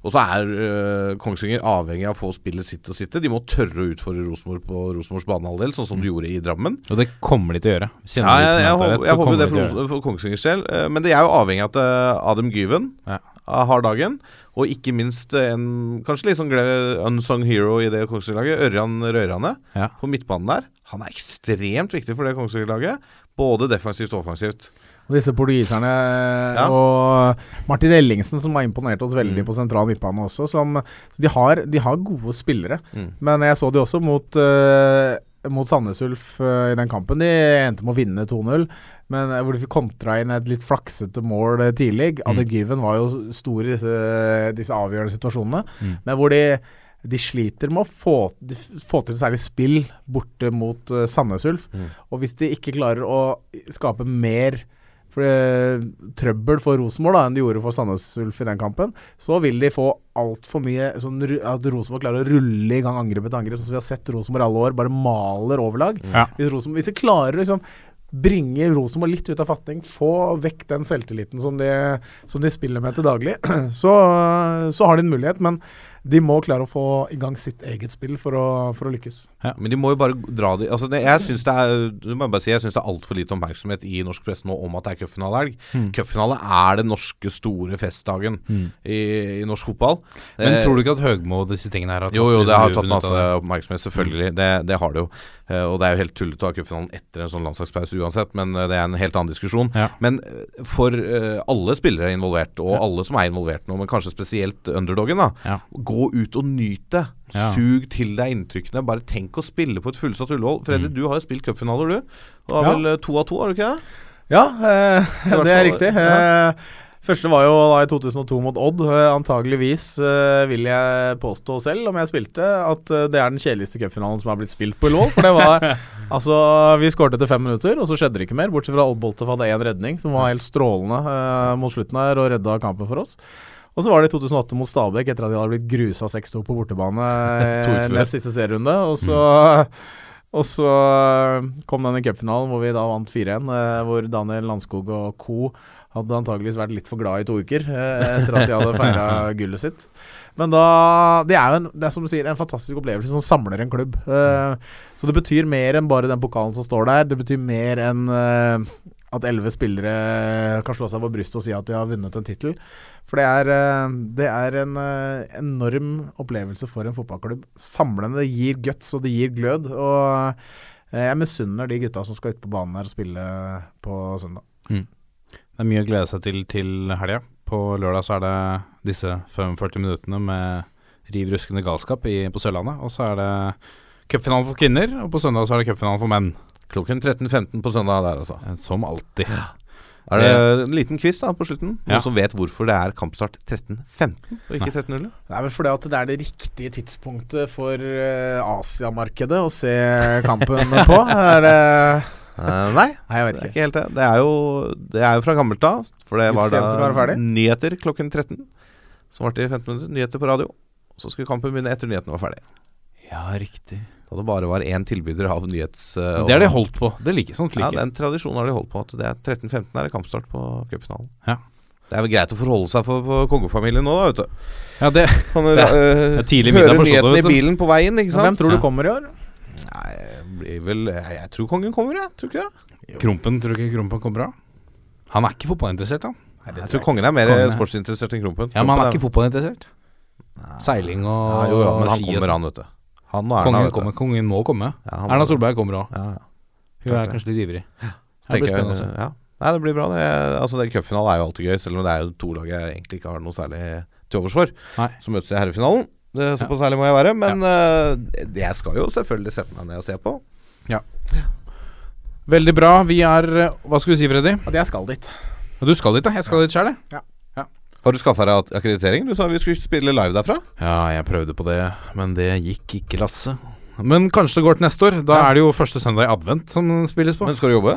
Og så er eh, Kongsvinger avhengig av å få spillet sitt og sitte. De må tørre å utfordre Rosenborg på Rosenborgs banehalvdel, sånn som de gjorde i Drammen. Og det kommer de til å gjøre. Kjenner Ja, jeg, jeg, jeg, rett, jeg håper det de for, for Kongsvingers del. eh, Men de er jo avhengig av at Adam Gyven Ja. har dagen. Og ikke minst en kanskje litt sånn unsung hero i det Kongsvinger-laget, Ørjan Røyrane Ja. på midtbanen der. Han er ekstremt viktig for det Kongsvinger-laget, både defensivt og offensivt. Og disse portugiserne Ja. og Martin Ellingsen, som har imponert oss veldig Mm. på sentral midtbane også. Som, så de har, de har gode spillere. Mm. Men jeg så de også mot, uh, mot Sandnes Ulf uh, i den kampen. De endte med å vinne 2-0. Men eh, hvor de fikk kontra inn et litt flaksete mål tidlig. Mm. Adegiven var jo stor i disse, disse avgjørende situasjonene. Mm. Men hvor de de sliter med å få, få til særlig spill borte mot uh, Sandnes Ulf. Mm. Og hvis de ikke klarer å skape mer for, uh, trøbbel for Rosenborg enn de gjorde for Sandnes Ulf i den kampen, så vil de få altfor mye sånn, At Rosenborg klarer å rulle i gang angrep etter angrep, sånn som vi har sett Rosenborg alle år, bare maler overlag. Ja. Hvis, hvis de klarer liksom bringe Rosenborg litt ut av fatning, få vekk den selvtilliten som de, som de spiller med til daglig, så, så har de en mulighet. Men de må klare å få i gang sitt eget spill for å, for å lykkes. Men de må jo bare dra de altså det, Jeg syns det er det må bare si, jeg synes det er altfor lite oppmerksomhet i norsk presse nå om at det er cupfinalehelg. Mm. Cupfinale er den norske store festdagen Mm. i, i norsk fotball. Men Eh, tror du ikke at Høgmo og disse tingene her har tatt Jo, jo, det har tatt masse oppmerksomhet, selvfølgelig. Det, det har det jo. Eh, og det er jo helt tullete å ha cupfinalen etter en sånn landslagspause uansett, men eh, det er en helt annen diskusjon. Ja. Men eh, for eh, alle spillere involvert, og Ja. alle som er involvert nå, men kanskje spesielt underdogen, da. Ja. Gå ut og nyt det. Ja. Sug til deg inntrykkene. Bare tenk å spille på et fullsatt Ullevål. Freddy, Mm. du har jo spilt cupfinaler, du. Du har vel eh, to av to, har du ikke det? Ja, eh, det er riktig. ja. Eh, første var jo da i 2002 mot Odd. Eh, antageligvis eh, vil jeg påstå selv, om jeg spilte, at det er den kjedeligste cupfinalen som har blitt spilt på Ullevål. For det var Altså, vi skåret etter fem minutter, og så skjedde det ikke mer. Bortsett fra Odd Boltoff hadde én redning, som var helt strålende mot slutten her, og redda kampen for oss. Og så var det i 2008 mot Stabæk, etter at de hadde blitt grusa 6-2 på bortebane uker eh, siste serierunde. Og så og så eh, kom den i cupfinalen hvor vi da vant 4-1, eh, hvor Daniel Landskog og co. hadde antageligvis vært litt for glad i to uker etter at de hadde feira gullet sitt. Men da Det er jo en, det er som du sier, en fantastisk opplevelse som samler en klubb. Eh, så det betyr mer enn bare den pokalen som står der. Det betyr mer enn at elleve spillere kan slå seg på brystet og si at de har vunnet en tittel. For det er, eh, det er en eh, enorm opplevelse for en fotballklubb. Samlende. Det gir guts, og det gir glød. Og eh, jeg misunner de gutta som skal ut på banen her og spille på søndag. Det er mye å glede seg til til helga. På lørdag så er det disse 45 minuttene med riv ruskende galskap i, på Sørlandet. Og så er det cupfinalen for kvinner, og på søndag så er det cupfinalen for menn. Klokken 13.15 på søndag der, altså. Som alltid. Er det en liten quiz da på slutten? Noen Ja. som vet hvorfor det er kampstart 13.15 og ikke 13.00? Det er vel fordi at det er det riktige tidspunktet for uh, Asiamarkedet å se kampen på. Er det Eh, nei, Nei, jeg vet det er ikke. ikke helt det. Det er jo, det er jo fra gammelt av. For det var da nyheter klokken 13. Som varte i 15 minutter. Nyheter på radio. Så skulle kampen begynne etter nyhetene var ferdig. Ja, riktig. Da det bare var én tilbyder av nyhets... eh, Det har de holdt på. Det liker sånt Ja, den tradisjonen har de holdt på. At det er 13.15 er det kampstart på cupfinalen. Ja. Det er vel greit å forholde seg for, for kongefamilien nå, da, vet du. Ja, det Kan Det det er tidlig høre nyhetene i bilen på veien, ikke sant? Hvem tror du kommer i år? Nei, blir vel Jeg, jeg tror kongen kommer, jeg. Tror ikke det. Krompen, tror du ikke Krompen kommer av? Han er ikke fotballinteressert, han. Jeg tror kongen er mer Kongen er- sportsinteressert enn Krompen. Ja, Men han er ikke fotballinteressert. Seiling og ja, jo, jo, men han ski og kommer, sånn. han, vet du. Han og Erna, Kongen, kommer, kongen må komme. Ja, han Erna må- Solberg kommer òg. Ja, ja. Hun er kanskje litt ivrig. Det blir spennende å se. Ja. Nei, det blir bra. Det, altså, det Cupfinalen er jo alltid gøy, selv om det er jo to lag jeg egentlig ikke har noe særlig til overs for. Så møtes i herrefinalen. Det, såpass ærlig må jeg være. Men ja. uh, jeg skal jo selvfølgelig sette meg ned og se på. Veldig bra. Vi er eh, Hva skal du si, Freddy? At jeg skal dit. Ja, Du skal dit, da? Jeg skal dit sjøl, jeg. Har du skaffa deg akkreditering? Du sa vi skulle spille live derfra. Ja, jeg prøvde på det, men det gikk ikke, Lasse. Men kanskje det går til neste år. Da Ja. er det jo første søndag i advent som spilles på. Men skal du jobbe?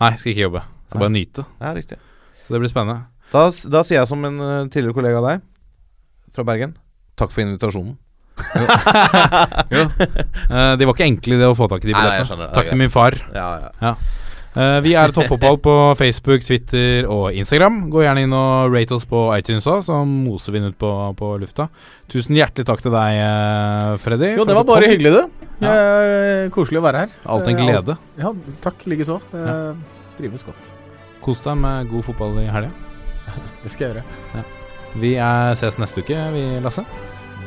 Nei, skal ikke jobbe. Skal bare nyte. Ja, riktig. Så det blir spennende. Da, da sier jeg som en eh, tidligere kollega av deg fra Bergen Takk for invitasjonen. Jo. Eh, de var ikke enkle, det å få tak i de Nei, nei, billettene. Takk til min far. Ja, ja. Eh, vi er Toppfotball på Facebook, Twitter og Instagram. Gå gjerne inn og rate oss på iTunes òg, så moser vi den ut på, på lufta. Tusen hjertelig takk til deg, eh, Freddy. Jo, det var bare hyggelig, du. Ja. Eh, Koselig å være her. Alt en Eh, glede. Ja, takk likeså. Det trives godt. Kos deg med god fotball i helga. Det skal jeg gjøre. Vi er, ses neste uke, vi, Lasse.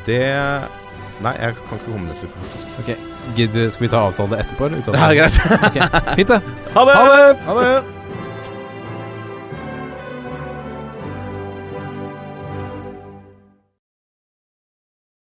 Det Nei, jeg kan ikke humlesuppe, faktisk. Ok, Skal vi ta avtale etterpå? Eller Ja, greit. okay. Fint, det. Ha det! Ha det!